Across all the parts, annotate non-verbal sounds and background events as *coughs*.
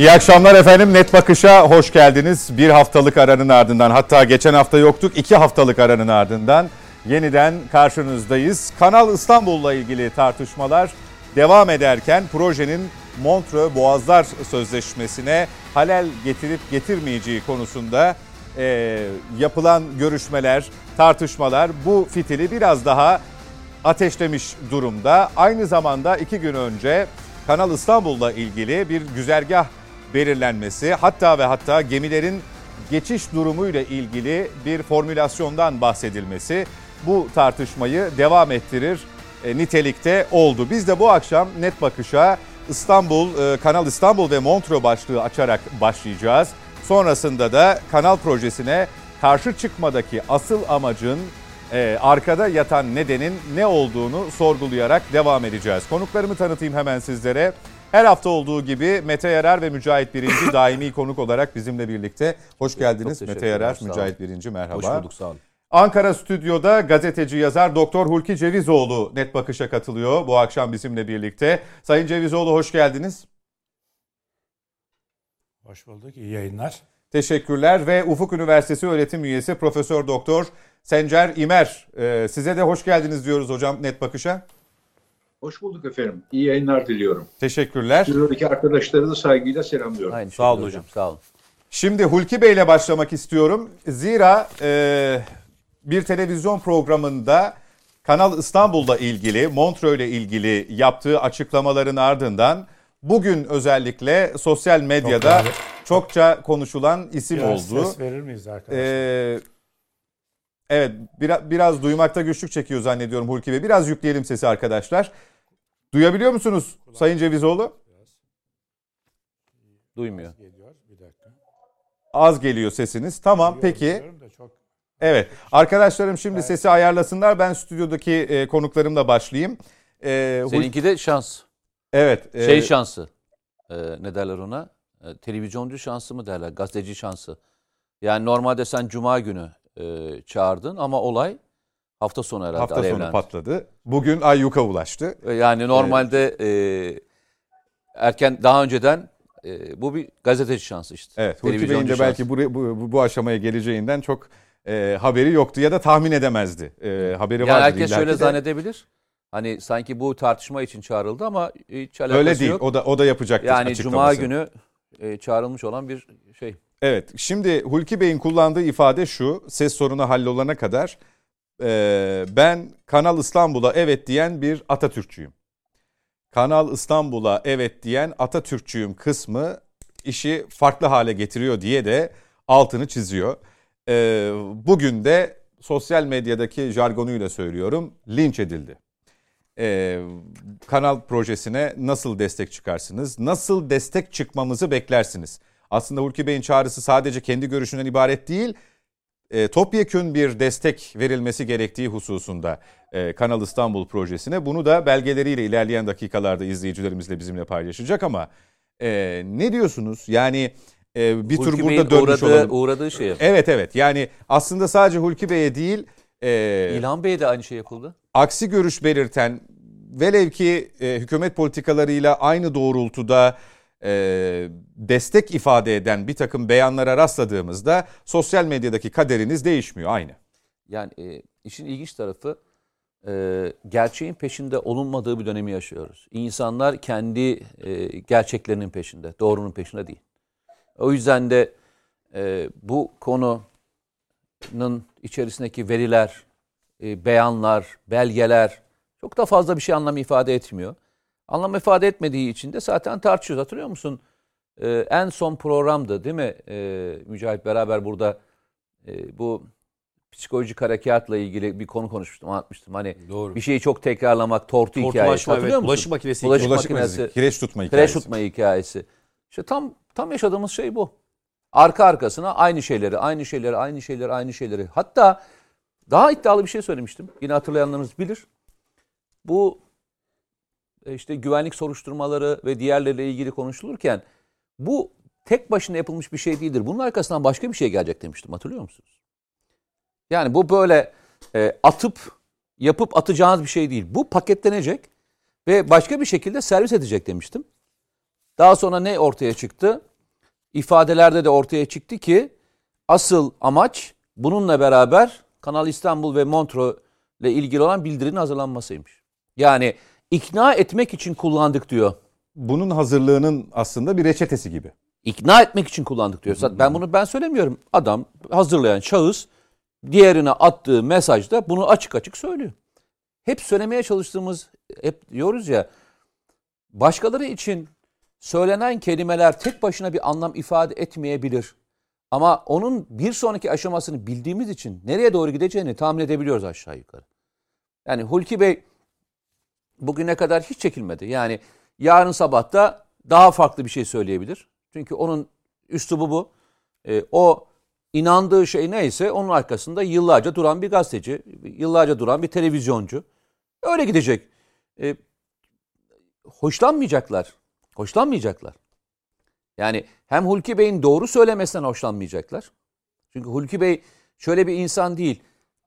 İyi akşamlar efendim. Net Bakış'a hoş geldiniz. Bir haftalık aranın ardından hatta geçen hafta yoktuk. iki haftalık aranın ardından yeniden karşınızdayız. Kanal İstanbul'la ilgili tartışmalar devam ederken projenin Montreux Boğazlar Sözleşmesi'ne halel getirip getirmeyeceği konusunda e, yapılan görüşmeler, tartışmalar bu fitili biraz daha ateşlemiş durumda. Aynı zamanda iki gün önce Kanal İstanbul'la ilgili bir güzergah belirlenmesi hatta ve hatta gemilerin geçiş durumuyla ilgili bir formülasyondan bahsedilmesi bu tartışmayı devam ettirir e, nitelikte oldu. Biz de bu akşam net bakışa İstanbul, e, Kanal İstanbul ve Montreux başlığı açarak başlayacağız. Sonrasında da kanal projesine karşı çıkmadaki asıl amacın e, arkada yatan nedenin ne olduğunu sorgulayarak devam edeceğiz. Konuklarımı tanıtayım hemen sizlere. Her hafta olduğu gibi Mete Yarar ve Mücahit Birinci *laughs* daimi konuk olarak bizimle birlikte. Hoş geldiniz Mete Yarar, Mücahit Birinci merhaba. Hoş bulduk sağ olun. Ankara stüdyoda gazeteci yazar Doktor Hulki Cevizoğlu Net Bakış'a katılıyor bu akşam bizimle birlikte. Sayın Cevizoğlu hoş geldiniz. Hoş bulduk. İyi yayınlar. Teşekkürler ve Ufuk Üniversitesi öğretim üyesi Profesör Doktor Sencer İmer. Ee, size de hoş geldiniz diyoruz hocam Net Bakış'a. Hoş bulduk efendim. İyi yayınlar diliyorum. Teşekkürler. Stüdyodaki arkadaşları da saygıyla selamlıyorum. Aynı sağ olun hocam. Sağ olun. Şimdi Hulki Bey ile başlamak istiyorum. Zira e, bir televizyon programında Kanal İstanbul'la ilgili, Montreux ile ilgili yaptığı açıklamaların ardından bugün özellikle sosyal medyada Çok çokça konuşulan isim Biraz oldu. ses verir miyiz arkadaşlar? Ee, evet biraz, biraz duymakta güçlük çekiyor zannediyorum Hulki Bey. Biraz yükleyelim sesi arkadaşlar. Duyabiliyor musunuz Sayın Cevizoğlu? Duymuyor. Geliyor. Bir dakika. Az geliyor sesiniz. Tamam peki. Duyuyorum da çok Evet arkadaşlarım şimdi sesi ayarlasınlar. Ben stüdyodaki e, konuklarımla başlayayım. E, Seninki de şans. evet. e, Şey şansı. Ee, ne derler ona? Ee, televizyoncu şansı mı derler? Gazeteci şansı. Yani normalde sen cuma günü e, çağırdın ama olay hafta sonu herhalde hafta sonu alevlendi. patladı. Bugün Ayyuk'a ulaştı. E, Yani normalde e, erken daha önceden e, bu bir gazeteci şansı işte. Evet. Hulki Bey'in de belki bu, bu, bu aşamaya geleceğinden çok e, haberi yoktu ya da tahmin edemezdi. E, haberi Yani vardı herkes şöyle de. zannedebilir. Hani sanki bu tartışma için çağrıldı ama hiç alakası Öyle değil. yok. O da o da yapacaktır Yani cuma günü e, çağrılmış olan bir şey. Evet. Şimdi Hulki Bey'in kullandığı ifade şu. Ses sorunu hallolana kadar e, ben Kanal İstanbul'a evet diyen bir Atatürkçüyüm. Kanal İstanbul'a evet diyen Atatürkçüyüm kısmı işi farklı hale getiriyor diye de altını çiziyor. E, bugün de sosyal medyadaki jargonuyla söylüyorum linç edildi. E, kanal projesine nasıl destek çıkarsınız? Nasıl destek çıkmamızı beklersiniz? Aslında Hulki Bey'in çağrısı sadece kendi görüşünden ibaret değil, e, topyekün bir destek verilmesi gerektiği hususunda e, Kanal İstanbul projesine. Bunu da belgeleriyle ilerleyen dakikalarda izleyicilerimizle bizimle paylaşacak ama e, ne diyorsunuz? Yani e, bir Hulki burada Bey'in dönmüş uğradığı, olalım. uğradığı şeye. Evet evet yani aslında sadece Hulki Bey'e değil e, İlhan Bey'e de aynı şey yapıldı. aksi görüş belirten velev ki e, hükümet politikalarıyla aynı doğrultuda e, destek ifade eden bir takım beyanlara rastladığımızda sosyal medyadaki kaderiniz değişmiyor aynı. Yani e, işin ilginç tarafı e, gerçeğin peşinde olunmadığı bir dönemi yaşıyoruz. İnsanlar kendi e, gerçeklerinin peşinde, doğrunun peşinde değil. O yüzden de e, bu konunun içerisindeki veriler, e, beyanlar, belgeler çok da fazla bir şey anlam ifade etmiyor. Anlam ifade etmediği için de zaten tartışıyoruz. Hatırlıyor musun? E, en son programdı değil mi? E, Mücahit beraber burada e, bu psikolojik harekatla ilgili bir konu konuşmuştum, anlatmıştım. Hani Doğru. bir şeyi çok tekrarlamak, tortu hikayesi. Tortulaşma, Hatırlıyor evet. musun? Bulaşık makinesi Bulaşık Bulaşık makinesi, kireç tutma Kireç hikayesi. tutma hikayesi. İşte tam tam yaşadığımız şey bu. Arka arkasına aynı şeyleri, aynı şeyleri, aynı şeyleri, aynı şeyleri. Hatta daha iddialı bir şey söylemiştim. Yine hatırlayanlarınız bilir. Bu işte güvenlik soruşturmaları ve diğerleriyle ilgili konuşulurken bu tek başına yapılmış bir şey değildir. Bunun arkasından başka bir şey gelecek demiştim. Hatırlıyor musunuz? Yani bu böyle e, atıp yapıp atacağınız bir şey değil. Bu paketlenecek ve başka bir şekilde servis edecek demiştim. Daha sonra ne ortaya çıktı? ifadelerde de ortaya çıktı ki asıl amaç bununla beraber Kanal İstanbul ve Montreux ile ilgili olan bildirinin hazırlanmasıymış. Yani ikna etmek için kullandık diyor. Bunun hazırlığının aslında bir reçetesi gibi. İkna etmek için kullandık diyor. Zaten Ben bunu ben söylemiyorum. Adam hazırlayan şahıs diğerine attığı mesajda bunu açık açık söylüyor. Hep söylemeye çalıştığımız hep diyoruz ya başkaları için söylenen kelimeler tek başına bir anlam ifade etmeyebilir. Ama onun bir sonraki aşamasını bildiğimiz için nereye doğru gideceğini tahmin edebiliyoruz aşağı yukarı. Yani Hulki Bey bugüne kadar hiç çekilmedi. Yani yarın sabah da daha farklı bir şey söyleyebilir. Çünkü onun üslubu bu. E, o inandığı şey neyse onun arkasında yıllarca duran bir gazeteci, yıllarca duran bir televizyoncu. Öyle gidecek. E, hoşlanmayacaklar. Hoşlanmayacaklar. Yani hem Hulki Bey'in doğru söylemesinden hoşlanmayacaklar. Çünkü Hulki Bey şöyle bir insan değil.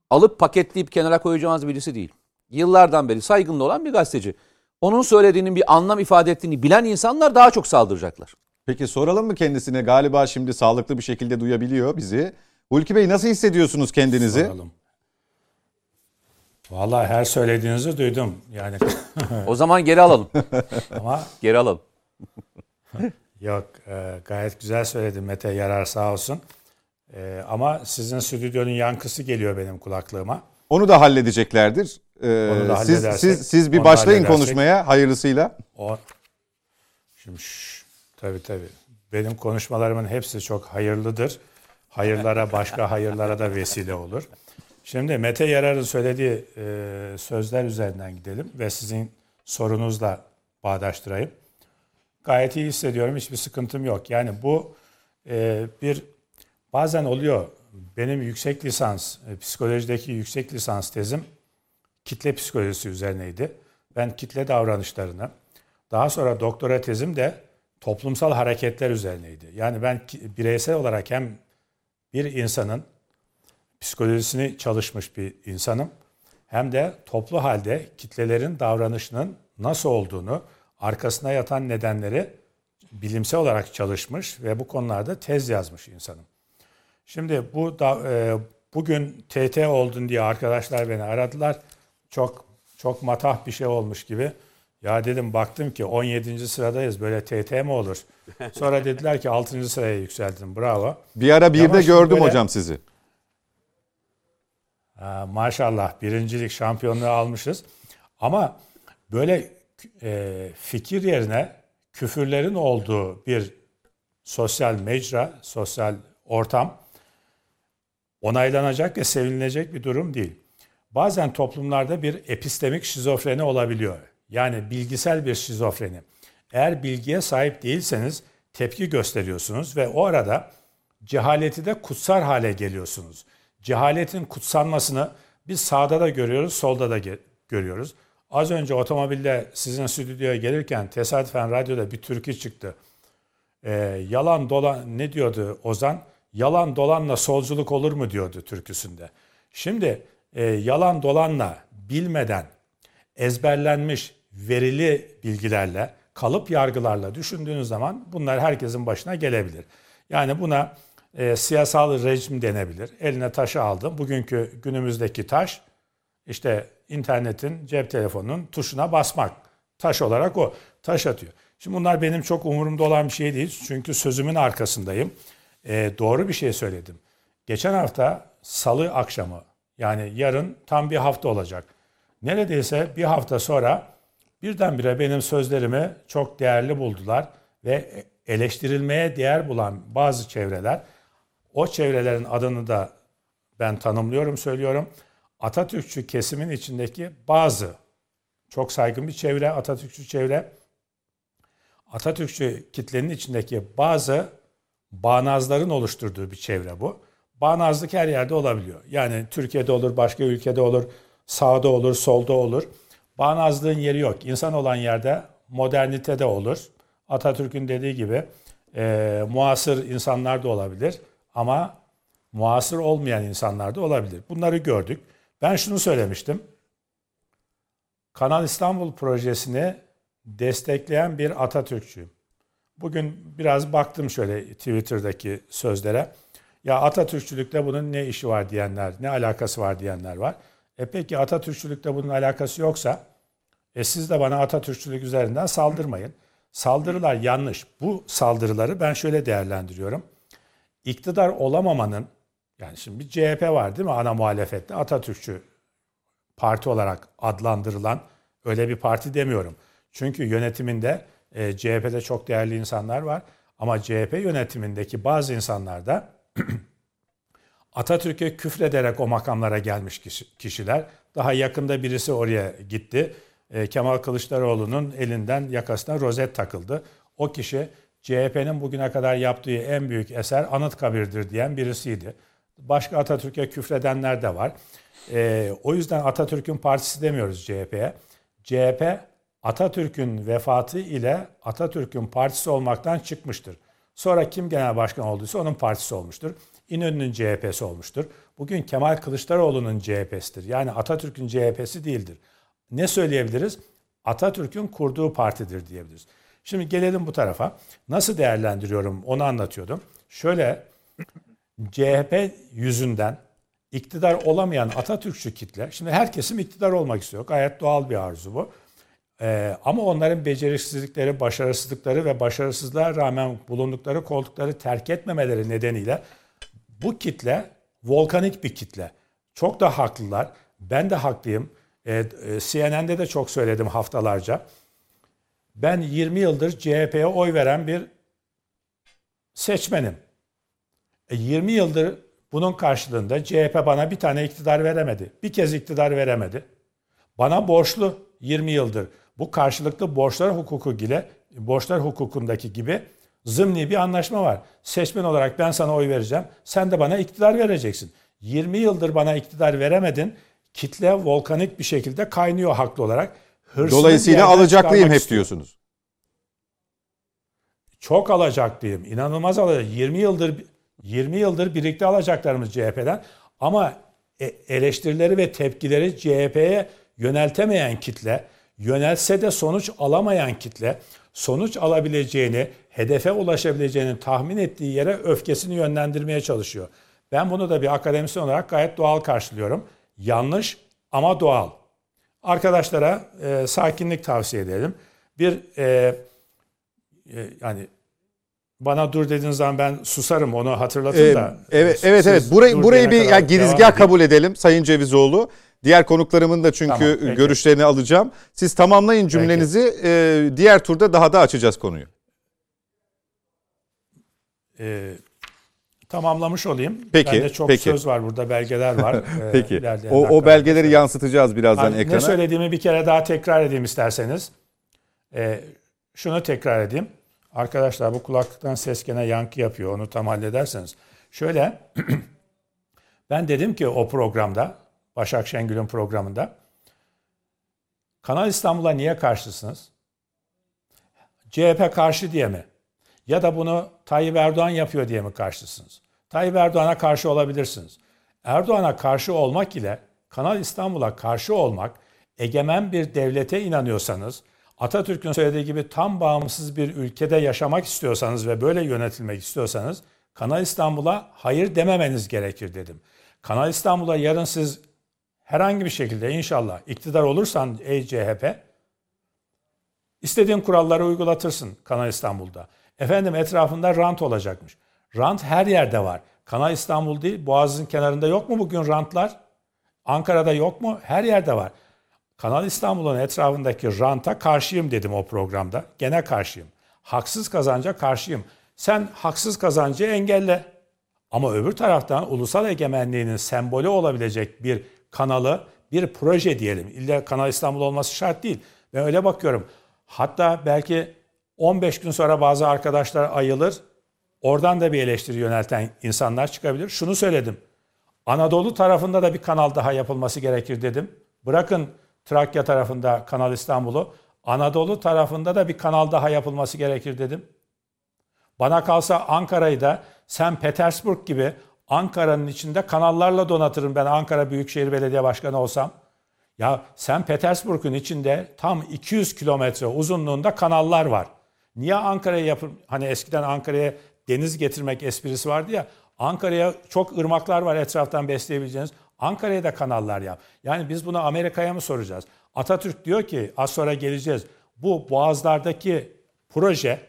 Alıp paketleyip kenara koyacağımız birisi değil. Yıllardan beri saygınlı olan bir gazeteci. Onun söylediğinin bir anlam ifade ettiğini bilen insanlar daha çok saldıracaklar. Peki soralım mı kendisine? Galiba şimdi sağlıklı bir şekilde duyabiliyor bizi. Hulki Bey nasıl hissediyorsunuz kendinizi? Soralım. Vallahi her söylediğinizi duydum. Yani *laughs* O zaman geri alalım. *laughs* ama Geri alalım. *laughs* yok e, gayet güzel söyledin Mete yarar sağ olsun. E, ama sizin stüdyonun yankısı geliyor benim kulaklığıma. Onu da halledeceklerdir. Ee, siz, siz, siz bir başlayın konuşmaya hayırlısıyla. O şimdi şş, tabii tabii. Benim konuşmalarımın hepsi çok hayırlıdır. Hayırlara başka hayırlara da vesile olur. Şimdi Mete Yarar'ın söylediği e, sözler üzerinden gidelim ve sizin sorunuzla bağdaştırayım. Gayet iyi hissediyorum. Hiçbir sıkıntım yok. Yani bu e, bir bazen oluyor. Benim yüksek lisans, e, psikolojideki yüksek lisans tezim kitle psikolojisi üzerineydi. Ben kitle davranışlarını, daha sonra doktora tezim de toplumsal hareketler üzerineydi. Yani ben bireysel olarak hem bir insanın psikolojisini çalışmış bir insanım hem de toplu halde kitlelerin davranışının nasıl olduğunu, arkasına yatan nedenleri bilimsel olarak çalışmış ve bu konularda tez yazmış insanım. Şimdi bu da e, bugün TT oldun diye arkadaşlar beni aradılar. Çok çok matah bir şey olmuş gibi. Ya dedim baktım ki 17. sıradayız böyle TT mi olur? Sonra dediler ki 6. sıraya yükseldin. Bravo. Bir ara bir de gördüm böyle- hocam sizi. Ha, maşallah birincilik şampiyonluğu almışız. Ama böyle e, fikir yerine küfürlerin olduğu bir sosyal mecra, sosyal ortam onaylanacak ve sevinilecek bir durum değil. Bazen toplumlarda bir epistemik şizofreni olabiliyor. Yani bilgisel bir şizofreni. Eğer bilgiye sahip değilseniz tepki gösteriyorsunuz ve o arada cehaleti de kutsar hale geliyorsunuz. Cehaletin kutsanmasını biz sağda da görüyoruz, solda da görüyoruz. Az önce otomobilde sizin stüdyoya gelirken tesadüfen radyoda bir türkü çıktı. Ee, yalan dolan ne diyordu Ozan? Yalan dolanla solculuk olur mu diyordu türküsünde. Şimdi e, yalan dolanla bilmeden ezberlenmiş verili bilgilerle kalıp yargılarla düşündüğünüz zaman bunlar herkesin başına gelebilir. Yani buna e, siyasal rejim denebilir. Eline taşı aldı. Bugünkü günümüzdeki taş işte internetin, cep telefonunun tuşuna basmak. Taş olarak o. Taş atıyor. Şimdi bunlar benim çok umurumda olan bir şey değil. Çünkü sözümün arkasındayım. E, doğru bir şey söyledim. Geçen hafta salı akşamı yani yarın tam bir hafta olacak. Neredeyse bir hafta sonra birdenbire benim sözlerimi çok değerli buldular ve eleştirilmeye değer bulan bazı çevreler o çevrelerin adını da ben tanımlıyorum, söylüyorum. Atatürkçü kesimin içindeki bazı çok saygın bir çevre, Atatürkçü çevre, Atatürkçü kitlenin içindeki bazı bağnazların oluşturduğu bir çevre bu. Bağnazlık her yerde olabiliyor. Yani Türkiye'de olur, başka ülkede olur, sağda olur, solda olur. Bağnazlığın yeri yok. İnsan olan yerde modernite de olur. Atatürk'ün dediği gibi e, muasır insanlar da olabilir ama muasır olmayan insanlar da olabilir. Bunları gördük. Ben şunu söylemiştim. Kanal İstanbul projesini destekleyen bir Atatürkçüyüm. Bugün biraz baktım şöyle Twitter'daki sözlere. Ya Atatürkçülükte bunun ne işi var diyenler, ne alakası var diyenler var. E peki Atatürkçülükte bunun alakası yoksa e siz de bana Atatürkçülük üzerinden saldırmayın. Saldırılar yanlış. Bu saldırıları ben şöyle değerlendiriyorum. İktidar olamamanın yani şimdi bir CHP var değil mi ana muhalefette Atatürkçü parti olarak adlandırılan öyle bir parti demiyorum. Çünkü yönetiminde e, CHP'de çok değerli insanlar var ama CHP yönetimindeki bazı insanlar da *clears throat* Atatürk'e küfrederek o makamlara gelmiş kişiler. Daha yakında birisi oraya gitti. E, Kemal Kılıçdaroğlu'nun elinden yakasına rozet takıldı. O kişi CHP'nin bugüne kadar yaptığı en büyük eser Anıtkabir'dir diyen birisiydi. Başka Atatürk'e küfredenler de var. E, o yüzden Atatürk'ün partisi demiyoruz CHP'ye. CHP Atatürk'ün vefatı ile Atatürk'ün partisi olmaktan çıkmıştır. Sonra kim genel başkan olduysa onun partisi olmuştur. İnönü'nün CHP'si olmuştur. Bugün Kemal Kılıçdaroğlu'nun CHP'sidir. Yani Atatürk'ün CHP'si değildir. Ne söyleyebiliriz? Atatürk'ün kurduğu partidir diyebiliriz. Şimdi gelelim bu tarafa. Nasıl değerlendiriyorum onu anlatıyordum. Şöyle CHP yüzünden iktidar olamayan Atatürkçü kitle, şimdi herkesin iktidar olmak istiyor. Gayet doğal bir arzu bu. Ee, ama onların beceriksizlikleri, başarısızlıkları ve başarısızlığa rağmen bulundukları koltukları terk etmemeleri nedeniyle bu kitle volkanik bir kitle. Çok da haklılar. Ben de haklıyım. Ee, e, CNN'de de çok söyledim haftalarca. Ben 20 yıldır CHP'ye oy veren bir seçmenim. E, 20 yıldır bunun karşılığında CHP bana bir tane iktidar veremedi. Bir kez iktidar veremedi. Bana borçlu 20 yıldır. Bu karşılıklı borçlar hukuku ile borçlar hukukundaki gibi zımni bir anlaşma var. Seçmen olarak ben sana oy vereceğim. Sen de bana iktidar vereceksin. 20 yıldır bana iktidar veremedin. Kitle volkanik bir şekilde kaynıyor haklı olarak. Hırsını Dolayısıyla alacaklıyım hep istiyor. diyorsunuz. Çok alacaklıyım. İnanılmaz alacaklıyım. 20 yıldır 20 yıldır birlikte alacaklarımız CHP'den ama e, eleştirileri ve tepkileri CHP'ye yöneltemeyen kitle, yönelse de sonuç alamayan kitle, sonuç alabileceğini, hedefe ulaşabileceğini tahmin ettiği yere öfkesini yönlendirmeye çalışıyor. Ben bunu da bir akademisyen olarak gayet doğal karşılıyorum. Yanlış ama doğal. Arkadaşlara e, sakinlik tavsiye edelim. Bir e, e, yani bana dur dediğiniz zaman ben susarım onu hatırlatın ee, da. Evet evet evet. Burayı burayı bir ya girizgah kabul edelim Sayın Cevizoğlu. Diğer konuklarımın da çünkü tamam, görüşlerini alacağım. Siz tamamlayın cümlenizi. E, diğer turda daha da açacağız konuyu. E, tamamlamış olayım. Peki. Bende çok peki. söz var burada, belgeler var. *laughs* E, peki. o, o belgeleri yansıtacağız birazdan yani ekrana. Ne söylediğimi bir kere daha tekrar edeyim isterseniz. E, şunu tekrar edeyim. Arkadaşlar bu kulaklıktan ses gene yankı yapıyor. Onu tam hallederseniz. Şöyle *clears throat* ben dedim ki o programda Başak Şengül'ün programında Kanal İstanbul'a niye karşısınız? CHP karşı diye mi? Ya da bunu Tayyip Erdoğan yapıyor diye mi karşısınız? Tayyip Erdoğan'a karşı olabilirsiniz. Erdoğan'a karşı olmak ile Kanal İstanbul'a karşı olmak egemen bir devlete inanıyorsanız Atatürk'ün söylediği gibi tam bağımsız bir ülkede yaşamak istiyorsanız ve böyle yönetilmek istiyorsanız Kanal İstanbul'a hayır dememeniz gerekir dedim. Kanal İstanbul'a yarın siz herhangi bir şekilde inşallah iktidar olursan ey CHP istediğin kuralları uygulatırsın Kanal İstanbul'da. Efendim etrafında rant olacakmış. Rant her yerde var. Kanal İstanbul değil, Boğaz'ın kenarında yok mu bugün rantlar? Ankara'da yok mu? Her yerde var. Kanal İstanbul'un etrafındaki ranta karşıyım dedim o programda. Gene karşıyım. Haksız kazanca karşıyım. Sen haksız kazancı engelle. Ama öbür taraftan ulusal egemenliğinin sembolü olabilecek bir kanalı, bir proje diyelim. İlla Kanal İstanbul olması şart değil. Ben öyle bakıyorum. Hatta belki 15 gün sonra bazı arkadaşlar ayılır. Oradan da bir eleştiri yönelten insanlar çıkabilir. Şunu söyledim. Anadolu tarafında da bir kanal daha yapılması gerekir dedim. Bırakın Trakya tarafında Kanal İstanbul'u. Anadolu tarafında da bir kanal daha yapılması gerekir dedim. Bana kalsa Ankara'yı da Sen Petersburg gibi Ankara'nın içinde kanallarla donatırım ben Ankara Büyükşehir Belediye Başkanı olsam. Ya Sen Petersburg'un içinde tam 200 kilometre uzunluğunda kanallar var. Niye Ankara'ya yapın hani eskiden Ankara'ya deniz getirmek esprisi vardı ya Ankara'ya çok ırmaklar var etraftan besleyebileceğiniz. Ankara'ya da kanallar yap. Yani biz bunu Amerika'ya mı soracağız? Atatürk diyor ki az sonra geleceğiz. Bu boğazlardaki proje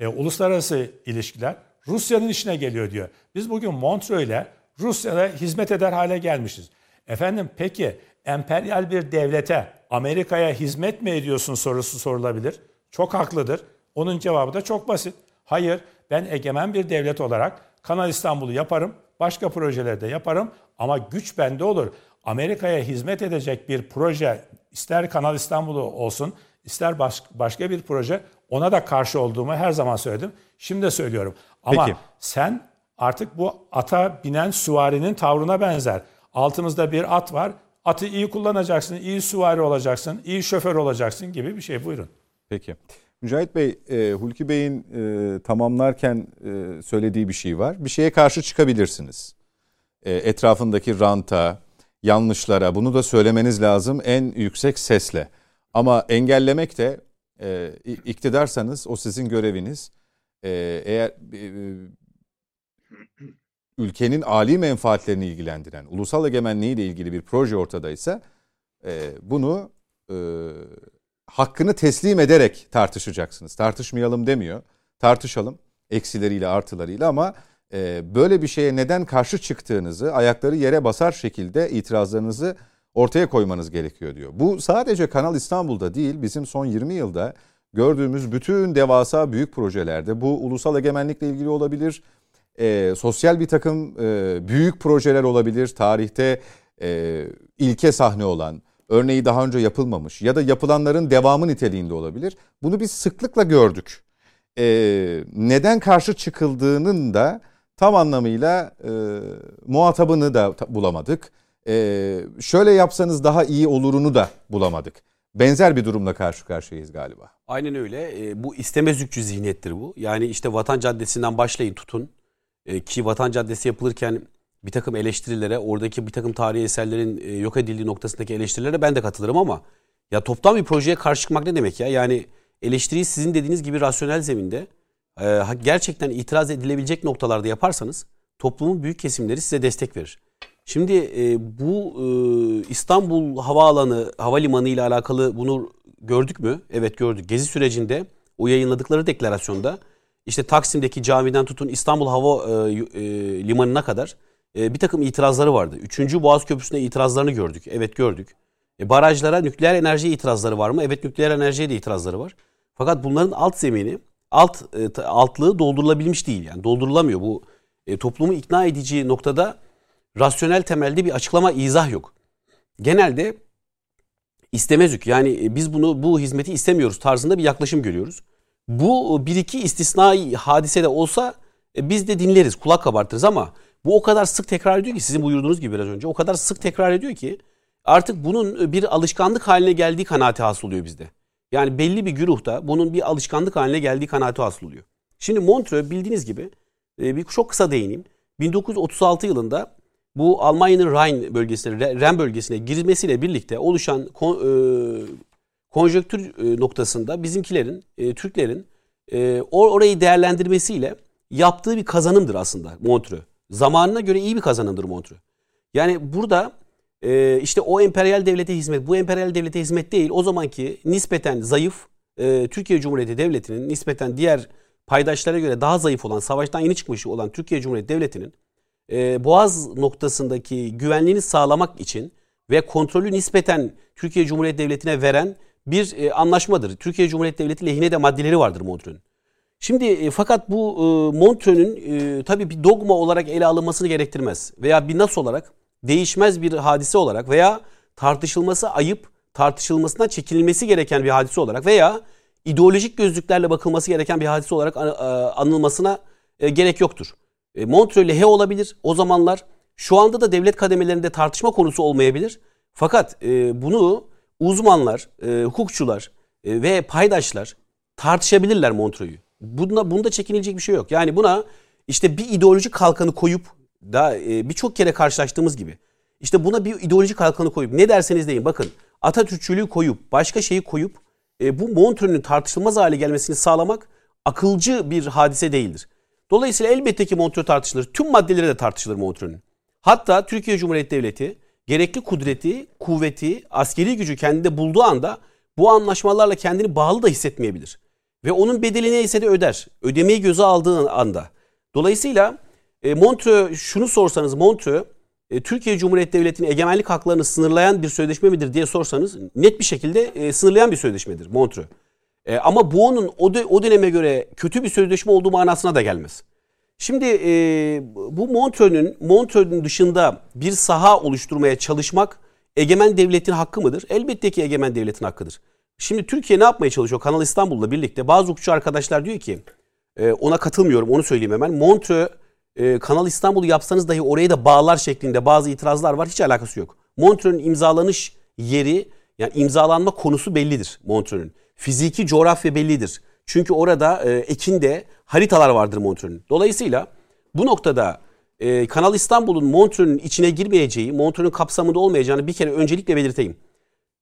e, uluslararası ilişkiler Rusya'nın işine geliyor diyor. Biz bugün Montreux ile Rusya'da hizmet eder hale gelmişiz. Efendim peki emperyal bir devlete Amerika'ya hizmet mi ediyorsun sorusu sorulabilir. Çok haklıdır. Onun cevabı da çok basit. Hayır ben egemen bir devlet olarak Kanal İstanbul'u yaparım. Başka projelerde yaparım ama güç bende olur. Amerika'ya hizmet edecek bir proje ister Kanal İstanbul'u olsun ister baş, başka bir proje ona da karşı olduğumu her zaman söyledim. Şimdi de söylüyorum. Ama Peki. sen artık bu ata binen süvarinin tavrına benzer. Altımızda bir at var. Atı iyi kullanacaksın, iyi süvari olacaksın, iyi şoför olacaksın gibi bir şey. Buyurun. Peki. Mücahit Bey, e, Hulki Bey'in e, tamamlarken e, söylediği bir şey var. Bir şeye karşı çıkabilirsiniz. E, etrafındaki ranta, yanlışlara bunu da söylemeniz lazım en yüksek sesle. Ama engellemek de e, iktidarsanız o sizin göreviniz. E, eğer e, ülkenin âli menfaatlerini ilgilendiren, ulusal egemenliği ile ilgili bir proje ortadaysa e, bunu e, hakkını teslim ederek tartışacaksınız. Tartışmayalım demiyor. Tartışalım eksileriyle artılarıyla ama e, böyle bir şeye neden karşı çıktığınızı ayakları yere basar şekilde itirazlarınızı ortaya koymanız gerekiyor diyor. Bu sadece Kanal İstanbul'da değil bizim son 20 yılda gördüğümüz bütün devasa büyük projelerde bu ulusal egemenlikle ilgili olabilir. E, sosyal bir takım e, büyük projeler olabilir. Tarihte e, ilke sahne olan, örneği daha önce yapılmamış ya da yapılanların devamı niteliğinde olabilir. Bunu biz sıklıkla gördük. E, neden karşı çıkıldığının da tam anlamıyla e, muhatabını da bulamadık. E, şöyle yapsanız daha iyi olurunu da bulamadık. Benzer bir durumla karşı karşıyayız galiba. Aynen öyle. E, bu istemezlikçü zihniyettir bu. Yani işte Vatan Caddesi'nden başlayın tutun. E, ki Vatan Caddesi yapılırken bir takım eleştirilere, oradaki bir takım tarihi eserlerin e, yok edildiği noktasındaki eleştirilere ben de katılırım ama ya toptan bir projeye karşı çıkmak ne demek ya? Yani eleştiriyi sizin dediğiniz gibi rasyonel zeminde e, gerçekten itiraz edilebilecek noktalarda yaparsanız toplumun büyük kesimleri size destek verir. Şimdi e, bu e, İstanbul Havaalanı, Havalimanı ile alakalı bunu gördük mü? Evet gördük. Gezi sürecinde o yayınladıkları deklarasyonda işte Taksim'deki camiden tutun İstanbul Hava e, e, Limanı'na kadar e, bir takım itirazları vardı. Üçüncü Boğaz Köprüsü'ne itirazlarını gördük. Evet gördük. E, barajlara nükleer enerjiye itirazları var mı? Evet nükleer enerjiye de itirazları var. Fakat bunların alt zemini, alt e, altlığı doldurulabilmiş değil. Yani doldurulamıyor. Bu e, toplumu ikna edici noktada rasyonel temelde bir açıklama, izah yok. Genelde istemezük yani e, biz bunu bu hizmeti istemiyoruz tarzında bir yaklaşım görüyoruz. Bu bir iki istisnai hadise de olsa e, biz de dinleriz, kulak kabartırız ama bu o kadar sık tekrar ediyor ki sizin buyurduğunuz gibi biraz önce o kadar sık tekrar ediyor ki artık bunun bir alışkanlık haline geldiği kanaati hasıl oluyor bizde. Yani belli bir güruhta bunun bir alışkanlık haline geldiği kanaati hasıl oluyor. Şimdi Montreux bildiğiniz gibi e, bir çok kısa değineyim. 1936 yılında bu Almanya'nın Rhein bölgesine, Ren bölgesine girmesiyle birlikte oluşan kon, e, konjöktür e, noktasında bizimkilerin, e, Türklerin e, orayı değerlendirmesiyle yaptığı bir kazanımdır aslında Montreux. Zamanına göre iyi bir kazanımdır Montreux. Yani burada e, işte o emperyal devlete hizmet, bu emperyal devlete hizmet değil, o zamanki nispeten zayıf e, Türkiye Cumhuriyeti Devleti'nin nispeten diğer paydaşlara göre daha zayıf olan, savaştan yeni çıkmış olan Türkiye Cumhuriyeti Devleti'nin e, Boğaz noktasındaki güvenliğini sağlamak için ve kontrolü nispeten Türkiye Cumhuriyeti Devleti'ne veren bir e, anlaşmadır. Türkiye Cumhuriyeti Devleti lehine de maddeleri vardır Montreux'ün. Şimdi e, fakat bu e, Montreux'ün e, tabii bir dogma olarak ele alınmasını gerektirmez. Veya bir nas olarak değişmez bir hadise olarak veya tartışılması ayıp, tartışılmasına çekilmesi gereken bir hadise olarak veya ideolojik gözlüklerle bakılması gereken bir hadise olarak anılmasına gerek yoktur. Montreux lehe olabilir o zamanlar. Şu anda da devlet kademelerinde tartışma konusu olmayabilir. Fakat bunu uzmanlar, hukukçular ve paydaşlar tartışabilirler Montreux'u. Bunda, bunda çekinilecek bir şey yok. Yani buna işte bir ideolojik kalkanı koyup da e, birçok kere karşılaştığımız gibi işte buna bir ideolojik kalkanı koyup ne derseniz deyin bakın Atatürkçülüğü koyup başka şeyi koyup e, bu Montreux'ün tartışılmaz hale gelmesini sağlamak akılcı bir hadise değildir. Dolayısıyla elbette ki Montreux tartışılır. Tüm maddeleri de tartışılır Montreux'ün. Hatta Türkiye Cumhuriyeti Devleti gerekli kudreti, kuvveti, askeri gücü kendinde bulduğu anda bu anlaşmalarla kendini bağlı da hissetmeyebilir. Ve onun bedeli neyse de öder. Ödemeyi göze aldığı anda. Dolayısıyla e, şunu sorsanız Montreux Türkiye Cumhuriyeti Devleti'nin egemenlik haklarını sınırlayan bir sözleşme midir diye sorsanız net bir şekilde e, sınırlayan bir sözleşmedir Montreux. E, ama bu onun o, de, o döneme göre kötü bir sözleşme olduğu manasına da gelmez. Şimdi e, bu Montreux'ün Montreux'ün dışında bir saha oluşturmaya çalışmak egemen devletin hakkı mıdır? Elbette ki egemen devletin hakkıdır. Şimdi Türkiye ne yapmaya çalışıyor? Kanal İstanbul'la birlikte bazı hukukçu arkadaşlar diyor ki e, ona katılmıyorum onu söyleyeyim hemen. Montreux e, Kanal İstanbul'u yapsanız dahi oraya da bağlar şeklinde bazı itirazlar var. Hiç alakası yok. Montreux'ün imzalanış yeri yani imzalanma konusu bellidir Montreux'ün. Fiziki coğrafya bellidir. Çünkü orada e, Ekin'de haritalar vardır Montreux'ün. Dolayısıyla bu noktada e, Kanal İstanbul'un Montreux'ün içine girmeyeceği, Montreux'ün kapsamında olmayacağını bir kere öncelikle belirteyim.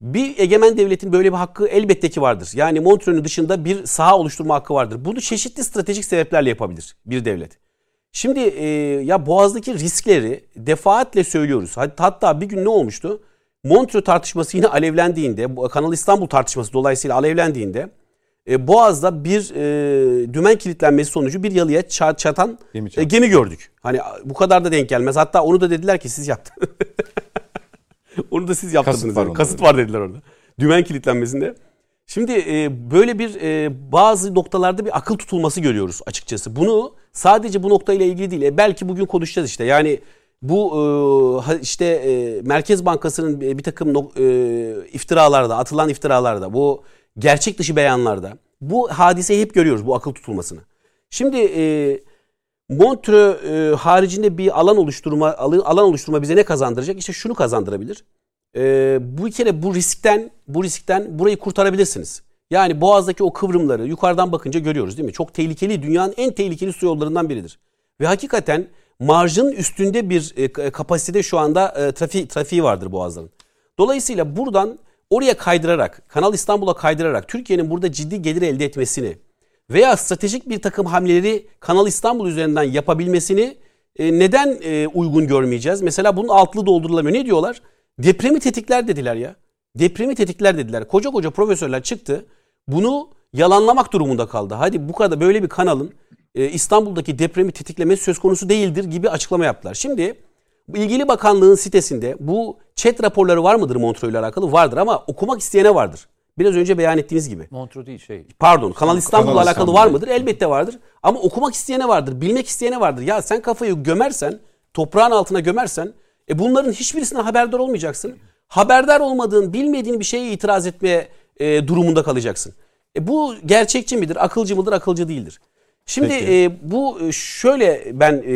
Bir egemen devletin böyle bir hakkı elbette ki vardır. Yani Montreux'ün dışında bir saha oluşturma hakkı vardır. Bunu çeşitli stratejik sebeplerle yapabilir bir devlet. Şimdi e, ya Boğaz'daki riskleri defaatle söylüyoruz. Hatta bir gün ne olmuştu? Montreux tartışması yine alevlendiğinde, Kanal İstanbul tartışması dolayısıyla alevlendiğinde e, Boğaz'da bir e, dümen kilitlenmesi sonucu bir yalıya çatan gemi, e, gemi gördük. Hani bu kadar da denk gelmez. Hatta onu da dediler ki siz yaptınız. *laughs* onu da siz yaptınız. Kasıt var, yani. Kasıt var dediler orada. Dümen kilitlenmesinde. Şimdi e, böyle bir e, bazı noktalarda bir akıl tutulması görüyoruz açıkçası. Bunu sadece bu noktayla ilgili değil. E, belki bugün konuşacağız işte. Yani bu e, işte e, Merkez Bankası'nın bir takım e, iftiralarda, atılan iftiralarda, bu gerçek dışı beyanlarda bu hadiseyi hep görüyoruz bu akıl tutulmasını. Şimdi Montreux haricinde bir alan oluşturma alan oluşturma bize ne kazandıracak? İşte şunu kazandırabilir. Bu kere bu riskten bu riskten burayı kurtarabilirsiniz. Yani Boğaz'daki o kıvrımları yukarıdan bakınca görüyoruz değil mi? Çok tehlikeli, dünyanın en tehlikeli su yollarından biridir. Ve hakikaten marjın üstünde bir e, kapasitede şu anda e, trafiği, trafiği vardır Boğaz'ın. Dolayısıyla buradan oraya kaydırarak, Kanal İstanbul'a kaydırarak Türkiye'nin burada ciddi gelir elde etmesini veya stratejik bir takım hamleleri Kanal İstanbul üzerinden yapabilmesini e, neden e, uygun görmeyeceğiz? Mesela bunun altlı doldurulamıyor. Ne diyorlar? Depremi tetikler dediler ya. Depremi tetikler dediler. Koca koca profesörler çıktı. Bunu yalanlamak durumunda kaldı. Hadi bu kadar böyle bir kanalın e, İstanbul'daki depremi tetiklemesi söz konusu değildir gibi açıklama yaptılar. Şimdi ilgili bakanlığın sitesinde bu chat raporları var mıdır Montreux ile alakalı? Vardır ama okumak isteyene vardır. Biraz önce beyan ettiğiniz gibi. Montreux değil şey. Pardon Kanal İstanbul'la alakalı İstanbul. var mıdır? Elbette vardır. Ama okumak isteyene vardır. Bilmek isteyene vardır. Ya sen kafayı gömersen, toprağın altına gömersen e bunların hiçbirisine haberdar olmayacaksın. Haberdar olmadığın, bilmediğin bir şeye itiraz etmeye e, durumunda kalacaksın. E bu gerçekçi midir, akılcı mıdır, akılcı değildir. Şimdi e, bu e, şöyle ben e,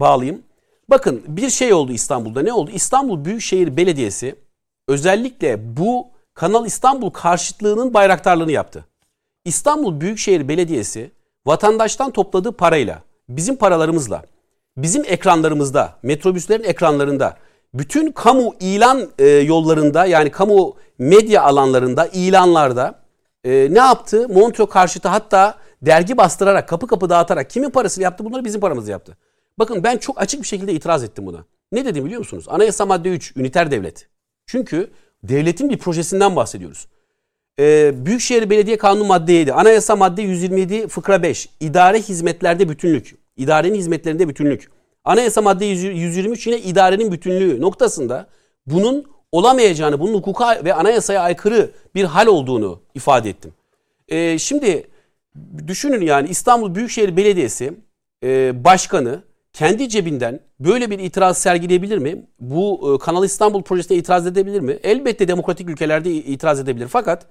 bağlayayım. Bakın bir şey oldu İstanbul'da. Ne oldu? İstanbul Büyükşehir Belediyesi özellikle bu Kanal İstanbul karşıtlığının bayraktarlığını yaptı. İstanbul Büyükşehir Belediyesi vatandaştan topladığı parayla, bizim paralarımızla, bizim ekranlarımızda, metrobüslerin ekranlarında, bütün kamu ilan e, yollarında yani kamu medya alanlarında, ilanlarda e, ne yaptı? Montreux karşıtı hatta dergi bastırarak, kapı kapı dağıtarak kimin parasını yaptı? Bunları bizim paramızı yaptı. Bakın ben çok açık bir şekilde itiraz ettim buna. Ne dedim biliyor musunuz? Anayasa madde 3, üniter devlet. Çünkü devletin bir projesinden bahsediyoruz. Ee, Büyükşehir Belediye Kanunu madde 7, Anayasa madde 127 fıkra 5, idare hizmetlerde bütünlük, idarenin hizmetlerinde bütünlük. Anayasa madde 123 yine idarenin bütünlüğü noktasında bunun olamayacağını, bunun hukuka ve anayasaya aykırı bir hal olduğunu ifade ettim. Ee, şimdi düşünün yani İstanbul Büyükşehir Belediyesi e, Başkanı kendi cebinden böyle bir itiraz sergileyebilir mi? Bu e, Kanal İstanbul projesine itiraz edebilir mi? Elbette demokratik ülkelerde itiraz edebilir. Fakat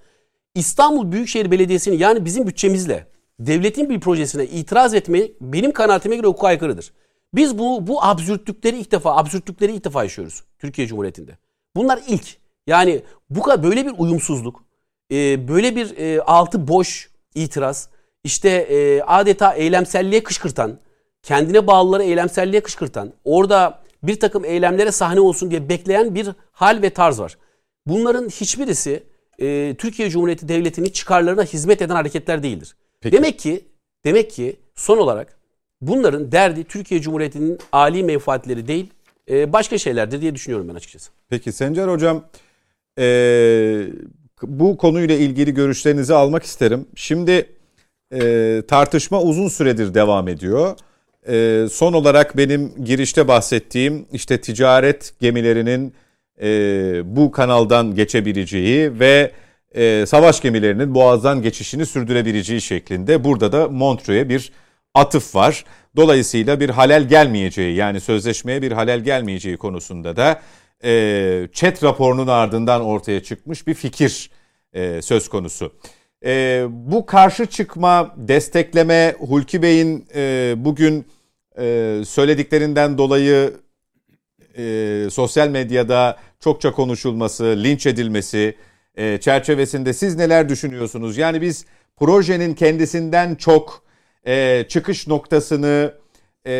İstanbul Büyükşehir Belediyesi'nin yani bizim bütçemizle devletin bir projesine itiraz etmeyi benim kanaatime göre hukuka aykırıdır. Biz bu bu absürtlükleri ilk defa absürtlükleri ilk defa yaşıyoruz Türkiye Cumhuriyeti'nde. Bunlar ilk. Yani bu kadar böyle bir uyumsuzluk, e, böyle bir e, altı boş itiraz, işte e, adeta eylemselliğe kışkırtan, kendine bağlıları eylemselliğe kışkırtan, orada bir takım eylemlere sahne olsun diye bekleyen bir hal ve tarz var. Bunların hiçbirisi e, Türkiye Cumhuriyeti Devleti'nin çıkarlarına hizmet eden hareketler değildir. Peki. Demek ki demek ki son olarak bunların derdi Türkiye Cumhuriyeti'nin âli menfaatleri değil, e, başka şeylerdir diye düşünüyorum ben açıkçası. Peki Sencer Hocam e, bu konuyla ilgili görüşlerinizi almak isterim. Şimdi e, tartışma uzun süredir devam ediyor. E, son olarak benim girişte bahsettiğim işte ticaret gemilerinin e, bu kanaldan geçebileceği ve e, savaş gemilerinin boğazdan geçişini sürdürebileceği şeklinde burada da Montreux'e bir atıf var. Dolayısıyla bir halel gelmeyeceği yani sözleşmeye bir halel gelmeyeceği konusunda da e, chat raporunun ardından ortaya çıkmış bir fikir e, söz konusu. E, bu karşı çıkma, destekleme Hulki Bey'in e, bugün e, söylediklerinden dolayı e, sosyal medyada çokça konuşulması, linç edilmesi e, çerçevesinde siz neler düşünüyorsunuz? Yani biz projenin kendisinden çok e, çıkış noktasını e,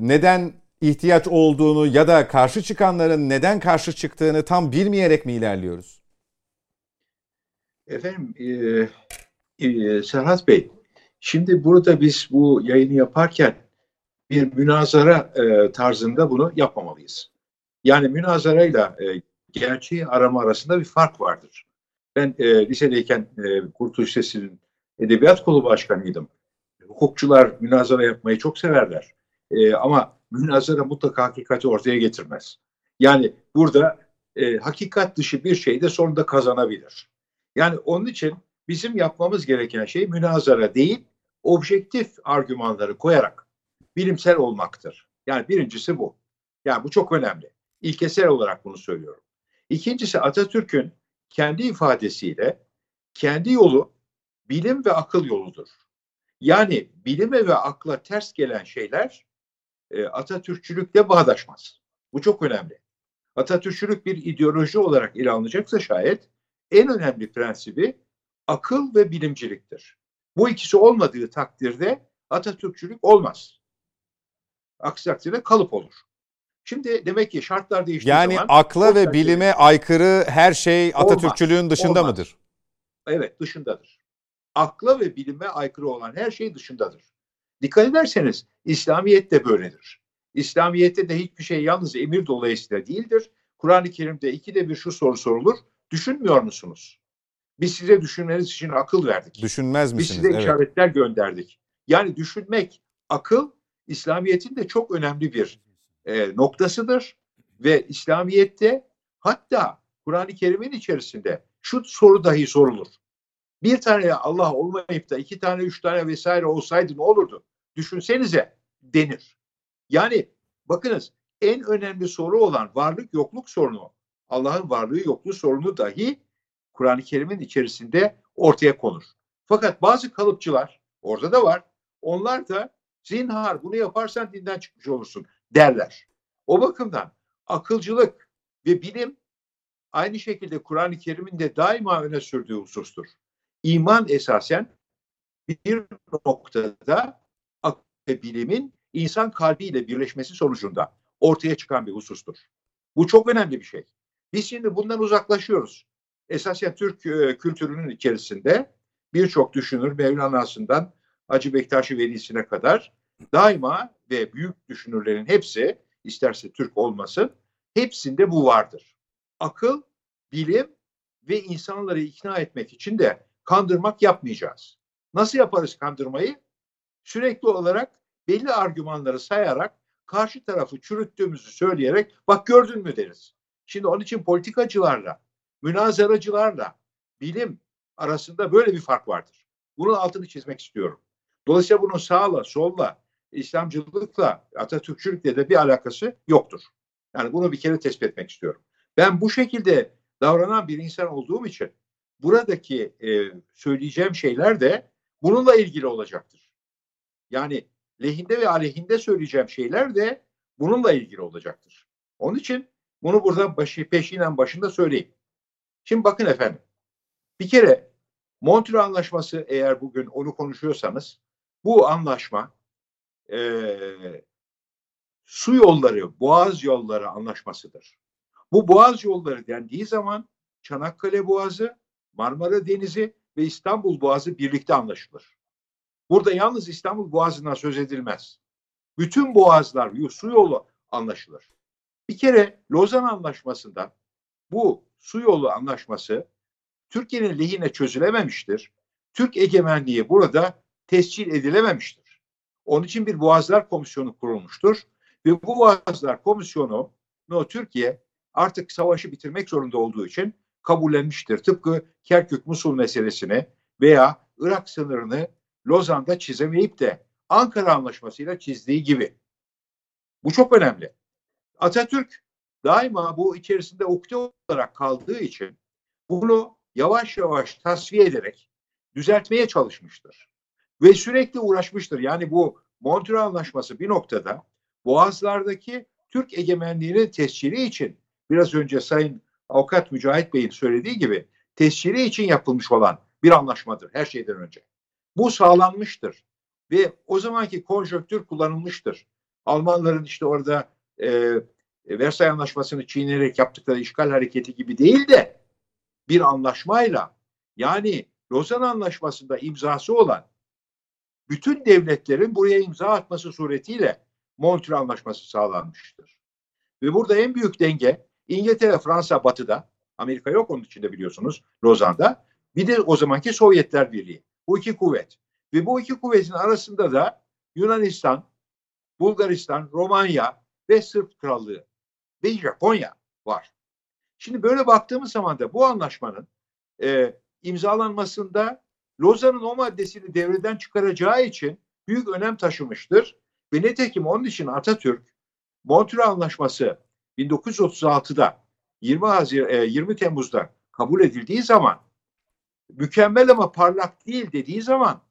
neden ihtiyaç olduğunu ya da karşı çıkanların neden karşı çıktığını tam bilmeyerek mi ilerliyoruz? Efendim e, e, Serhat Bey, şimdi burada biz bu yayını yaparken bir münazara e, tarzında bunu yapmamalıyız. Yani münazarayla e, gerçeği arama arasında bir fark vardır. Ben e, lisedeyken e, Kurtuluş Sesi'nin edebiyat kolu başkanıydım. Hukukçular münazara yapmayı çok severler. E, ama münazara mutlaka hakikati ortaya getirmez. Yani burada e, hakikat dışı bir şey de sonunda kazanabilir. Yani onun için bizim yapmamız gereken şey münazara değil, objektif argümanları koyarak bilimsel olmaktır. Yani birincisi bu. Yani bu çok önemli. İlkesel olarak bunu söylüyorum. İkincisi Atatürk'ün kendi ifadesiyle kendi yolu bilim ve akıl yoludur. Yani bilime ve akla ters gelen şeyler e, Atatürkçülükle bağdaşmaz. Bu çok önemli. Atatürkçülük bir ideoloji olarak ele şayet en önemli prensibi akıl ve bilimciliktir. Bu ikisi olmadığı takdirde Atatürkçülük olmaz. Aksi takdirde kalıp olur. Şimdi demek ki şartlar değiştiği yani zaman... akla ve bilime aykırı her şey Atatürkçülüğün Olmaz, dışında olmaz. mıdır? Evet dışındadır. Akla ve bilime aykırı olan her şey dışındadır. Dikkat ederseniz İslamiyet de böyledir. İslamiyet'te de hiçbir şey yalnız emir dolayısıyla değildir. Kur'an-ı Kerim'de ikide bir şu soru sorulur. Düşünmüyor musunuz? Biz size düşünmeniz için akıl verdik. Düşünmez Biz misiniz? size Evet. işaretler gönderdik. Yani düşünmek, akıl İslamiyet'in de çok önemli bir e, noktasıdır. Ve İslamiyet'te hatta Kur'an-ı Kerim'in içerisinde şu soru dahi sorulur. Bir tane Allah olmayıp da iki tane, üç tane vesaire olsaydı ne olurdu? Düşünsenize denir. Yani bakınız en önemli soru olan varlık yokluk sorunu, Allah'ın varlığı yokluğu sorunu dahi Kur'an-ı Kerim'in içerisinde ortaya konur. Fakat bazı kalıpçılar orada da var. Onlar da zinhar bunu yaparsan dinden çıkmış olursun derler. O bakımdan akılcılık ve bilim aynı şekilde Kur'an-ı Kerim'in de daima öne sürdüğü husustur. İman esasen bir noktada akıl ve bilimin insan kalbiyle birleşmesi sonucunda ortaya çıkan bir husustur. Bu çok önemli bir şey. Biz şimdi bundan uzaklaşıyoruz. Esasen Türk e, kültürünün içerisinde birçok düşünür Mevlana'sından Hacı Bektaşi Velisi'ne kadar daima ve büyük düşünürlerin hepsi isterse Türk olmasın hepsinde bu vardır. Akıl, bilim ve insanları ikna etmek için de kandırmak yapmayacağız. Nasıl yaparız kandırmayı? Sürekli olarak belli argümanları sayarak karşı tarafı çürüttüğümüzü söyleyerek bak gördün mü deriz. Şimdi onun için politikacılarla, münazaracılarla bilim arasında böyle bir fark vardır. Bunun altını çizmek istiyorum. Dolayısıyla bunun sağla, solla, İslamcılıkla, Atatürkçülükle de bir alakası yoktur. Yani bunu bir kere tespit etmek istiyorum. Ben bu şekilde davranan bir insan olduğum için buradaki e, söyleyeceğim şeyler de bununla ilgili olacaktır. Yani lehinde ve aleyhinde söyleyeceğim şeyler de bununla ilgili olacaktır. Onun için bunu burada başı, peşinen başında söyleyeyim. Şimdi bakın efendim. Bir kere Montreux Anlaşması eğer bugün onu konuşuyorsanız bu anlaşma e, su yolları, boğaz yolları anlaşmasıdır. Bu boğaz yolları dendiği zaman Çanakkale Boğazı Marmara Denizi ve İstanbul Boğazı birlikte anlaşılır. Burada yalnız İstanbul Boğazı'ndan söz edilmez. Bütün boğazlar, su yolu anlaşılır. Bir kere Lozan Anlaşması'nda bu su yolu anlaşması Türkiye'nin lehine çözülememiştir. Türk egemenliği burada tescil edilememiştir. Onun için bir Boğazlar Komisyonu kurulmuştur ve bu Boğazlar Komisyonu no Türkiye artık savaşı bitirmek zorunda olduğu için kabullenmiştir. Tıpkı Kerkük-Musul meselesini veya Irak sınırını Lozan'da çizemeyip de Ankara Anlaşması'yla çizdiği gibi. Bu çok önemli. Atatürk daima bu içerisinde ukde olarak kaldığı için bunu yavaş yavaş tasfiye ederek düzeltmeye çalışmıştır. Ve sürekli uğraşmıştır. Yani bu Montreux Anlaşması bir noktada Boğazlardaki Türk egemenliğinin tescili için biraz önce Sayın Avukat Mücahit Bey'in söylediği gibi tescili için yapılmış olan bir anlaşmadır her şeyden önce. Bu sağlanmıştır ve o zamanki konjöktür kullanılmıştır. Almanların işte orada e, Versay Anlaşması'nı çiğnerek yaptıkları işgal hareketi gibi değil de bir anlaşmayla yani Lozan Anlaşması'nda imzası olan bütün devletlerin buraya imza atması suretiyle Montreux Anlaşması sağlanmıştır. Ve burada en büyük denge İngiltere, Fransa batıda, Amerika yok onun içinde biliyorsunuz Lozan'da. Bir de o zamanki Sovyetler Birliği. Bu iki kuvvet. Ve bu iki kuvvetin arasında da Yunanistan, Bulgaristan, Romanya ve Sırp Krallığı ve Japonya var. Şimdi böyle baktığımız zaman da bu anlaşmanın e, imzalanmasında Lozan'ın o maddesini devreden çıkaracağı için büyük önem taşımıştır. Ve nitekim onun için Atatürk Montreux Anlaşması 1936'da 20, Hazir, e, 20 Temmuz'da kabul edildiği zaman mükemmel ama parlak değil dediği zaman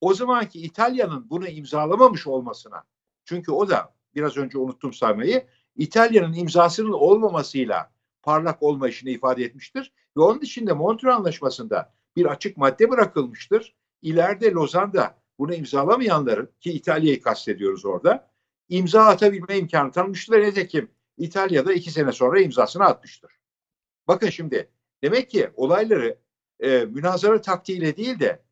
o zamanki İtalya'nın bunu imzalamamış olmasına çünkü o da biraz önce unuttum saymayı İtalya'nın imzasının olmamasıyla parlak olma işini ifade etmiştir. Ve onun içinde Montreux Anlaşması'nda bir açık madde bırakılmıştır. İleride Lozan'da bunu imzalamayanların ki İtalya'yı kastediyoruz orada imza atabilme imkanı tanımıştır nitekim İtalya'da iki sene sonra imzasını atmıştır. Bakın şimdi demek ki olayları e, münazara taktiğiyle değil de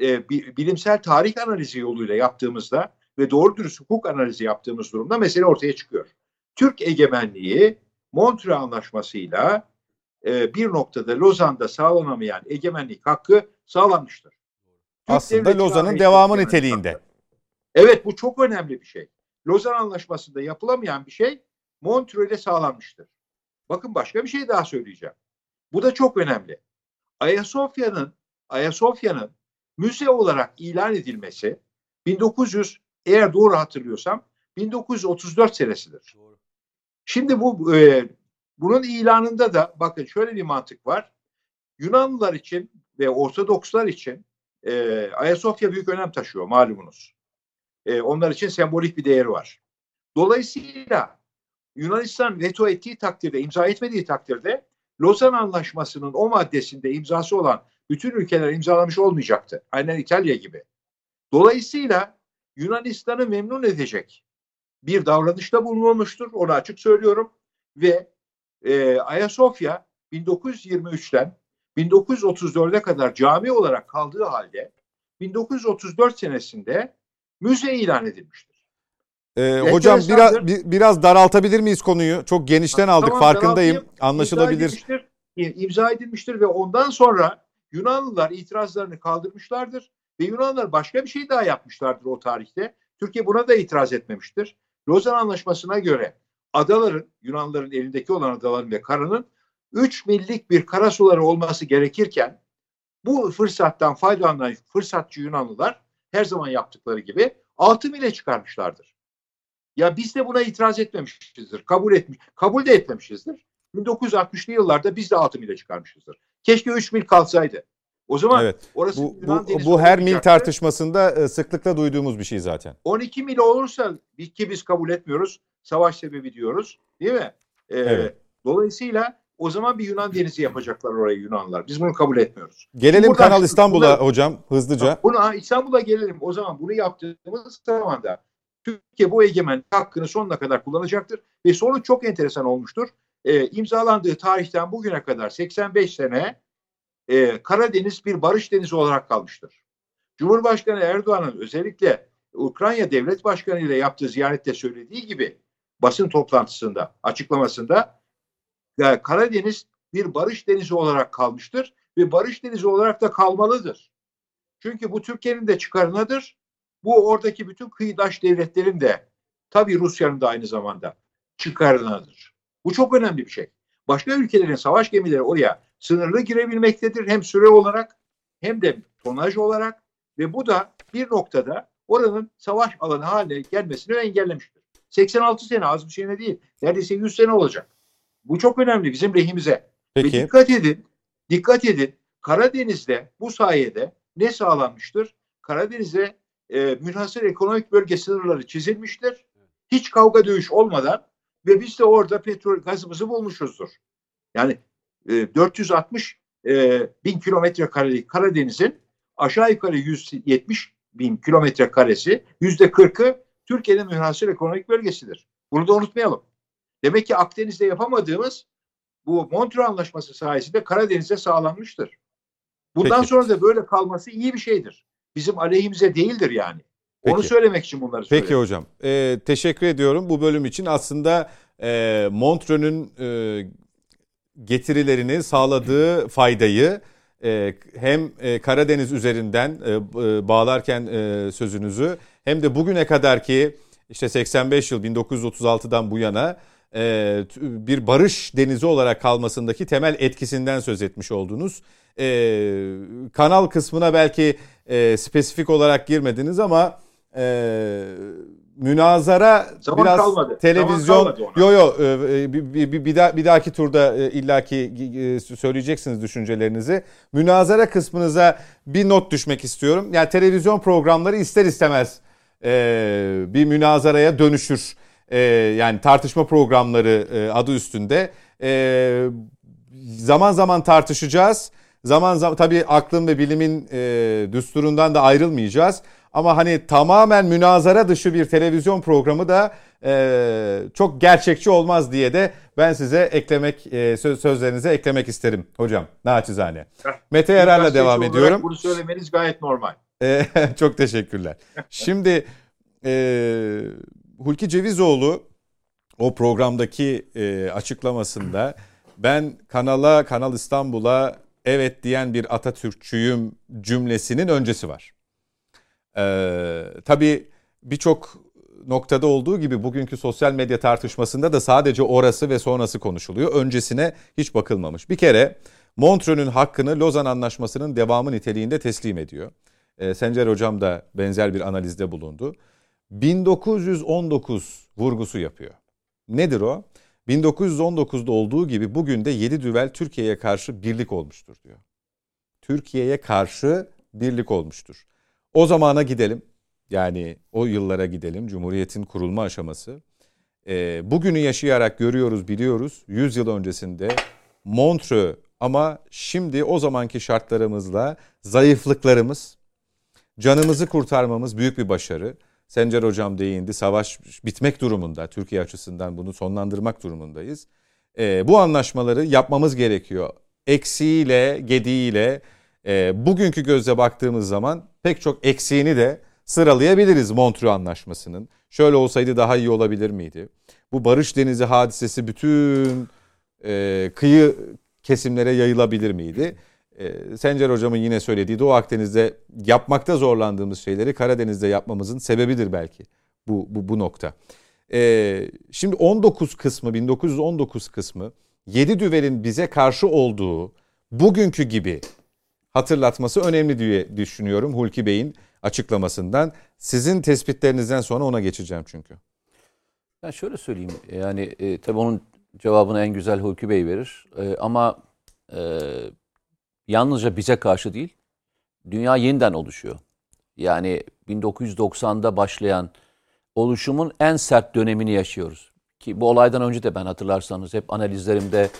e, bilimsel tarih analizi yoluyla yaptığımızda ve doğru dürüst hukuk analizi yaptığımız durumda mesele ortaya çıkıyor. Türk egemenliği Montreux Anlaşması'yla e, bir noktada Lozan'da sağlanamayan egemenlik hakkı sağlanmıştır. Türk Aslında Lozan'ın devamı niteliğinde. Hakkı. Evet bu çok önemli bir şey. Lozan Anlaşması'nda yapılamayan bir şey Montreux'de sağlanmıştır. Bakın başka bir şey daha söyleyeceğim. Bu da çok önemli. Ayasofya'nın Ayasofya'nın müze olarak ilan edilmesi 1900 eğer doğru hatırlıyorsam 1934 senesidir. Şimdi bu e, bunun ilanında da bakın şöyle bir mantık var. Yunanlılar için ve Ortodokslar için e, Ayasofya büyük önem taşıyor malumunuz. E, onlar için sembolik bir değeri var. Dolayısıyla Yunanistan veto ettiği takdirde, imza etmediği takdirde Lozan Anlaşması'nın o maddesinde imzası olan bütün ülkeler imzalamış olmayacaktı. Aynen İtalya gibi. Dolayısıyla Yunanistan'ı memnun edecek bir davranışta bulunulmuştur. Onu açık söylüyorum. Ve e, Ayasofya 1923'ten 1934'e kadar cami olarak kaldığı halde 1934 senesinde müze ilan edilmiştir. Ee, hocam biraz biraz daraltabilir miyiz konuyu? Çok genişten aldık tamam, farkındayım. Anlaşılabilir. İmza edilmiştir, imza edilmiştir ve ondan sonra Yunanlılar itirazlarını kaldırmışlardır ve Yunanlılar başka bir şey daha yapmışlardır o tarihte. Türkiye buna da itiraz etmemiştir. Lozan Anlaşması'na göre adaların, Yunanlıların elindeki olan adaların ve karanın 3 millik bir karasuları olması gerekirken bu fırsattan faydalanan fırsatçı Yunanlılar her zaman yaptıkları gibi 6 mile çıkarmışlardır. Ya biz de buna itiraz etmemişizdir. Kabul etmiş, kabul de etmemişizdir. 1960'lı yıllarda biz de 6 mile çıkarmışızdır. Keşke 3 mil kalsaydı. O zaman evet. orası bu, Yunan bu, bu her mil tartışmasında e, sıklıkla duyduğumuz bir şey zaten. 12 mil olursa ki biz kabul etmiyoruz. Savaş sebebi diyoruz. Değil mi? Ee, evet. Dolayısıyla o zaman bir Yunan denizi yapacaklar oraya Yunanlar. Biz bunu kabul etmiyoruz. Gelelim Buradan Kanal İstanbul'a hocam hızlıca. Buna İstanbul'a gelelim. O zaman bunu yaptığımız zaman da Türkiye bu egemen hakkını sonuna kadar kullanacaktır. Ve sonuç çok enteresan olmuştur. Ee, imzalandığı tarihten bugüne kadar 85 sene e, Karadeniz bir barış denizi olarak kalmıştır. Cumhurbaşkanı Erdoğan'ın özellikle Ukrayna Devlet Başkanı ile yaptığı ziyarette söylediği gibi basın toplantısında, açıklamasında e, Karadeniz bir barış denizi olarak kalmıştır ve barış denizi olarak da kalmalıdır. Çünkü bu Türkiye'nin de çıkarınadır. Bu oradaki bütün kıyıdaş devletlerin de tabii Rusya'nın da aynı zamanda çıkarınadır. Bu çok önemli bir şey. Başka ülkelerin savaş gemileri oraya sınırlı girebilmektedir hem süre olarak hem de tonaj olarak ve bu da bir noktada oranın savaş alanı haline gelmesini engellemiştir. 86 sene az bir şey değil. Neredeyse 100 sene olacak. Bu çok önemli bizim lehimize. Peki. Ve dikkat edin, dikkat edin. Karadeniz'de bu sayede ne sağlanmıştır? Karadeniz'de e, münhasır ekonomik bölge sınırları çizilmiştir. Hiç kavga dövüş olmadan ve biz de orada petrol gazımızı bulmuşuzdur. Yani e, 460 e, bin kilometre karelik Karadeniz'in aşağı yukarı 170 bin kilometre karesi yüzde 40'ı Türkiye'nin münhasır ekonomik bölgesidir. Bunu da unutmayalım. Demek ki Akdeniz'de yapamadığımız bu Montreux Anlaşması sayesinde Karadeniz'e sağlanmıştır. Bundan Peki. sonra da böyle kalması iyi bir şeydir. Bizim aleyhimize değildir yani. Onu Peki. söylemek için bunları Peki söyledim. hocam. Ee, teşekkür ediyorum bu bölüm için. Aslında e, Montreux'ün e, getirilerini sağladığı faydayı e, hem e, Karadeniz üzerinden e, bağlarken sözünüzü hem de bugüne kadar ki işte 85 yıl 1936'dan bu yana bir barış denizi olarak kalmasındaki temel etkisinden söz etmiş oldunuz. Kanal kısmına belki spesifik olarak girmediniz ama münazara Zaman biraz kalmadı. televizyon Zaman kalmadı yo yo e, bir, bir, bir, bir, daha, bir dahaki turda e, illaki e, söyleyeceksiniz düşüncelerinizi. Münazara kısmınıza bir not düşmek istiyorum. Yani televizyon programları ister istemez e, bir münazaraya dönüşür. E, yani tartışma programları e, adı üstünde. E, zaman zaman tartışacağız. Zaman zaman tabii aklın ve bilimin e, düsturundan da ayrılmayacağız. Ama hani tamamen münazara dışı bir televizyon programı da e, çok gerçekçi olmaz diye de ben size eklemek e, söz, sözlerinize eklemek isterim hocam naçizane. Mete Yarar'la devam ediyorum. Bunu söylemeniz gayet normal. E, *laughs* çok teşekkürler. Şimdi e, Hulki Cevizoğlu o programdaki e, açıklamasında ben kanala, Kanal İstanbul'a evet diyen bir Atatürkçüyüm cümlesinin öncesi var. Ee, tabii birçok noktada olduğu gibi bugünkü sosyal medya tartışmasında da sadece orası ve sonrası konuşuluyor. Öncesine hiç bakılmamış. Bir kere Montreux'ün hakkını Lozan Anlaşması'nın devamı niteliğinde teslim ediyor. Ee, Sencer Hocam da benzer bir analizde bulundu. 1919 vurgusu yapıyor. Nedir o? 1919'da olduğu gibi bugün de 7 düvel Türkiye'ye karşı birlik olmuştur diyor. Türkiye'ye karşı birlik olmuştur. O zamana gidelim. Yani o yıllara gidelim. Cumhuriyet'in kurulma aşaması. Ee, bugünü yaşayarak görüyoruz, biliyoruz. 100 yıl öncesinde Montreux ama şimdi o zamanki şartlarımızla zayıflıklarımız, canımızı kurtarmamız büyük bir başarı. Sencer Hocam değindi. Savaş bitmek durumunda. Türkiye açısından bunu sonlandırmak durumundayız. Ee, bu anlaşmaları yapmamız gerekiyor. Eksiğiyle, gediğiyle e, bugünkü gözle baktığımız zaman pek çok eksiğini de sıralayabiliriz Montreux Anlaşması'nın. Şöyle olsaydı daha iyi olabilir miydi? Bu Barış Denizi hadisesi bütün e, kıyı kesimlere yayılabilir miydi? E, Sencer Hocam'ın yine söylediği Doğu Akdeniz'de yapmakta zorlandığımız şeyleri Karadeniz'de yapmamızın sebebidir belki bu, bu, bu nokta. E, şimdi 19 kısmı, 1919 kısmı 7 düvelin bize karşı olduğu bugünkü gibi hatırlatması önemli diye düşünüyorum Hulki Bey'in açıklamasından. Sizin tespitlerinizden sonra ona geçeceğim çünkü. Ben şöyle söyleyeyim. Yani e, tabii onun cevabını en güzel Hulki Bey verir. E, ama e, yalnızca bize karşı değil, dünya yeniden oluşuyor. Yani 1990'da başlayan oluşumun en sert dönemini yaşıyoruz. Ki bu olaydan önce de ben hatırlarsanız hep analizlerimde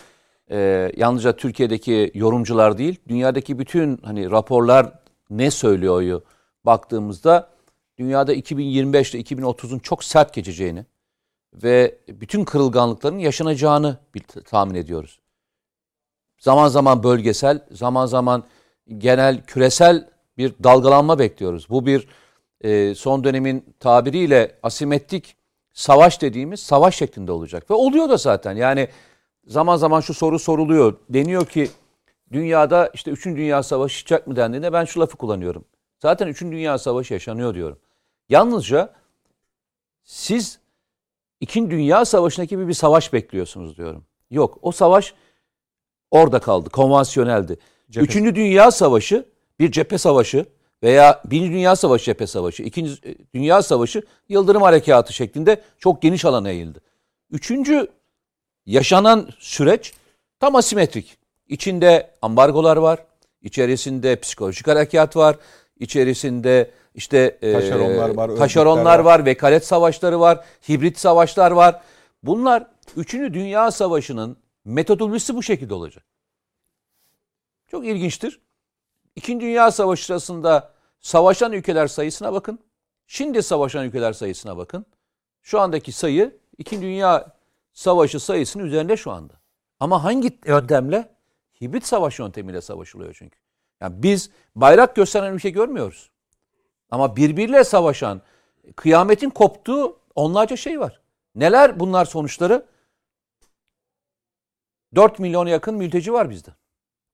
e, yalnızca Türkiye'deki yorumcular değil, dünyadaki bütün hani raporlar ne söylüyor baktığımızda dünyada 2025 ile 2030'un çok sert geçeceğini ve bütün kırılganlıkların yaşanacağını tahmin ediyoruz. Zaman zaman bölgesel, zaman zaman genel küresel bir dalgalanma bekliyoruz. Bu bir e, son dönemin tabiriyle asimetrik savaş dediğimiz savaş şeklinde olacak. Ve oluyor da zaten. Yani zaman zaman şu soru soruluyor. Deniyor ki dünyada işte 3. Dünya Savaşı çıkacak mı dendiğinde ben şu lafı kullanıyorum. Zaten 3. Dünya Savaşı yaşanıyor diyorum. Yalnızca siz 2. Dünya Savaşı'ndaki gibi bir savaş bekliyorsunuz diyorum. Yok o savaş orada kaldı. Konvansiyoneldi. Cephe. Üçüncü Dünya Savaşı bir cephe savaşı veya Birinci Dünya Savaşı cephe savaşı, İkinci Dünya Savaşı Yıldırım Harekatı şeklinde çok geniş alana yayıldı. Üçüncü yaşanan süreç tam asimetrik. İçinde ambargolar var, içerisinde psikolojik harekat var, içerisinde işte taşeronlar var, taşeronlar var, var, vekalet savaşları var, hibrit savaşlar var. Bunlar Üçüncü Dünya Savaşı'nın metodolojisi bu şekilde olacak. Çok ilginçtir. İkinci Dünya Savaşı sırasında savaşan ülkeler sayısına bakın. Şimdi savaşan ülkeler sayısına bakın. Şu andaki sayı İkinci Dünya Savaşı sayısının üzerinde şu anda. Ama hangi yöntemle? Hibrit savaş yöntemiyle savaşılıyor çünkü. Yani biz bayrak gösteren ülke görmüyoruz. Ama birbiriyle savaşan, kıyametin koptuğu onlarca şey var. Neler bunlar sonuçları? 4 milyona yakın mülteci var bizde.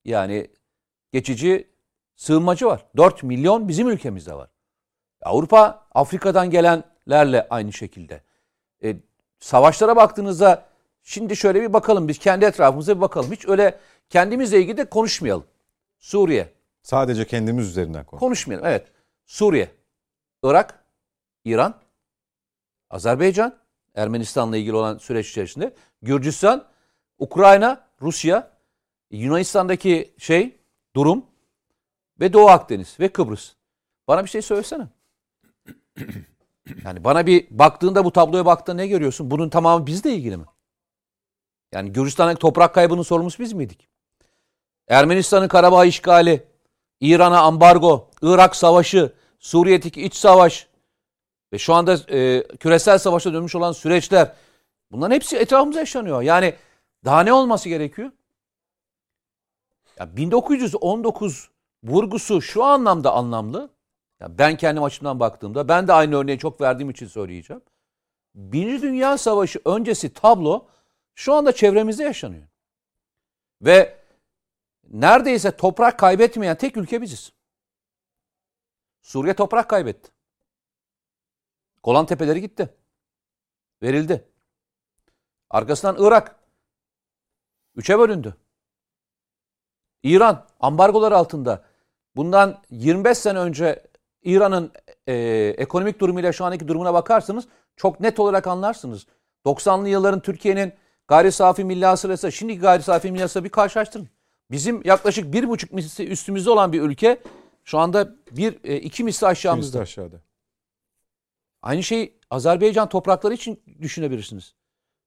Yani geçici sığınmacı var. 4 milyon bizim ülkemizde var. Avrupa, Afrika'dan gelenlerle aynı şekilde. E, savaşlara baktığınızda şimdi şöyle bir bakalım. Biz kendi etrafımıza bir bakalım. Hiç öyle kendimizle ilgili de konuşmayalım. Suriye. Sadece kendimiz üzerinden konuş. Konuşmayalım. Evet. Suriye, Irak, İran, Azerbaycan, Ermenistan'la ilgili olan süreç içerisinde, Gürcistan, Ukrayna, Rusya, Yunanistan'daki şey, durum ve Doğu Akdeniz ve Kıbrıs. Bana bir şey söylesene. *clears throat* Yani bana bir baktığında bu tabloya baktığında ne görüyorsun? Bunun tamamı bizle ilgili mi? Yani Gürcistan'daki toprak kaybının sorumlusu biz miydik? Ermenistan'ın Karabağ işgali, İran'a ambargo, Irak savaşı, Suriye'deki iç savaş ve şu anda e, küresel savaşa dönmüş olan süreçler bunların hepsi etrafımıza yaşanıyor. Yani daha ne olması gerekiyor? Ya 1919 vurgusu şu anlamda anlamlı. Ya ben kendim açımdan baktığımda ben de aynı örneği çok verdiğim için söyleyeceğim. Birinci Dünya Savaşı öncesi tablo şu anda çevremizde yaşanıyor. Ve neredeyse toprak kaybetmeyen tek ülke biziz. Suriye toprak kaybetti. Golan Tepeleri gitti. Verildi. Arkasından Irak. Üçe bölündü. İran ambargolar altında. Bundan 25 sene önce İran'ın e, ekonomik durumuyla şu anki durumuna bakarsanız çok net olarak anlarsınız. 90'lı yılların Türkiye'nin gayri safi milli hasılası, şimdiki gayri safi milli hasılası bir karşılaştırın. Bizim yaklaşık bir buçuk misli üstümüzde olan bir ülke şu anda bir e, iki misli aşağımızda. İki aşağıda. Aynı şey Azerbaycan toprakları için düşünebilirsiniz.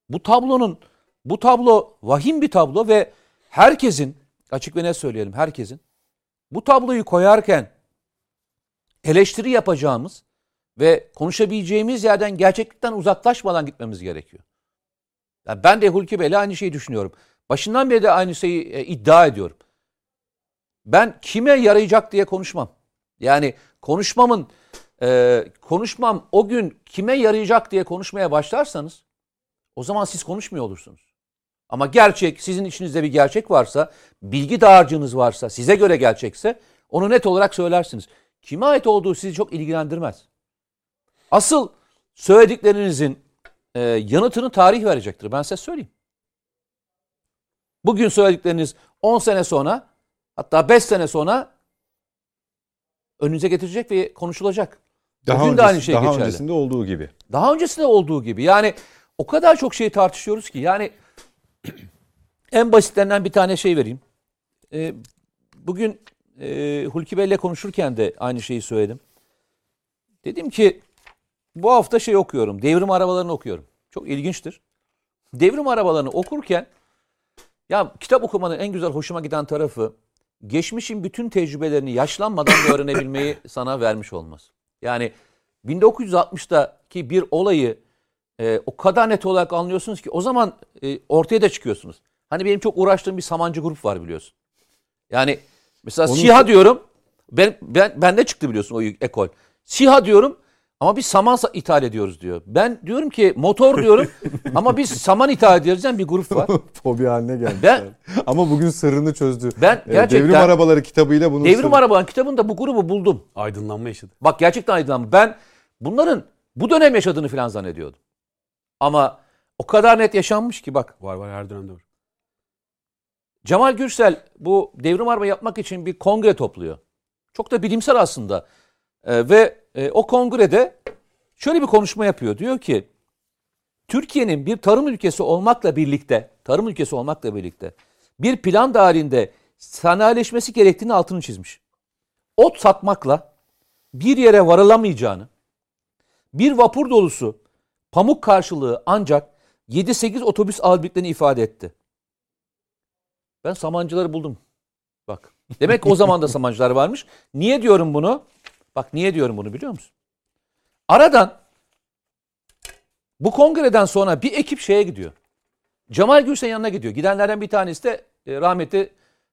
Bu tablonun bu tablo vahim bir tablo ve herkesin açık ve net söyleyelim herkesin bu tabloyu koyarken eleştiri yapacağımız ve konuşabileceğimiz yerden gerçeklikten uzaklaşmadan gitmemiz gerekiyor. Yani ben de Hulki Bey'le aynı şeyi düşünüyorum. Başından beri de aynı şeyi e, iddia ediyorum. Ben kime yarayacak diye konuşmam. Yani konuşmamın e, konuşmam o gün kime yarayacak diye konuşmaya başlarsanız o zaman siz konuşmuyor olursunuz. Ama gerçek sizin içinizde bir gerçek varsa, bilgi dağarcığınız varsa, size göre gerçekse onu net olarak söylersiniz. Kime ait olduğu sizi çok ilgilendirmez. Asıl söylediklerinizin e, yanıtını tarih verecektir. Ben size söyleyeyim. Bugün söyledikleriniz 10 sene sonra hatta 5 sene sonra önünüze getirecek ve konuşulacak. Daha Bugün öncesi, de aynı şey daha geçerli. öncesinde olduğu gibi. Daha öncesinde olduğu gibi. Yani o kadar çok şey tartışıyoruz ki. Yani *clears throat* en basitlerinden bir tane şey vereyim. Ee, bugün e, Hulki Bey'le konuşurken de aynı şeyi söyledim. Dedim ki bu hafta şey okuyorum. Devrim arabalarını okuyorum. Çok ilginçtir. Devrim arabalarını okurken ya kitap okumanın en güzel hoşuma giden tarafı geçmişin bütün tecrübelerini yaşlanmadan da öğrenebilmeyi *laughs* sana vermiş olması. Yani 1960'daki bir olayı e, o kadar net olarak anlıyorsunuz ki o zaman e, ortaya da çıkıyorsunuz. Hani benim çok uğraştığım bir Samancı grup var biliyorsun. Yani mesela Onun- SİHA diyorum. Ben, ben bende çıktı biliyorsun o ekol. SİHA diyorum ama biz saman sa- ithal ediyoruz diyor. Ben diyorum ki motor diyorum *laughs* ama biz saman ithal ediyoruz diyen bir grup var. *laughs* Fobi haline geldi. Ben Ama bugün sırrını çözdü. Ben Ee, gerçekten- Devrim Arabaları kitabıyla bunun Devrim sırrı- Arabaların kitabında bu grubu buldum. Aydınlanma yaşadı. Bak gerçekten aydınlandım. Ben bunların bu dönem yaşadığını falan zannediyordum. Ama o kadar net yaşanmış ki bak. Var var her dönemde var. Cemal Gürsel bu devrim araba yapmak için bir kongre topluyor. Çok da bilimsel aslında. Ee, ve e, o kongrede şöyle bir konuşma yapıyor. Diyor ki Türkiye'nin bir tarım ülkesi olmakla birlikte, tarım ülkesi olmakla birlikte bir plan dahilinde sanayileşmesi gerektiğini altını çizmiş. Ot satmakla bir yere varılamayacağını, bir vapur dolusu pamuk karşılığı ancak 7-8 otobüs alabildiklerini ifade etti. Ben Samancıları buldum. Bak. Demek o zaman da Samancılar varmış. Niye diyorum bunu? Bak niye diyorum bunu biliyor musun? Aradan bu kongreden sonra bir ekip şeye gidiyor. Cemal Gürsel'in yanına gidiyor. Gidenlerden bir tanesi de e, rahmetli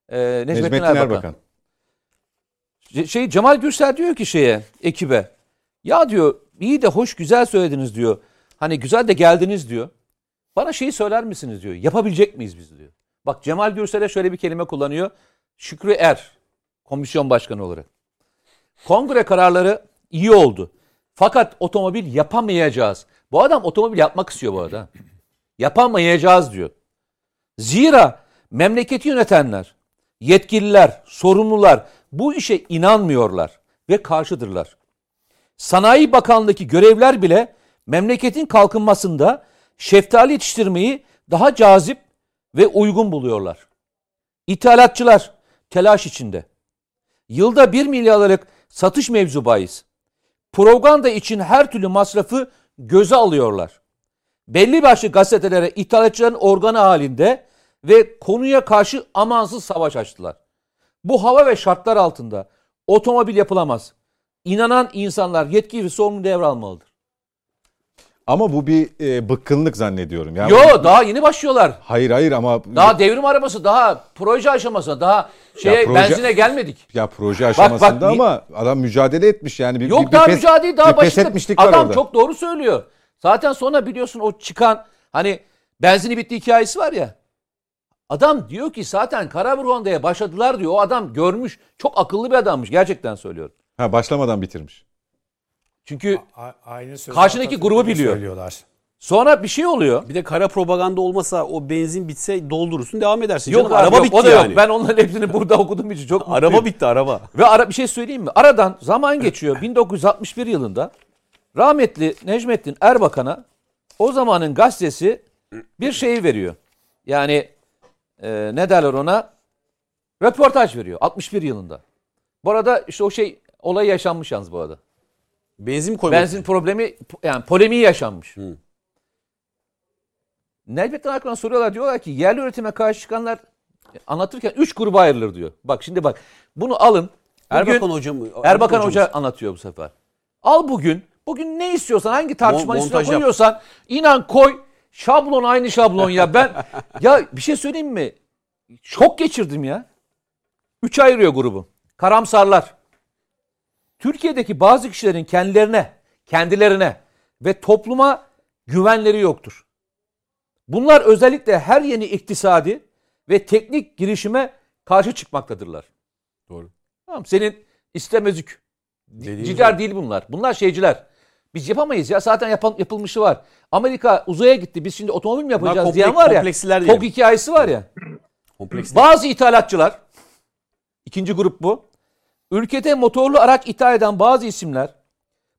e, Necmettin, Necmettin Erbakan. Erbakan. Şey Cemal Gürsel diyor ki şeye ekibe. Ya diyor iyi de hoş güzel söylediniz diyor. Hani güzel de geldiniz diyor. Bana şeyi söyler misiniz diyor. Yapabilecek miyiz biz diyor. Bak Cemal Gürsel'e şöyle bir kelime kullanıyor. Şükrü Er komisyon başkanı olarak. Kongre kararları iyi oldu. Fakat otomobil yapamayacağız. Bu adam otomobil yapmak istiyor bu arada. Yapamayacağız diyor. Zira memleketi yönetenler, yetkililer, sorumlular bu işe inanmıyorlar ve karşıdırlar. Sanayi Bakanlığı'ndaki görevler bile memleketin kalkınmasında şeftali yetiştirmeyi daha cazip ve uygun buluyorlar. İthalatçılar telaş içinde. Yılda 1 milyarlık satış mevzu bahis. Propaganda için her türlü masrafı göze alıyorlar. Belli başlı gazetelere ithalatçıların organı halinde ve konuya karşı amansız savaş açtılar. Bu hava ve şartlar altında otomobil yapılamaz. İnanan insanlar yetki ve sorumluluğu devralmalıdır. Ama bu bir e, bıkkınlık zannediyorum. Yani Yo daha yeni başlıyorlar. Hayır hayır ama Daha devrim arabası, daha proje aşamasında, daha şeye proje- benzine gelmedik. ya proje aşamasında bak, ama adam mücadele etmiş yani. Bir, Yok bir, daha pes- mücadele daha başında. Adam orada. çok doğru söylüyor. Zaten sonra biliyorsun o çıkan hani benzini bitti hikayesi var ya. Adam diyor ki zaten Karaburhan'daya başladılar diyor. O adam görmüş. Çok akıllı bir adammış. Gerçekten söylüyorum. Ha, başlamadan bitirmiş. Çünkü A- aynı sözü Karşındaki grubu biliyor. Söylüyorlar. sonra bir şey oluyor. Bir de kara propaganda olmasa o benzin bitse doldurursun devam edersin. Yok Canım, abi, araba yok, bitti o da yani. yok. Ben onların hepsini burada okuduğum için çok *laughs* mutluyum. Araba bitti araba. Ve ara bir şey söyleyeyim mi? Aradan zaman geçiyor. *clears throat* 1961 yılında rahmetli Necmettin Erbakan'a o zamanın gazetesi bir şey veriyor. Yani e, ne derler ona? Röportaj veriyor 61 yılında. Bu arada işte o şey olay yaşanmış yalnız bu arada. Benzin koymak? Benzin problemi yani polemiği yaşanmış. Necmettin Erbakan'a soruyorlar diyorlar ki yerli üretime karşı çıkanlar anlatırken 3 gruba ayrılır diyor. Bak şimdi bak bunu alın. Bugün- Erbakan hocam. Erbakan hocamız. Hoca anlatıyor bu sefer. Al bugün. Bugün ne istiyorsan hangi tartışmanın üstüne yap. koyuyorsan inan koy. Şablon aynı şablon ya. Ben *laughs* ya bir şey söyleyeyim mi? Şok geçirdim ya. Üç ayırıyor grubu. Karamsarlar. Türkiye'deki bazı kişilerin kendilerine, kendilerine ve topluma güvenleri yoktur. Bunlar özellikle her yeni iktisadi ve teknik girişime karşı çıkmaktadırlar. Doğru. Tamam senin istemezük. Gibi. değil bunlar. Bunlar şeyciler. Biz yapamayız ya. Zaten yapan, yapılmışı var. Amerika uzaya gitti. Biz şimdi otomobil mi yapacağız komplek- diyen var ya. kompleksiler Tok diyelim. hikayesi var ya. Kompleks. Bazı ithalatçılar, ikinci grup bu. Ülkede motorlu araç ithal eden bazı isimler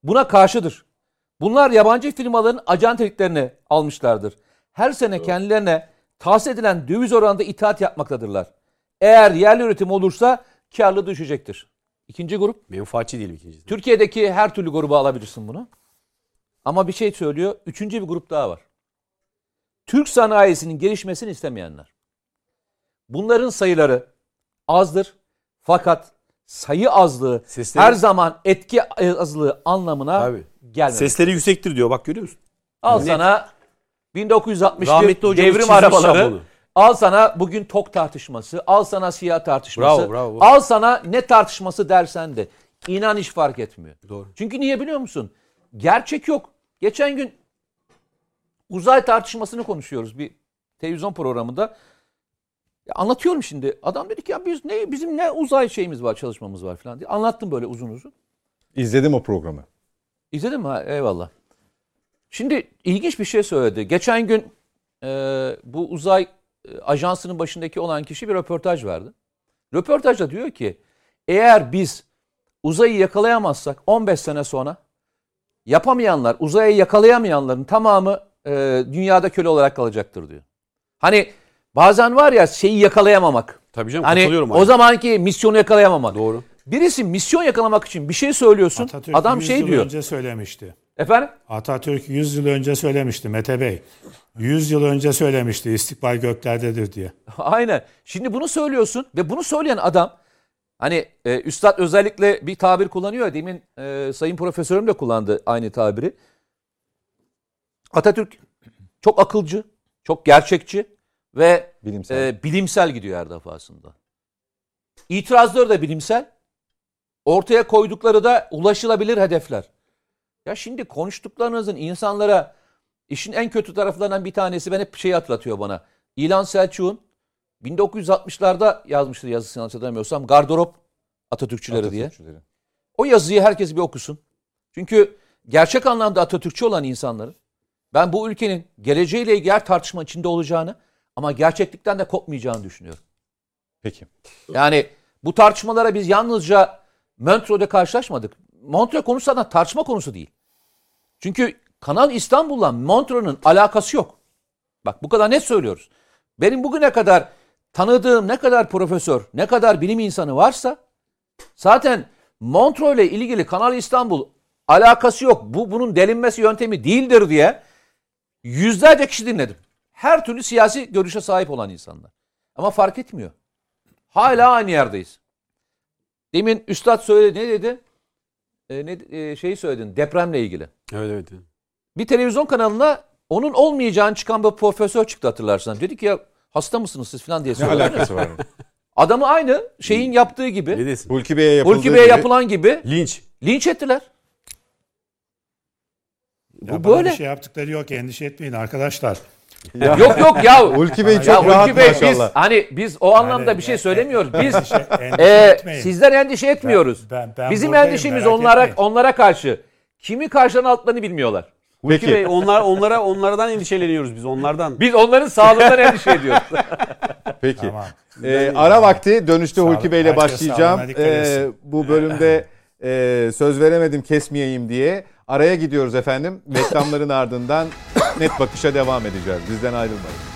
buna karşıdır. Bunlar yabancı firmaların ajanteliklerini almışlardır. Her sene kendilerine tahsis edilen döviz oranında ithalat yapmaktadırlar. Eğer yerli üretim olursa karlı düşecektir. İkinci grup. Menfaatçi değil ikincisi. Türkiye'deki her türlü gruba alabilirsin bunu. Ama bir şey söylüyor. Üçüncü bir grup daha var. Türk sanayisinin gelişmesini istemeyenler. Bunların sayıları azdır. Fakat sayı azlığı Sesleri- her zaman etki azlığı anlamına Tabii. gelmez. Sesleri yüksektir diyor bak görüyor musun? Al Net. sana 1961 Rahmetli hocamız devrim arabaları. Al sana bugün tok tartışması, al sana siyah tartışması, Bravo, bravo. al sana ne tartışması dersen de inan hiç fark etmiyor. Doğru. Çünkü niye biliyor musun? Gerçek yok. Geçen gün uzay tartışmasını konuşuyoruz bir televizyon programında. Ya anlatıyorum şimdi. Adam dedi ki ya biz ne bizim ne uzay şeyimiz var, çalışmamız var falan diye. Anlattım böyle uzun uzun. İzledim o programı. İzledin mi? Ha, eyvallah. Şimdi ilginç bir şey söyledi. Geçen gün e, bu uzay e, ajansının başındaki olan kişi bir röportaj verdi. Röportajda diyor ki eğer biz uzayı yakalayamazsak 15 sene sonra yapamayanlar, uzayı yakalayamayanların tamamı e, dünyada köle olarak kalacaktır diyor. Hani bazen var ya şeyi yakalayamamak. Tabii canım Hani katılıyorum. o abi. zamanki misyonu yakalayamamak. Doğru. Birisi misyon yakalamak için bir şey söylüyorsun. Atatürk adam 100 şey yıl diyor. önce söylemişti. Efendim? Atatürk 100 yıl önce söylemişti Mete Bey. 100 yıl önce söylemişti istikbal göklerdedir diye. *laughs* Aynen. Şimdi bunu söylüyorsun ve bunu söyleyen adam hani e, üstad özellikle bir tabir kullanıyor. Demin e, sayın profesörüm de kullandı aynı tabiri. Atatürk çok akılcı, çok gerçekçi ve Bilimsel. e, bilimsel gidiyor her defasında. İtirazları da bilimsel. Ortaya koydukları da ulaşılabilir hedefler. Ya şimdi konuştuklarınızın insanlara işin en kötü taraflarından bir tanesi ben hep şey hatırlatıyor bana. İlan Selçuk'un 1960'larda yazmıştır yazısını hatırlamıyorsam Gardırop Atatürkçüleri diye. Atatürkçüleri. O yazıyı herkes bir okusun. Çünkü gerçek anlamda Atatürkçü olan insanların ben bu ülkenin geleceğiyle ilgili her tartışma içinde olacağını ama gerçeklikten de kopmayacağını düşünüyorum. Peki. Yani bu tartışmalara biz yalnızca Montreux'de karşılaşmadık. Montreux konusu zaten tartışma konusu değil. Çünkü Kanal İstanbul'la Montreux'un alakası yok. Bak bu kadar net söylüyoruz. Benim bugüne kadar tanıdığım ne kadar profesör, ne kadar bilim insanı varsa zaten Montreux ile ilgili Kanal İstanbul alakası yok. Bu bunun delinmesi yöntemi değildir diye yüzlerce kişi dinledim. Her türlü siyasi görüşe sahip olan insanlar. Ama fark etmiyor. Hala aynı yerdeyiz. Demin üstad söyledi ne dedi? Ee, ne e, şeyi söyledin depremle ilgili. Evet evet. Bir televizyon kanalına onun olmayacağını çıkan bir profesör çıktı hatırlarsan. Dedi ki ya hasta mısınız siz falan diye Ne söyledi. alakası var? Adamı aynı şeyin yaptığı Ne gibi. desin? Hulki Bey'e yapıldığı Hulki Bey'e gibi- yapılan gibi Linç. linç ettiler. Ya Bu bana böyle. bir şey yaptıkları yok endişe etmeyin arkadaşlar. Yok yok ya. *laughs* Hulki Bey ya çok rahat Hulki Bey biz maşallah. hani biz o anlamda Yani, bir şey e, söylemiyoruz. Biz Endişe, endişe e, sizden endişe etmiyoruz. ben- ben Bizim buradayım, endişemiz onlara etmeyin. onlara karşı. Kimi karşılarına aldıklarını bilmiyorlar. Hulki Peki. Bey onlar onlara onlardan endişeleniyoruz biz onlardan. Biz onların sağlığından endişe ediyoruz. *laughs* Peki. Tamam. Ee, ara vakti dönüşte Hulki Bey'le herkes başlayacağım. Ee, bu bölümde e, söz veremedim kesmeyeyim diye. Araya gidiyoruz efendim. Reklamların ardından *laughs* net bakışa devam edeceğiz. Bizden ayrılmayın.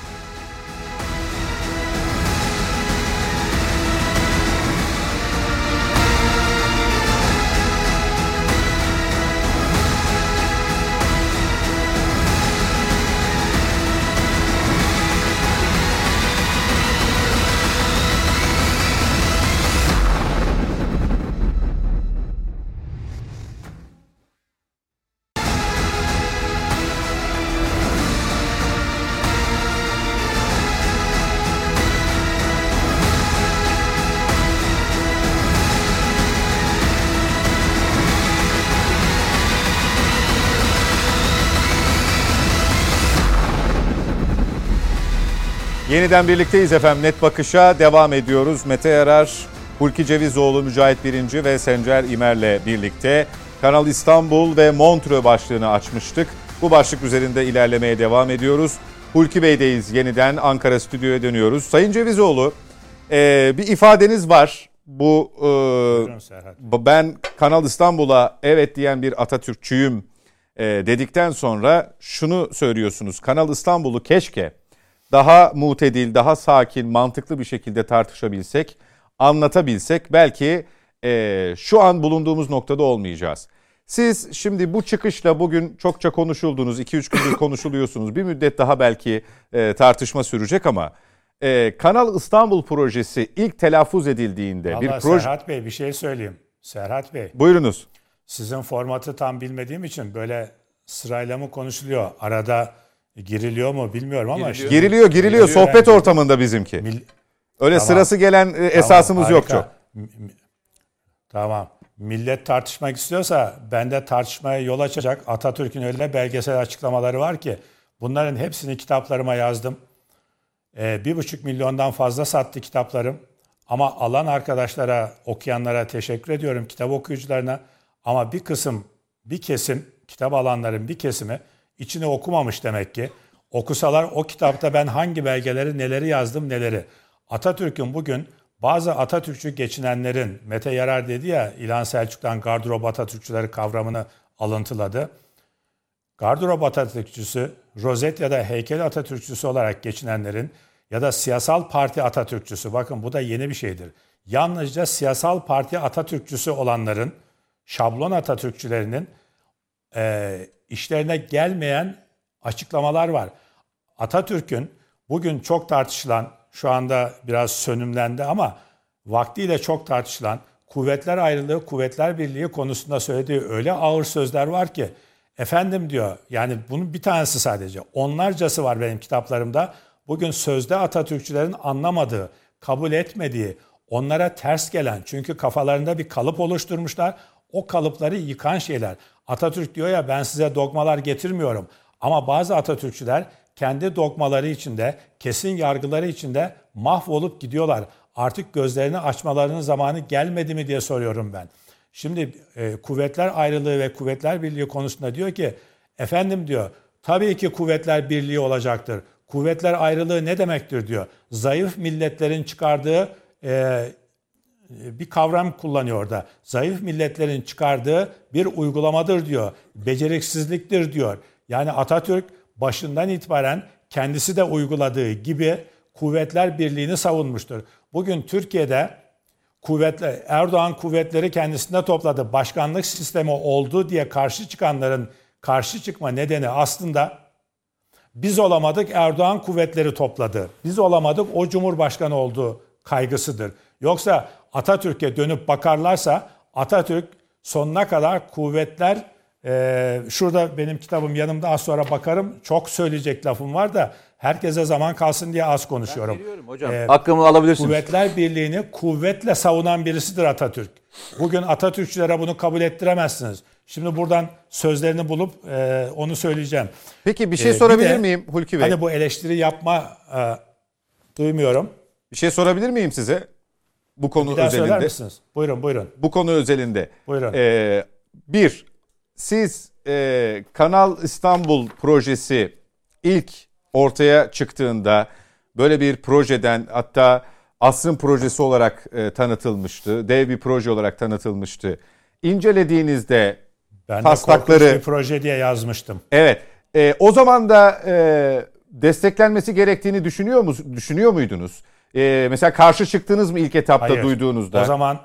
Yeniden birlikteyiz efendim. Net Bakış'a devam ediyoruz. Mete Yarar, Hulki Cevizoğlu, Mücahit Birinci ve Sencer İmer'le birlikte Kanal İstanbul ve Montreux başlığını açmıştık. Bu başlık üzerinde ilerlemeye devam ediyoruz. Hulki Bey'deyiz yeniden Ankara stüdyoya dönüyoruz. Sayın Cevizoğlu e, bir ifadeniz var. Bu e, Buyurun ben Kanal İstanbul'a evet diyen bir Atatürkçüyüm e, dedikten sonra şunu söylüyorsunuz. Kanal İstanbul'u keşke daha mutedil, daha sakin, mantıklı bir şekilde tartışabilsek, anlatabilsek belki e, şu an bulunduğumuz noktada olmayacağız. Siz şimdi bu çıkışla bugün çokça konuşuldunuz, 2-3 gündür konuşuluyorsunuz. Bir müddet daha belki e, tartışma sürecek ama e, Kanal İstanbul projesi ilk telaffuz edildiğinde bir Vallahi proje... Serhat Bey bir şey söyleyeyim. Serhat Bey Buyurunuz. sizin formatı tam bilmediğim için böyle sırayla mı konuşuluyor? Arada giriliyor mu bilmiyorum ama Giriliyor. Giriliyor giriliyor Giriliyor sohbet yani. ortamında bizimki. Mil- Öyle Tamam. sırası gelen e, Tamam, esasımız yok harika. çok. M- m- Tamam. Millet tartışmak istiyorsa bende tartışmaya yol açacak Atatürk'ün öyle belgesel açıklamaları var ki bunların hepsini kitaplarıma yazdım. Ee, bir buçuk milyondan fazla sattı kitaplarım. Ama alan arkadaşlara, okuyanlara teşekkür ediyorum, kitap okuyucularına. Ama bir kısım, bir kesim, kitap alanların bir kesimi içini okumamış demek ki. Okusalar o kitapta ben hangi belgeleri, neleri yazdım, neleri. Atatürk'ün bugün bazı Atatürkçü geçinenlerin, Mete Yarar dedi ya İlhan Selçuk'tan gardırop Atatürkçüleri kavramını alıntıladı. Gardırop Atatürkçüsü, rozet ya da heykel Atatürkçüsü olarak geçinenlerin ya da siyasal parti Atatürkçüsü, bakın bu da yeni bir şeydir. Yalnızca siyasal parti Atatürkçüsü olanların, şablon Atatürkçülerinin e, işlerine gelmeyen açıklamalar var. Atatürk'ün bugün çok tartışılan, şu anda biraz sönümlendi ama vaktiyle çok tartışılan kuvvetler ayrılığı, kuvvetler birliği konusunda söylediği öyle ağır sözler var ki efendim diyor yani bunun bir tanesi sadece onlarcası var benim kitaplarımda. Bugün sözde Atatürkçülerin anlamadığı, kabul etmediği, onlara ters gelen çünkü kafalarında bir kalıp oluşturmuşlar. O kalıpları yıkan şeyler. Atatürk diyor ya ben size dogmalar getirmiyorum. Ama bazı Atatürkçüler kendi dogmaları içinde, kesin yargıları içinde mahvolup gidiyorlar. Artık gözlerini açmalarının zamanı gelmedi mi diye soruyorum ben. Şimdi e, kuvvetler ayrılığı ve kuvvetler birliği konusunda diyor ki efendim diyor tabii ki kuvvetler birliği olacaktır. Kuvvetler ayrılığı ne demektir diyor. Zayıf milletlerin çıkardığı e, bir kavram kullanıyor orada. Zayıf milletlerin çıkardığı bir uygulamadır diyor. Beceriksizliktir diyor. Yani Atatürk başından itibaren kendisi de uyguladığı gibi kuvvetler birliğini savunmuştur. Bugün Türkiye'de kuvvetler Erdoğan kuvvetleri kendisinde topladı. Başkanlık sistemi oldu diye karşı çıkanların karşı çıkma nedeni aslında biz olamadık Erdoğan kuvvetleri topladı. Biz olamadık o cumhurbaşkanı oldu kaygısıdır. Yoksa Atatürk'e dönüp bakarlarsa Atatürk sonuna kadar kuvvetler e, şurada benim kitabım yanımda az sonra bakarım. Çok söyleyecek lafım var da herkese zaman kalsın diye az konuşuyorum. Biliyorum hocam. Ee, Hakkımı alabilirsiniz. Kuvvetler Birliği'ni kuvvetle savunan birisidir Atatürk. Bugün Atatürkçülere bunu kabul ettiremezsiniz. Şimdi buradan sözlerini bulup e, onu söyleyeceğim. Peki bir şey Ee, bir sorabilir de miyim Hulki Bey? Hani bu eleştiri yapma e, duymuyorum. Bir şey sorabilir miyim size? Bu konu Bir daha söyler özelinde. misiniz? Buyurun buyurun. Bu konu özelinde. Buyurun. Ee, bir, siz e, Kanal İstanbul projesi ilk ortaya çıktığında böyle bir projeden hatta asrın projesi olarak e, tanıtılmıştı. Dev bir proje olarak tanıtılmıştı. İncelediğinizde Ben taslakları- korkunç bir proje diye yazmıştım. evet e, o zaman da e, desteklenmesi gerektiğini düşünüyor mu düşünüyor muydunuz? E, mesela karşı çıktınız mı ilk etapta Hayır. duyduğunuzda? O zaman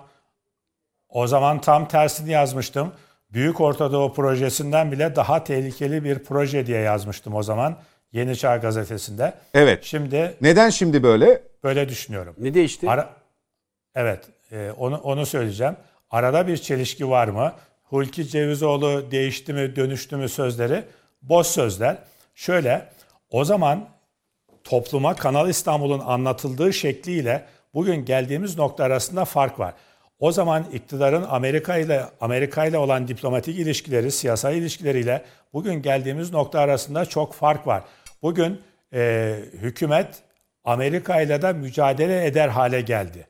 o zaman tam tersini yazmıştım. Büyük Orta Doğu projesinden bile daha tehlikeli bir proje diye yazmıştım o zaman Yeni Çağ gazetesinde. Evet. Şimdi Neden şimdi böyle? böyle düşünüyorum. Ne değişti? Ara, evet, e, onu onu söyleyeceğim. Arada bir çelişki var mı? Hulki Cevizoğlu değişti mi, dönüştü mü sözleri boş sözler. Şöyle, o zaman topluma Kanal İstanbul'un anlatıldığı şekliyle bugün geldiğimiz nokta arasında fark var. O zaman iktidarın Amerika ile Amerika ile olan diplomatik ilişkileri, siyasal ilişkileriyle bugün geldiğimiz nokta arasında çok fark var. Bugün e, hükümet Amerika ile de mücadele eder hale geldi.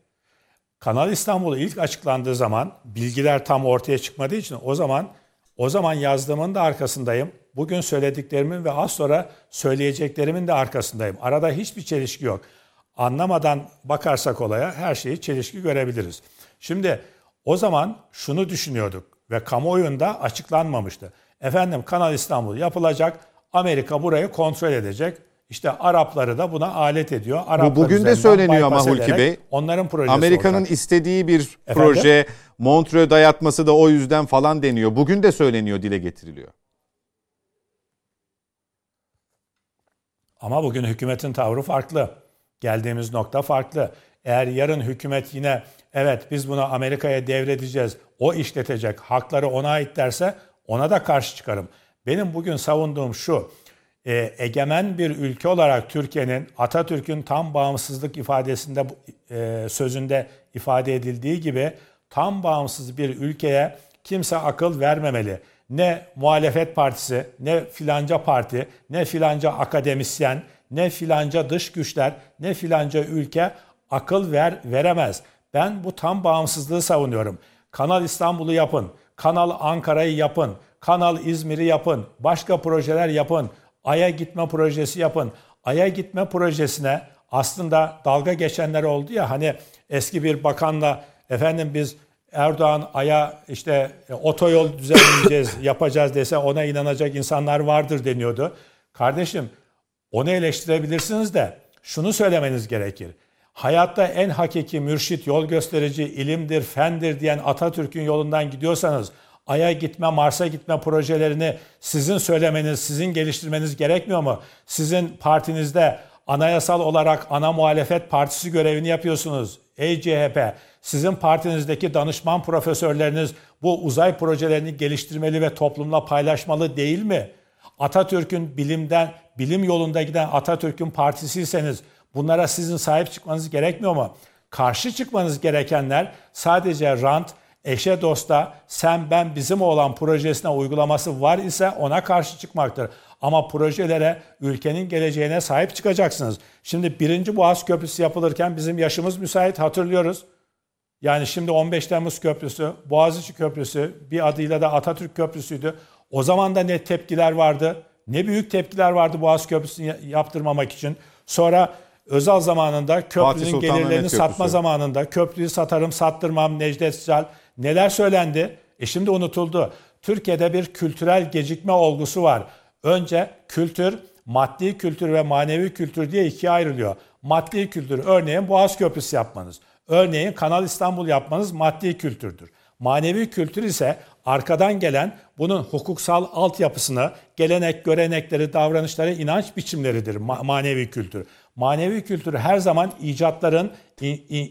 Kanal İstanbul ilk açıklandığı zaman bilgiler tam ortaya çıkmadığı için o zaman o zaman yazdığımın da arkasındayım. Bugün söylediklerimin ve az sonra söyleyeceklerimin de arkasındayım. Arada hiçbir çelişki yok. Anlamadan bakarsak olaya her şeyi çelişki görebiliriz. Şimdi o zaman şunu düşünüyorduk ve kamuoyunda açıklanmamıştı. Efendim Kanal İstanbul yapılacak. Amerika burayı kontrol edecek. İşte Arapları da buna alet ediyor. Araplar bugün de söyleniyor ama Hulki Bey. Onların projesi Amerika'nın olacak. istediği bir Efendim? proje, Montreux dayatması da o yüzden falan deniyor. Bugün de söyleniyor, dile getiriliyor. Ama bugün hükümetin tavrı farklı. Geldiğimiz nokta farklı. Eğer yarın hükümet yine evet biz bunu Amerika'ya devredeceğiz, o işletecek, hakları ona ait derse ona da karşı çıkarım. Benim bugün savunduğum şu, e, egemen bir ülke olarak Türkiye'nin Atatürk'ün tam bağımsızlık ifadesinde e, sözünde ifade edildiği gibi tam bağımsız bir ülkeye kimse akıl vermemeli. Ne muhalefet partisi, ne filanca parti, ne filanca akademisyen, ne filanca dış güçler, ne filanca ülke akıl ver veremez. Ben bu tam bağımsızlığı savunuyorum. Kanal İstanbul'u yapın, Kanal Ankara'yı yapın, Kanal İzmir'i yapın, başka projeler yapın, Ay'a gitme projesi yapın. Ay'a gitme projesine aslında dalga geçenler oldu ya hani eski bir bakanla efendim biz Erdoğan Ay'a işte e, otoyol düzenleyeceğiz, *laughs* yapacağız dese ona inanacak insanlar vardır deniyordu. Kardeşim onu eleştirebilirsiniz de şunu söylemeniz gerekir. Hayatta en hakiki mürşit, yol gösterici, ilimdir, fendir diyen Atatürk'ün yolundan gidiyorsanız Ay'a gitme, Mars'a gitme projelerini sizin söylemeniz, sizin geliştirmeniz gerekmiyor mu? Sizin partinizde anayasal olarak ana muhalefet partisi görevini yapıyorsunuz. Ey CHP, sizin partinizdeki danışman profesörleriniz bu uzay projelerini geliştirmeli ve toplumla paylaşmalı değil mi? Atatürk'ün bilimden, bilim yolunda giden Atatürk'ün partisiyseniz bunlara sizin sahip çıkmanız gerekmiyor mu? Karşı çıkmanız gerekenler sadece rant, eşe dosta sen ben bizim olan projesine uygulaması var ise ona karşı çıkmaktır. Ama projelere, ülkenin geleceğine sahip çıkacaksınız. Şimdi birinci Boğaz Köprüsü yapılırken bizim yaşımız müsait hatırlıyoruz. Yani şimdi 15 Temmuz Köprüsü, Boğaziçi Köprüsü, bir adıyla da Atatürk Köprüsü'ydü. O zaman da ne tepkiler vardı, ne büyük tepkiler vardı Boğaz Köprüsü'nü yaptırmamak için. Sonra Özal zamanında köprünün gelirlerini satma zamanında köprüyü satarım sattırmam Necdet Sıcal neler söylendi? E şimdi unutuldu. Türkiye'de bir kültürel gecikme olgusu var. Önce kültür, maddi kültür ve manevi kültür diye ikiye ayrılıyor. Maddi kültür örneğin Boğaz Köprüsü yapmanız. Örneğin Kanal İstanbul yapmanız maddi kültürdür. Manevi kültür ise arkadan gelen bunun hukuksal altyapısını, gelenek, görenekleri, davranışları, inanç biçimleridir ma- manevi kültür. Manevi kültür her zaman icatların,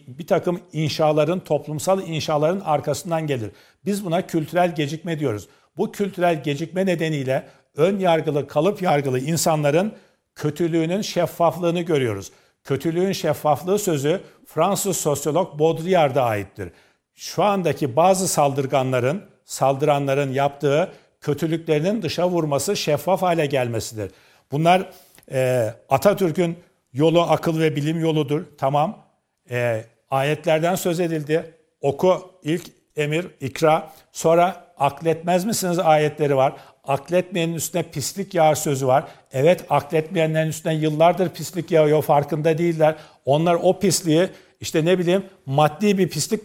bir takım inşaların, toplumsal inşaların arkasından gelir. Biz buna kültürel gecikme diyoruz. Bu kültürel gecikme nedeniyle ön yargılı, kalıp yargılı insanların kötülüğünün şeffaflığını görüyoruz. Kötülüğün şeffaflığı sözü Fransız sosyolog Baudrillard'a aittir. Şu andaki bazı saldırganların, saldıranların yaptığı kötülüklerinin dışa vurması, şeffaf hale gelmesidir. Bunlar e, Atatürk'ün yolu akıl ve bilim yoludur. Tamam. E, ayetlerden söz edildi. Oku ilk emir, ikra. Sonra akletmez misiniz ayetleri var. Akletmeyenin üstüne pislik yağar sözü var. Evet akletmeyenlerin üstüne yıllardır pislik yağıyor farkında değiller. Onlar o pisliği işte ne bileyim maddi bir pislik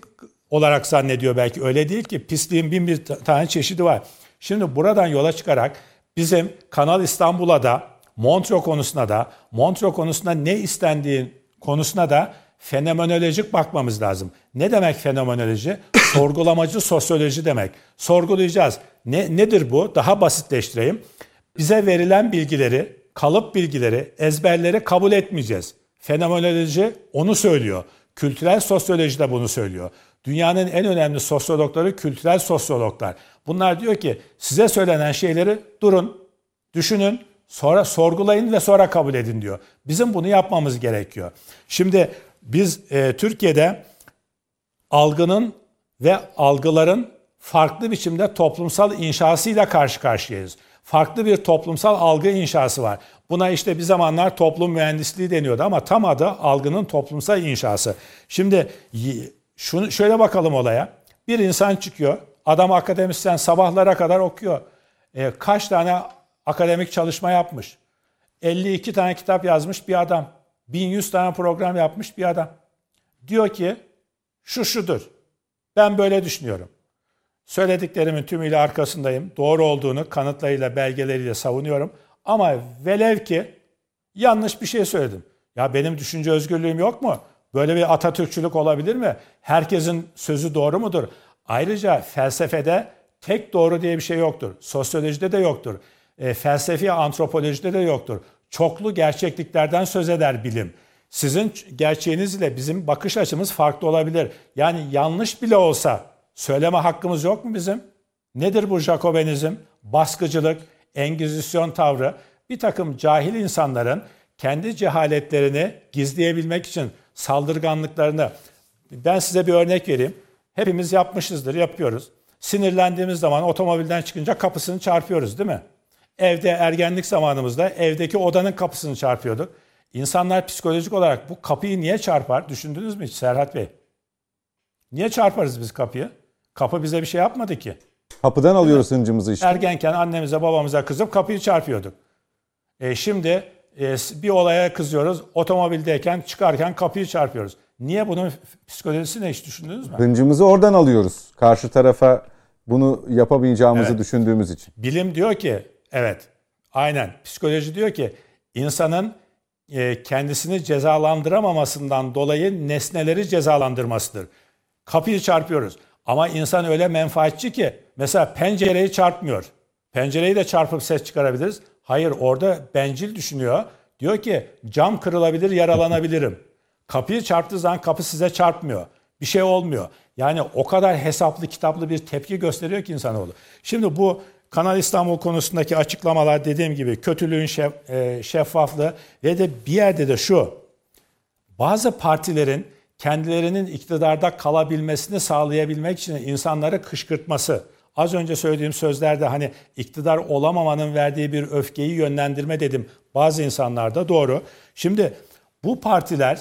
olarak zannediyor belki. Öyle değil ki pisliğin bin bir tane çeşidi var. Şimdi buradan yola çıkarak bizim Kanal İstanbul'a da Montreux konusuna da Montreux konusunda ne istendiği konusuna da fenomenolojik bakmamız lazım. Ne demek fenomenoloji? *coughs* Sorgulamacı sosyoloji demek. Sorgulayacağız. Ne, nedir bu? Daha basitleştireyim. Bize verilen bilgileri, kalıp bilgileri, ezberleri kabul etmeyeceğiz. Fenomenoloji onu söylüyor. Kültürel sosyoloji de bunu söylüyor. Dünyanın en önemli sosyologları kültürel sosyologlar. Bunlar diyor ki size söylenen şeyleri durun, düşünün, sonra sorgulayın ve sonra kabul edin diyor. Bizim bunu yapmamız gerekiyor. Şimdi biz e, Türkiye'de algının ve algıların farklı biçimde toplumsal inşasıyla karşı karşıyayız. Farklı bir toplumsal algı inşası var. Buna işte bir zamanlar toplum mühendisliği deniyordu ama tam adı algının toplumsal inşası. Şimdi şunu şöyle bakalım olaya. Bir insan çıkıyor, adam akademisyen sabahlara kadar okuyor. E, kaç tane akademik çalışma yapmış? 52 tane kitap yazmış bir adam. 1100 tane program yapmış bir adam. Diyor ki şu şudur. Ben böyle düşünüyorum. Söylediklerimin tümüyle arkasındayım. Doğru olduğunu kanıtlarıyla, belgeleriyle savunuyorum. Ama velev ki yanlış bir şey söyledim. Ya benim düşünce özgürlüğüm yok mu? Böyle bir Atatürkçülük olabilir mi? Herkesin sözü doğru mudur? Ayrıca felsefede tek doğru diye bir şey yoktur. Sosyolojide de yoktur. E, felsefi antropolojide de yoktur. Çoklu gerçekliklerden söz eder bilim. Sizin gerçeğiniz ile bizim bakış açımız farklı olabilir. Yani yanlış bile olsa söyleme hakkımız yok mu bizim? Nedir bu Jacobenizm? Baskıcılık, Engizisyon tavrı. bir takım cahil insanların kendi cehaletlerini gizleyebilmek için saldırganlıklarını ben size bir örnek vereyim. Hepimiz yapmışızdır, yapıyoruz. Sinirlendiğimiz zaman otomobilden çıkınca kapısını çarpıyoruz değil mi? Evde ergenlik zamanımızda evdeki odanın kapısını çarpıyorduk. İnsanlar psikolojik olarak bu kapıyı niye çarpar? Düşündünüz mü hiç Serhat Bey? Niye çarparız biz kapıyı? Kapı bize bir şey yapmadı ki. Kapıdan alıyoruz hıncımızı işte. Ergenken annemize babamıza kızıp kapıyı çarpıyorduk. E şimdi e, bir olaya kızıyoruz. Otomobildeyken çıkarken kapıyı çarpıyoruz. Niye bunun psikolojisini hiç düşündünüz mü? Hıncımızı oradan alıyoruz. Karşı tarafa bunu yapamayacağımızı Evet. düşündüğümüz için. Bilim diyor ki evet aynen psikoloji diyor ki insanın e, kendisini cezalandıramamasından dolayı nesneleri cezalandırmasıdır. Kapıyı çarpıyoruz. Ama insan öyle menfaatçi ki mesela pencereyi çarpmıyor. Pencereyi de çarpıp ses çıkarabiliriz. Hayır orada bencil düşünüyor. Diyor ki cam kırılabilir yaralanabilirim. Kapıyı çarptığı zaman kapı size çarpmıyor. Bir şey olmuyor. Yani o kadar hesaplı kitaplı bir tepki gösteriyor ki insanoğlu. Şimdi bu Kanal İstanbul konusundaki açıklamalar dediğim gibi kötülüğün şef, e, şeffaflığı ve de bir yerde de şu. Bazı partilerin kendilerinin iktidarda kalabilmesini sağlayabilmek için insanları kışkırtması. Az önce söylediğim sözlerde hani iktidar olamamanın verdiği bir öfkeyi yönlendirme dedim. Bazı insanlarda doğru. Şimdi bu partiler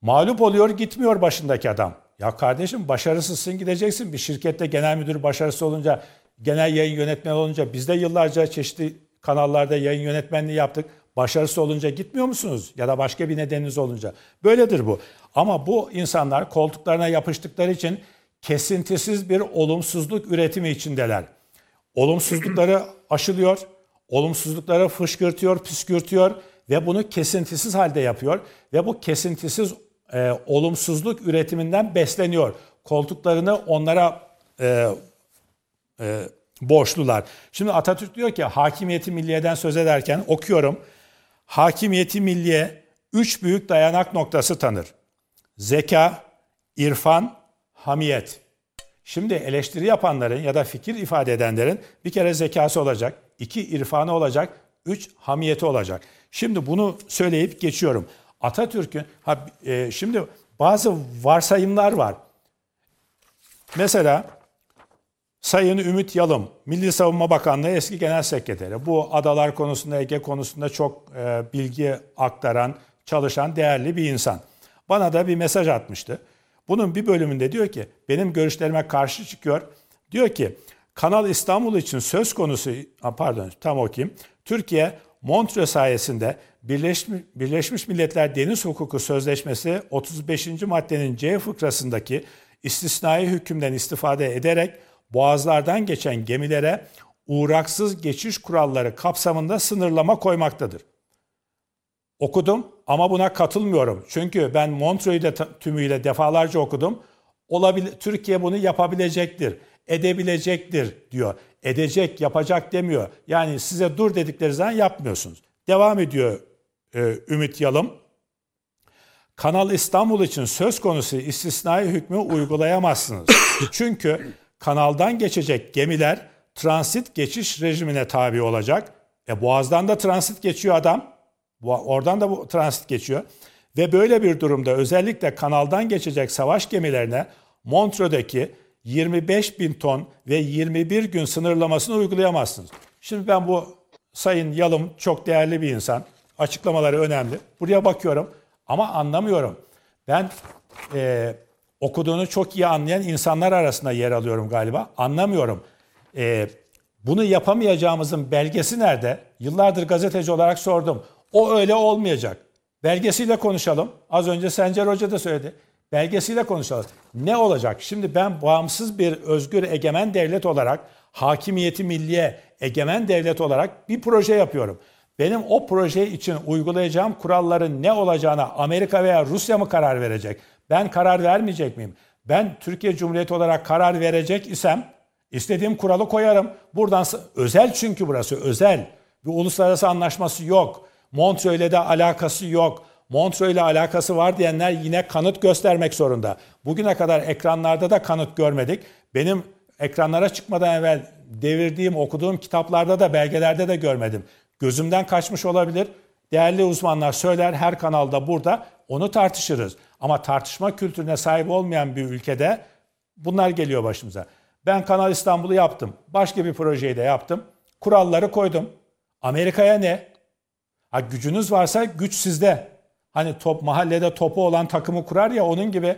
mağlup oluyor gitmiyor başındaki adam. Ya kardeşim başarısızsın gideceksin. Bir şirkette genel müdür başarısı olunca, genel yayın yönetmeni olunca biz de yıllarca çeşitli kanallarda yayın yönetmenliği yaptık. Başarısız olunca gitmiyor musunuz? Ya da başka bir nedeniniz olunca. Böyledir bu. Ama bu insanlar koltuklarına yapıştıkları için kesintisiz bir olumsuzluk üretimi içindeler. Olumsuzlukları aşılıyor, olumsuzlukları fışkırtıyor, püskürtüyor ve bunu kesintisiz halde yapıyor ve bu kesintisiz e, olumsuzluk üretiminden besleniyor. Koltuklarını onlara e, e, borçlular. Şimdi Atatürk diyor ki hakimiyeti milliyeden söz ederken okuyorum. Hakimiyeti milliye üç büyük dayanak noktası tanır. Zeka, irfan, hamiyet. Şimdi eleştiri yapanların ya da fikir ifade edenlerin bir kere zekası olacak, iki irfanı olacak, üç hamiyeti olacak. Şimdi bunu söyleyip geçiyorum. Atatürk'ün, ha, e, şimdi bazı varsayımlar var. Mesela Sayın Ümit Yalım, Milli Savunma Bakanlığı eski genel sekreteri. Bu adalar konusunda, Ege konusunda çok e, bilgi aktaran, çalışan değerli bir insan. Bana da bir mesaj atmıştı. Bunun bir bölümünde diyor ki, benim görüşlerime karşı çıkıyor. Diyor ki, Kanal İstanbul için söz konusu, pardon tam okuyayım. Türkiye, Montreux sayesinde Birleşmiş, Birleşmiş Milletler Deniz Hukuku Sözleşmesi 35. maddenin C fıkrasındaki istisnai hükümden istifade ederek boğazlardan geçen gemilere uğraksız geçiş kuralları kapsamında sınırlama koymaktadır. Okudum ama buna katılmıyorum. Çünkü ben Montreux'u de tümüyle defalarca okudum. Olabilir, Türkiye bunu yapabilecektir, edebilecektir diyor. Edecek, yapacak demiyor. Yani size dur dedikleri zaman yapmıyorsunuz. Devam ediyor e, Ümit Yalım. Kanal İstanbul için söz konusu istisnai hükmü uygulayamazsınız. *coughs* Çünkü kanaldan geçecek gemiler transit geçiş rejimine tabi olacak. E Boğaz'dan da transit geçiyor adam. Oradan da bu transit geçiyor. Ve böyle bir durumda özellikle kanaldan geçecek savaş gemilerine Montreux'daki 25 bin ton ve 21 gün sınırlamasını uygulayamazsınız. Şimdi ben bu Sayın Yalım çok değerli bir insan. Açıklamaları önemli. Buraya bakıyorum ama anlamıyorum. Ben e, okuduğunu çok iyi anlayan insanlar arasında yer alıyorum galiba. Anlamıyorum. E, bunu yapamayacağımızın belgesi nerede? Yıllardır gazeteci olarak sordum. O öyle olmayacak. Belgesiyle konuşalım. Az önce Sencer Hoca da söyledi. Belgesiyle konuşalım. Ne olacak? Şimdi ben bağımsız bir özgür egemen devlet olarak, hakimiyeti milliye egemen devlet olarak bir proje yapıyorum. Benim o proje için uygulayacağım kuralların ne olacağına Amerika veya Rusya mı karar verecek? Ben karar vermeyecek miyim? Ben Türkiye Cumhuriyeti olarak karar verecek isem istediğim kuralı koyarım. Buradan özel çünkü burası özel. Bir uluslararası anlaşması yok. Montreux'le de alakası yok. Montreux'le alakası var diyenler yine kanıt göstermek zorunda. Bugüne kadar ekranlarda da kanıt görmedik. Benim ekranlara çıkmadan evvel devirdiğim, okuduğum kitaplarda da belgelerde de görmedim. Gözümden kaçmış olabilir. Değerli uzmanlar söyler her kanalda burada onu tartışırız. Ama tartışma kültürüne sahip olmayan bir ülkede bunlar geliyor başımıza. Ben Kanal İstanbul'u yaptım. Başka bir projeyi de yaptım. Kuralları koydum. Amerika'ya ne? Ha, gücünüz varsa güç sizde. Hani top mahallede topu olan takımı kurar ya onun gibi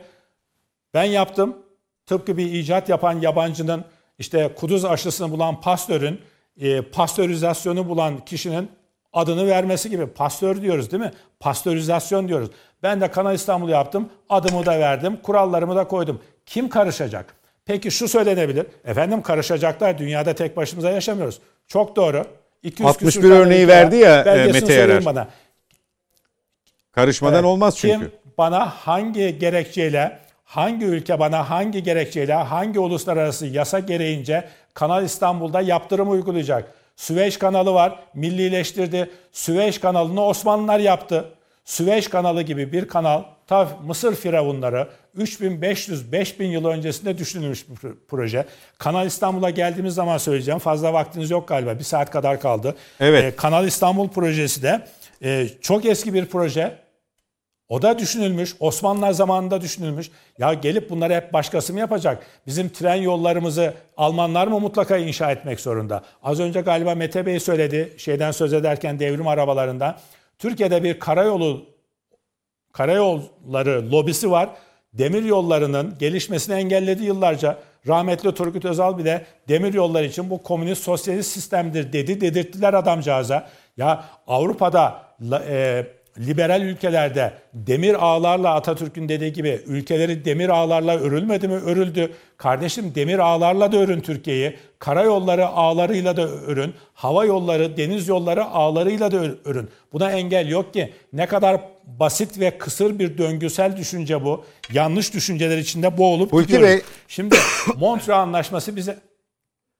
ben yaptım. Tıpkı bir icat yapan yabancının işte kuduz aşısını bulan pastörün e, pastörizasyonu bulan kişinin adını vermesi gibi. Pastör diyoruz değil mi? Pastörizasyon diyoruz. Ben de Kanal İstanbul yaptım. Adımı da verdim. Kurallarımı da koydum. Kim karışacak? Peki şu söylenebilir. Efendim karışacaklar. Dünyada tek başımıza yaşamıyoruz. Çok doğru. 200 61 örneği verdi ya e, Mete Yarar. Bana. Karışmadan evet. olmaz çünkü. Kim bana hangi gerekçeyle, hangi ülke bana hangi gerekçeyle, hangi uluslararası yasa gereğince Kanal İstanbul'da yaptırım uygulayacak? Süveyş kanalı var, millileştirdi. Süveyş kanalını Osmanlılar yaptı. Süveyş kanalı gibi bir kanal ta Mısır firavunları 3500-5000 yıl öncesinde düşünülmüş bir proje. Kanal İstanbul'a geldiğimiz zaman söyleyeceğim. Fazla vaktiniz yok galiba. Bir saat kadar kaldı. Evet. Ee, Kanal İstanbul projesi de e, çok eski bir proje. O da düşünülmüş. Osmanlılar zamanında düşünülmüş. Ya gelip bunları hep başkası mı yapacak? Bizim tren yollarımızı Almanlar mı mutlaka inşa etmek zorunda? Az önce galiba Mete Bey söyledi. Şeyden söz ederken devrim arabalarından. Türkiye'de bir karayolu karayolları lobisi var. Demir yollarının gelişmesini engelledi yıllarca. Rahmetli Turgut Özal bile demir yolları için bu komünist sosyalist sistemdir dedi. Dedirttiler adamcağıza. Ya Avrupa'da e, liberal ülkelerde demir ağlarla Atatürk'ün dediği gibi ülkeleri demir ağlarla örülmedi mi? Örüldü. Kardeşim demir ağlarla da örün Türkiye'yi. Karayolları ağlarıyla da örün. Hava yolları, deniz yolları ağlarıyla da örün. Buna engel yok ki. Ne kadar basit ve kısır bir döngüsel düşünce bu. Yanlış düşünceler içinde boğulup Hulki gidiyoruz. Bey. Şimdi Montreux Anlaşması bize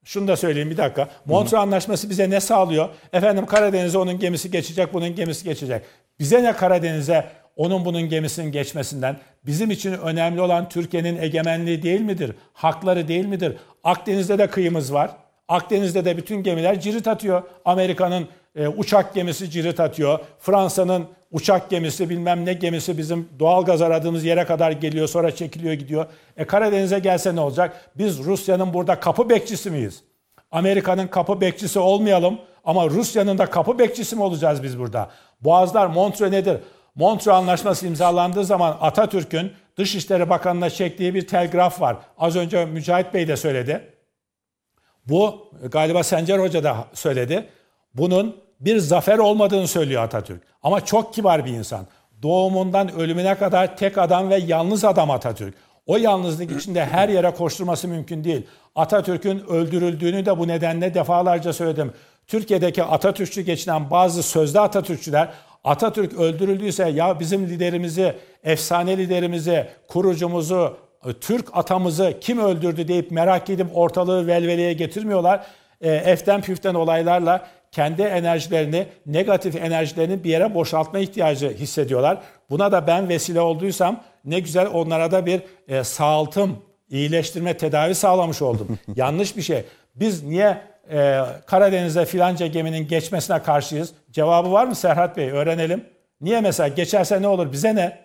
şunu da söyleyeyim bir dakika. Montreux Anlaşması bize ne sağlıyor? Efendim Karadeniz'e onun gemisi geçecek, bunun gemisi geçecek. Bize ne Karadeniz'e onun bunun gemisinin geçmesinden? Bizim için önemli olan Türkiye'nin egemenliği değil midir? Hakları değil midir? Akdeniz'de de kıyımız var. Akdeniz'de de bütün gemiler cirit atıyor. Amerika'nın e, uçak gemisi cirit atıyor. Fransa'nın uçak gemisi bilmem ne gemisi bizim doğal gaz aradığımız yere kadar geliyor sonra çekiliyor gidiyor. E Karadeniz'e gelse ne olacak? Biz Rusya'nın burada kapı bekçisi miyiz? Amerika'nın kapı bekçisi olmayalım ama Rusya'nın da kapı bekçisi mi olacağız biz burada? Boğazlar Montreux nedir? Montreux Anlaşması imzalandığı zaman Atatürk'ün Dışişleri Bakanı'na çektiği bir telgraf var. Az önce Mücahit Bey de söyledi. Bu galiba Sencer Hoca da söyledi. Bunun bir zafer olmadığını söylüyor Atatürk. Ama çok kibar bir insan. Doğumundan ölümüne kadar tek adam ve yalnız adam Atatürk. O yalnızlık içinde her yere koşturması mümkün değil. Atatürk'ün öldürüldüğünü de bu nedenle defalarca söyledim. Türkiye'deki Atatürkçü geçinen bazı sözde Atatürkçüler Atatürk öldürüldüyse ya bizim liderimizi, efsane liderimizi, kurucumuzu, Türk atamızı kim öldürdü deyip merak edip ortalığı velveleye getirmiyorlar. E, eften püften olaylarla kendi enerjilerini, negatif enerjilerini bir yere boşaltma ihtiyacı hissediyorlar. Buna da ben vesile olduysam ne güzel onlara da bir e, sağaltım, iyileştirme, tedavi sağlamış oldum. *laughs* Yanlış bir şey. Biz niye e, Karadeniz'de filanca geminin geçmesine karşıyız? Cevabı var mı Serhat Bey? Öğrenelim. Niye mesela geçerse ne olur? Bize ne?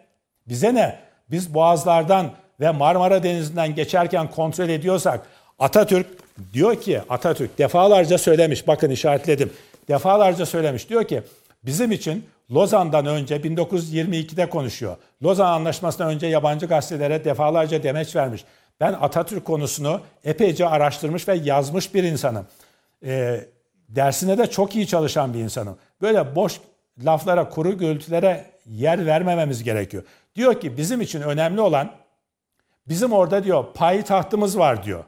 Bize ne? Biz boğazlardan ve Marmara Denizi'nden geçerken kontrol ediyorsak Atatürk diyor ki Atatürk defalarca söylemiş bakın işaretledim. Defalarca söylemiş diyor ki bizim için Lozan'dan önce 1922'de konuşuyor. Lozan Anlaşması'ndan önce yabancı gazetelere defalarca demeç vermiş. Ben Atatürk konusunu epeyce araştırmış ve yazmış bir insanım. E, dersine de çok iyi çalışan bir insanım. Böyle boş laflara, kuru gürültülere yer vermememiz gerekiyor. Diyor ki bizim için önemli olan bizim orada diyor payitahtımız var diyor.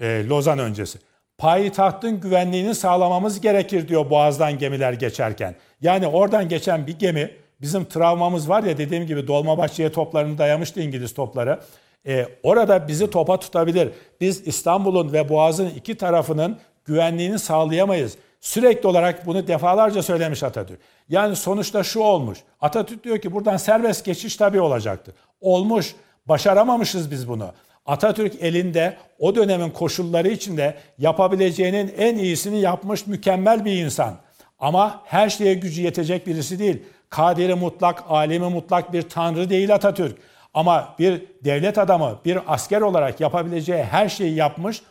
E, Lozan öncesi. Payitahtın güvenliğini sağlamamız gerekir diyor boğazdan gemiler geçerken. Yani oradan geçen bir gemi bizim travmamız var ya dediğim gibi Dolmabahçe'ye toplarını dayamıştı İngiliz topları. E, orada bizi topa tutabilir. Biz İstanbul'un ve Boğaz'ın iki tarafının güvenliğini sağlayamayız. Sürekli olarak bunu defalarca söylemiş Atatürk. Yani sonuçta şu olmuş. Atatürk diyor ki buradan serbest geçiş tabii olacaktı. Olmuş. Başaramamışız biz bunu. Atatürk elinde o dönemin koşulları içinde yapabileceğinin en iyisini yapmış mükemmel bir insan. Ama her şeye gücü yetecek birisi değil. Kaderi mutlak, alemi mutlak bir tanrı değil Atatürk. Ama bir devlet adamı, bir asker olarak yapabileceği her şeyi yapmış.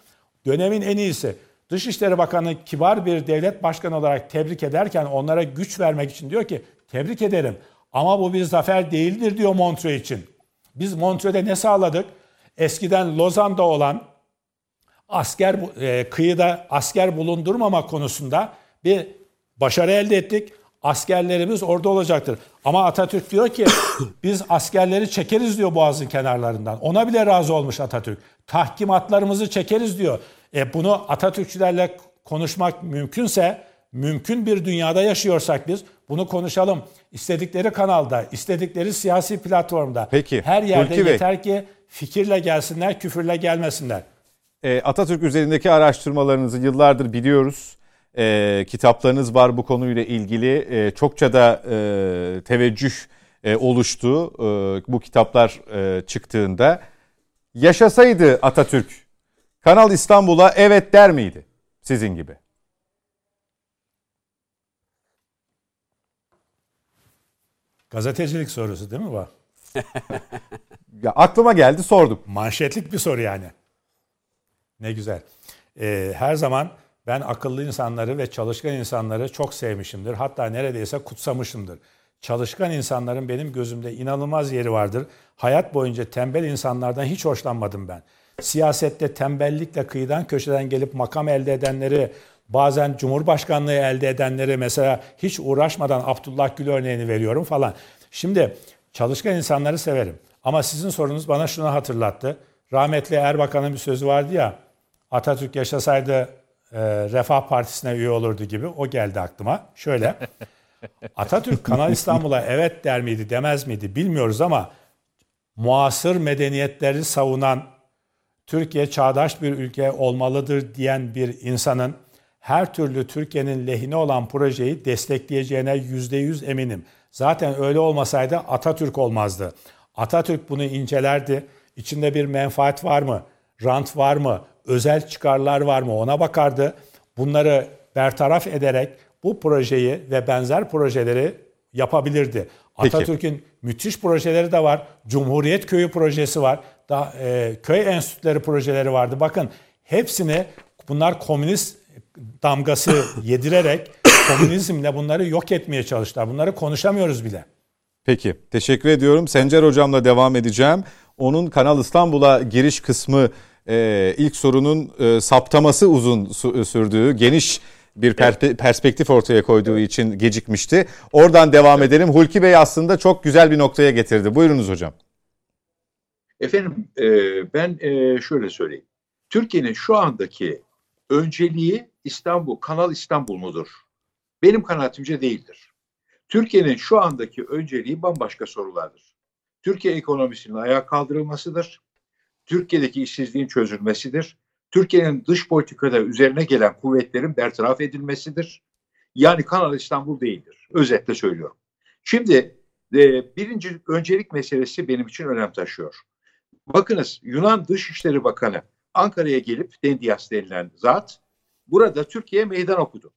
Dönemin en iyisi. Dışişleri Bakanı kibar bir devlet başkanı olarak tebrik ederken onlara güç vermek için diyor ki tebrik ederim ama bu bir zafer değildir diyor Montreux için. Biz Montreux'de ne sağladık? Eskiden Lozan'da olan asker e, kıyıda asker bulundurmama konusunda bir başarı elde ettik. Askerlerimiz orada olacaktır. Ama Atatürk diyor ki *coughs* biz askerleri çekeriz diyor boğazın kenarlarından. Ona bile razı olmuş Atatürk. Tahkimatlarımızı çekeriz diyor. E bunu Atatürkçülerle konuşmak mümkünse, mümkün bir dünyada yaşıyorsak biz bunu konuşalım. İstedikleri kanalda, istedikleri siyasi platformda, Peki, her yerde Hulki Bey. yeter ki fikirle gelsinler, küfürle gelmesinler. E, Atatürk üzerindeki araştırmalarınızı yıllardır biliyoruz. E, kitaplarınız var bu konuyla ilgili. E, çokça da e, teveccüh e, oluştu e, bu kitaplar e, çıktığında. Yaşasaydı Atatürk, Kanal İstanbul'a evet der miydi sizin gibi? Gazetecilik sorusu değil mi bu? *laughs* Ya aklıma geldi sordum. Manşetlik bir soru yani. Ne güzel. Ee, her zaman ben akıllı insanları ve çalışkan insanları çok sevmişimdir. Hatta neredeyse kutsamışımdır. Çalışkan insanların benim gözümde inanılmaz yeri vardır. Hayat boyunca tembel insanlardan hiç hoşlanmadım ben. Siyasette tembellikle kıyıdan köşeden gelip makam elde edenleri, bazen cumhurbaşkanlığı elde edenleri mesela hiç uğraşmadan Abdullah Gül örneğini veriyorum falan. Şimdi çalışkan insanları severim. Ama sizin sorunuz bana şunu hatırlattı. Rahmetli Erbakan'ın bir sözü vardı ya, Atatürk yaşasaydı e, Refah Partisi'ne üye olurdu gibi. O geldi aklıma. Şöyle, *laughs* Atatürk Kanal İstanbul'a evet der miydi demez miydi bilmiyoruz ama muasır medeniyetleri savunan Türkiye çağdaş bir ülke olmalıdır diyen bir insanın her türlü Türkiye'nin lehine olan projeyi destekleyeceğine yüzde yüz eminim. Zaten öyle olmasaydı Atatürk olmazdı. Atatürk bunu incelerdi. İçinde bir menfaat var mı? Rant var mı? Özel çıkarlar var mı? Ona bakardı. Bunları bertaraf ederek bu projeyi ve benzer projeleri yapabilirdi. Atatürk'ün müthiş projeleri de var. Cumhuriyet Köyü projesi var. Da, e, köy enstitüleri projeleri vardı. Bakın hepsini bunlar komünist damgası *coughs* yedirerek komünizmle bunları yok etmeye çalıştılar. Bunları konuşamıyoruz bile. Peki teşekkür ediyorum. Sencer hocamla devam edeceğim. Onun Kanal İstanbul'a giriş kısmı e, ilk sorunun e, saptaması uzun sürdüğü, geniş bir per- perspektif ortaya koyduğu için gecikmişti. Oradan devam edelim. Hulki Bey aslında çok güzel bir noktaya getirdi. Buyurunuz hocam. Efendim e, ben e, şöyle söyleyeyim. Türkiye'nin şu andaki önceliği İstanbul, Kanal İstanbul mudur? Benim kanaatimce değildir. Türkiye'nin şu andaki önceliği bambaşka sorulardır. Türkiye ekonomisinin ayağa kaldırılmasıdır. Türkiye'deki işsizliğin çözülmesidir. Türkiye'nin dış politikada üzerine gelen kuvvetlerin bertaraf edilmesidir. Yani Kanal İstanbul değildir. Özetle söylüyorum. Şimdi e, birinci öncelik meselesi benim için önem taşıyor. Bakınız Yunan Dışişleri Bakanı Ankara'ya gelip Dendias denilen zat burada Türkiye'ye meydan okudu.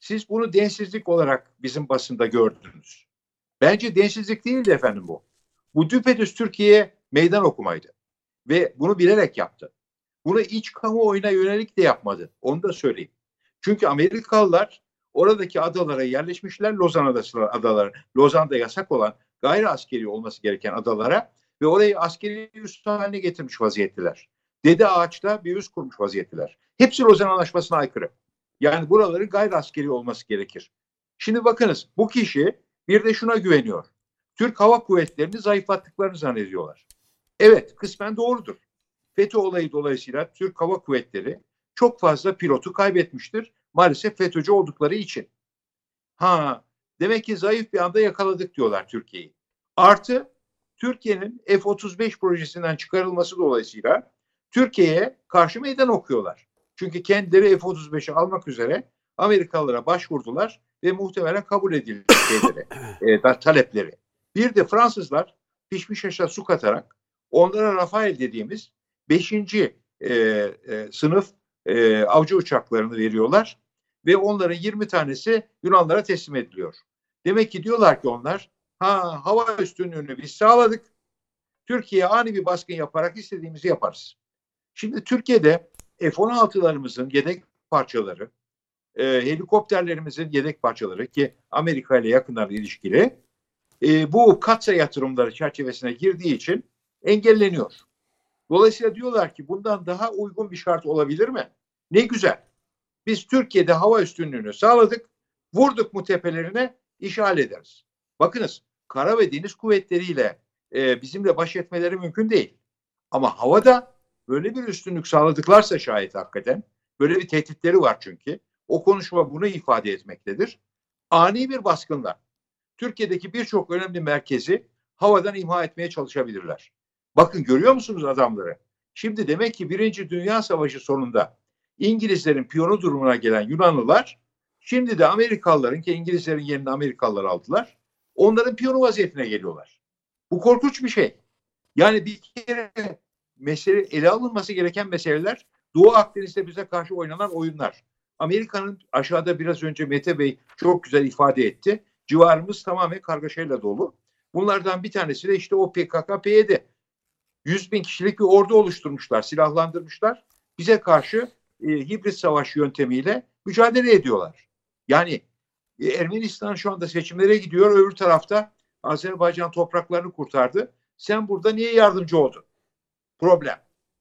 Siz bunu densizlik olarak bizim basında gördünüz. Bence densizlik değildi efendim bu. Bu düpedüz Türkiye'ye meydan okumaydı. Ve bunu bilerek yaptı. Bunu iç kamuoyuna yönelik de yapmadı. Onu da söyleyeyim. Çünkü Amerikalılar oradaki adalara yerleşmişler. Lozan Adası adaları. Lozan'da yasak olan gayri askeri olması gereken adalara ve orayı askeri üs haline getirmiş vaziyetteler. Dede Ağaç'ta bir üs kurmuş vaziyetteler. Hepsi Lozan Anlaşması'na aykırı. Yani buraların gayri askeri olması gerekir. Şimdi bakınız bu kişi bir de şuna güveniyor. Türk Hava Kuvvetleri'ni zayıflattıklarını zannediyorlar. Evet kısmen doğrudur. FETÖ olayı dolayısıyla Türk Hava Kuvvetleri çok fazla pilotu kaybetmiştir. Maalesef FETÖ'cü oldukları için. Ha demek ki zayıf bir anda yakaladık diyorlar Türkiye'yi. Artı Türkiye'nin F-35 projesinden çıkarılması dolayısıyla Türkiye'ye karşı meydan okuyorlar. Çünkü kendileri F-35'i almak üzere Amerikalılara başvurdular ve muhtemelen kabul edildi *coughs* şeyleri, e, talepleri. Bir de Fransızlar pişmiş aşağı su katarak onlara Rafael dediğimiz 5. E, e, sınıf e, avcı uçaklarını veriyorlar ve onların 20 tanesi Yunanlara teslim ediliyor. Demek ki diyorlar ki onlar ha hava üstünlüğünü biz sağladık. Türkiye'ye ani bir baskın yaparak istediğimizi yaparız. Şimdi Türkiye'de F-16'larımızın yedek parçaları, e, helikopterlerimizin yedek parçaları ki Amerika ile yakından ilişkili e, bu katsa yatırımları çerçevesine girdiği için engelleniyor. Dolayısıyla diyorlar ki bundan daha uygun bir şart olabilir mi? Ne güzel. Biz Türkiye'de hava üstünlüğünü sağladık. Vurduk mu tepelerine işgal ederiz. Bakınız kara ve deniz kuvvetleriyle e, bizimle baş etmeleri mümkün değil. Ama havada böyle bir üstünlük sağladıklarsa şayet hakikaten böyle bir tehditleri var çünkü. O konuşma bunu ifade etmektedir. Ani bir baskınla Türkiye'deki birçok önemli merkezi havadan imha etmeye çalışabilirler. Bakın görüyor musunuz adamları? Şimdi demek ki Birinci Dünya Savaşı sonunda İngilizlerin piyonu durumuna gelen Yunanlılar şimdi de Amerikalıların ki İngilizlerin yerini Amerikalılar aldılar. Onların piyonu vaziyetine geliyorlar. Bu korkunç bir şey. Yani bir kere mesele ele alınması gereken meseleler Doğu Akdeniz'de bize karşı oynanan oyunlar. Amerika'nın aşağıda biraz önce Mete Bey çok güzel ifade etti. Civarımız tamamen kargaşayla dolu. Bunlardan bir tanesi de işte o PKK-PYD. 100 bin kişilik bir ordu oluşturmuşlar, silahlandırmışlar. Bize karşı e, hibrit savaş yöntemiyle mücadele ediyorlar. Yani e, Ermenistan şu anda seçimlere gidiyor. Öbür tarafta Azerbaycan topraklarını kurtardı. Sen burada niye yardımcı oldun? Problem.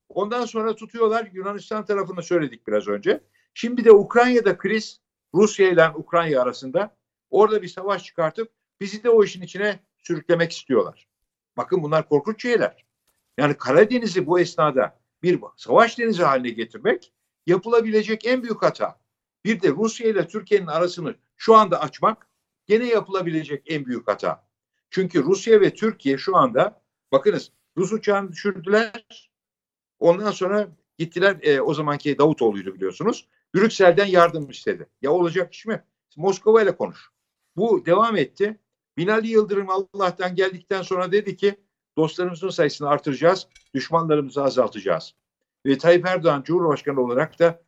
Ondan sonra tutuyorlar Yunanistan tarafını söyledik biraz önce. Şimdi de Ukrayna'da kriz Rusya ile Ukrayna arasında orada bir savaş çıkartıp bizi de o işin içine sürüklemek istiyorlar. Bakın bunlar korkunç şeyler. Yani Karadeniz'i bu esnada bir savaş denizi haline getirmek yapılabilecek en büyük hata. Bir de Rusya ile Türkiye'nin arasını şu anda açmak gene yapılabilecek en büyük hata. Çünkü Rusya ve Türkiye şu anda bakınız Rus uçağını düşürdüler. Ondan sonra gittiler e, o zamanki Davutoğlu'ydu biliyorsunuz. Brüksel'den yardım istedi. Ya olacak iş mi? Moskova ile konuş. Bu devam etti. Binali Yıldırım Allah'tan geldikten sonra dedi ki dostlarımızın sayısını artıracağız, düşmanlarımızı azaltacağız. Ve Tayyip Erdoğan Cumhurbaşkanı olarak da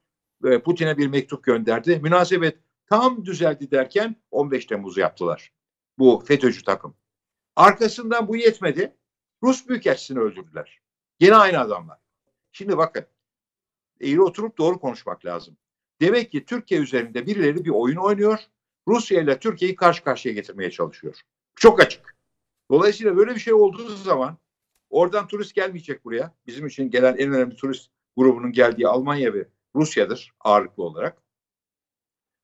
e, Putin'e bir mektup gönderdi. Münasebet tam düzeldi derken 15 Temmuz'u yaptılar. Bu FETÖ'cü takım. Arkasından bu yetmedi. Rus Büyükelçisini öldürdüler. Yine aynı adamlar. Şimdi bakın eğri oturup doğru konuşmak lazım. Demek ki Türkiye üzerinde birileri bir oyun oynuyor. Rusya ile Türkiye'yi karşı karşıya getirmeye çalışıyor. Çok açık. Dolayısıyla böyle bir şey olduğu zaman oradan turist gelmeyecek buraya. Bizim için gelen en önemli turist grubunun geldiği Almanya ve Rusya'dır ağırlıklı olarak.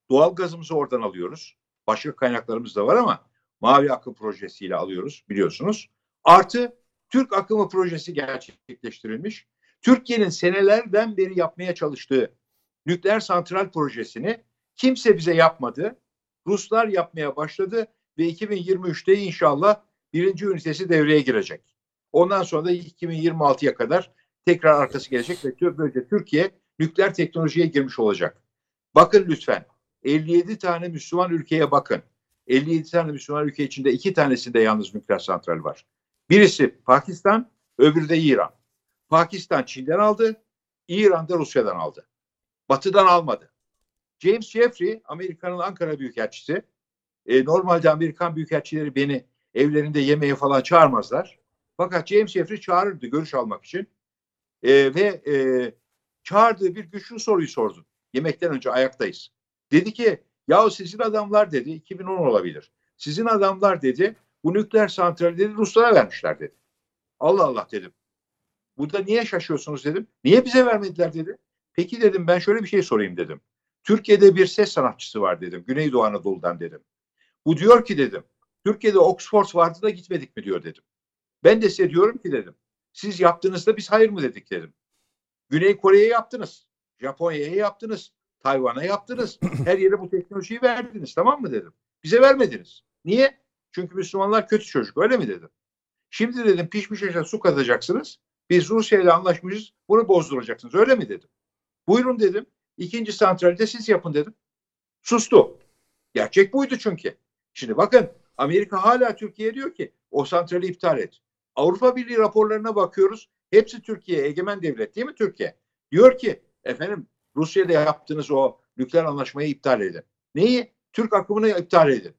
Doğal gazımızı oradan alıyoruz. Başka kaynaklarımız da var ama Mavi Akım projesiyle alıyoruz biliyorsunuz. Artı Türk akımı projesi gerçekleştirilmiş. Türkiye'nin senelerden beri yapmaya çalıştığı nükleer santral projesini kimse bize yapmadı. Ruslar yapmaya başladı ve 2023'te inşallah birinci ünitesi devreye girecek. Ondan sonra da 2026'ya kadar tekrar arkası gelecek ve böylece Türkiye nükleer teknolojiye girmiş olacak. Bakın lütfen 57 tane Müslüman ülkeye bakın. 57 tane Müslüman ülke içinde iki tanesinde yalnız nükleer santral var. Birisi Pakistan, öbürü de İran. Pakistan Çin'den aldı, İran da Rusya'dan aldı. Batı'dan almadı. James Jeffrey, Amerika'nın Ankara Büyükelçisi. E, normalde Amerikan Büyükelçileri beni evlerinde yemeğe falan çağırmazlar. Fakat James Jeffrey çağırırdı görüş almak için. E, ve e, çağırdığı bir güçlü soruyu sordu. Yemekten önce ayaktayız. Dedi ki ya sizin adamlar dedi 2010 olabilir. Sizin adamlar dedi bu nükleer santrali dedi Ruslara vermişler dedi. Allah Allah dedim. Burada niye şaşıyorsunuz dedim. Niye bize vermediler dedi. Peki dedim ben şöyle bir şey sorayım dedim. Türkiye'de bir ses sanatçısı var dedim. Güneydoğu Anadolu'dan dedim. Bu diyor ki dedim. Türkiye'de Oxford vardı da gitmedik mi diyor dedim. Ben de size diyorum ki dedim. Siz yaptığınızda biz hayır mı dedik dedim. Güney Kore'ye yaptınız. Japonya'ya yaptınız. Tayvan'a yaptınız. Her yere bu teknolojiyi verdiniz tamam mı dedim. Bize vermediniz. Niye? Çünkü Müslümanlar kötü çocuk öyle mi dedim. Şimdi dedim pişmiş aşağı su katacaksınız. Biz Rusya ile anlaşmışız bunu bozduracaksınız öyle mi dedim. Buyurun dedim. İkinci santralde siz yapın dedim. Sustu. Gerçek buydu çünkü. Şimdi bakın Amerika hala Türkiye diyor ki o santrali iptal et. Avrupa Birliği raporlarına bakıyoruz. Hepsi Türkiye egemen devlet değil mi Türkiye? Diyor ki efendim Rusya'da yaptığınız o nükleer anlaşmayı iptal edin. Neyi? Türk akımını iptal edin.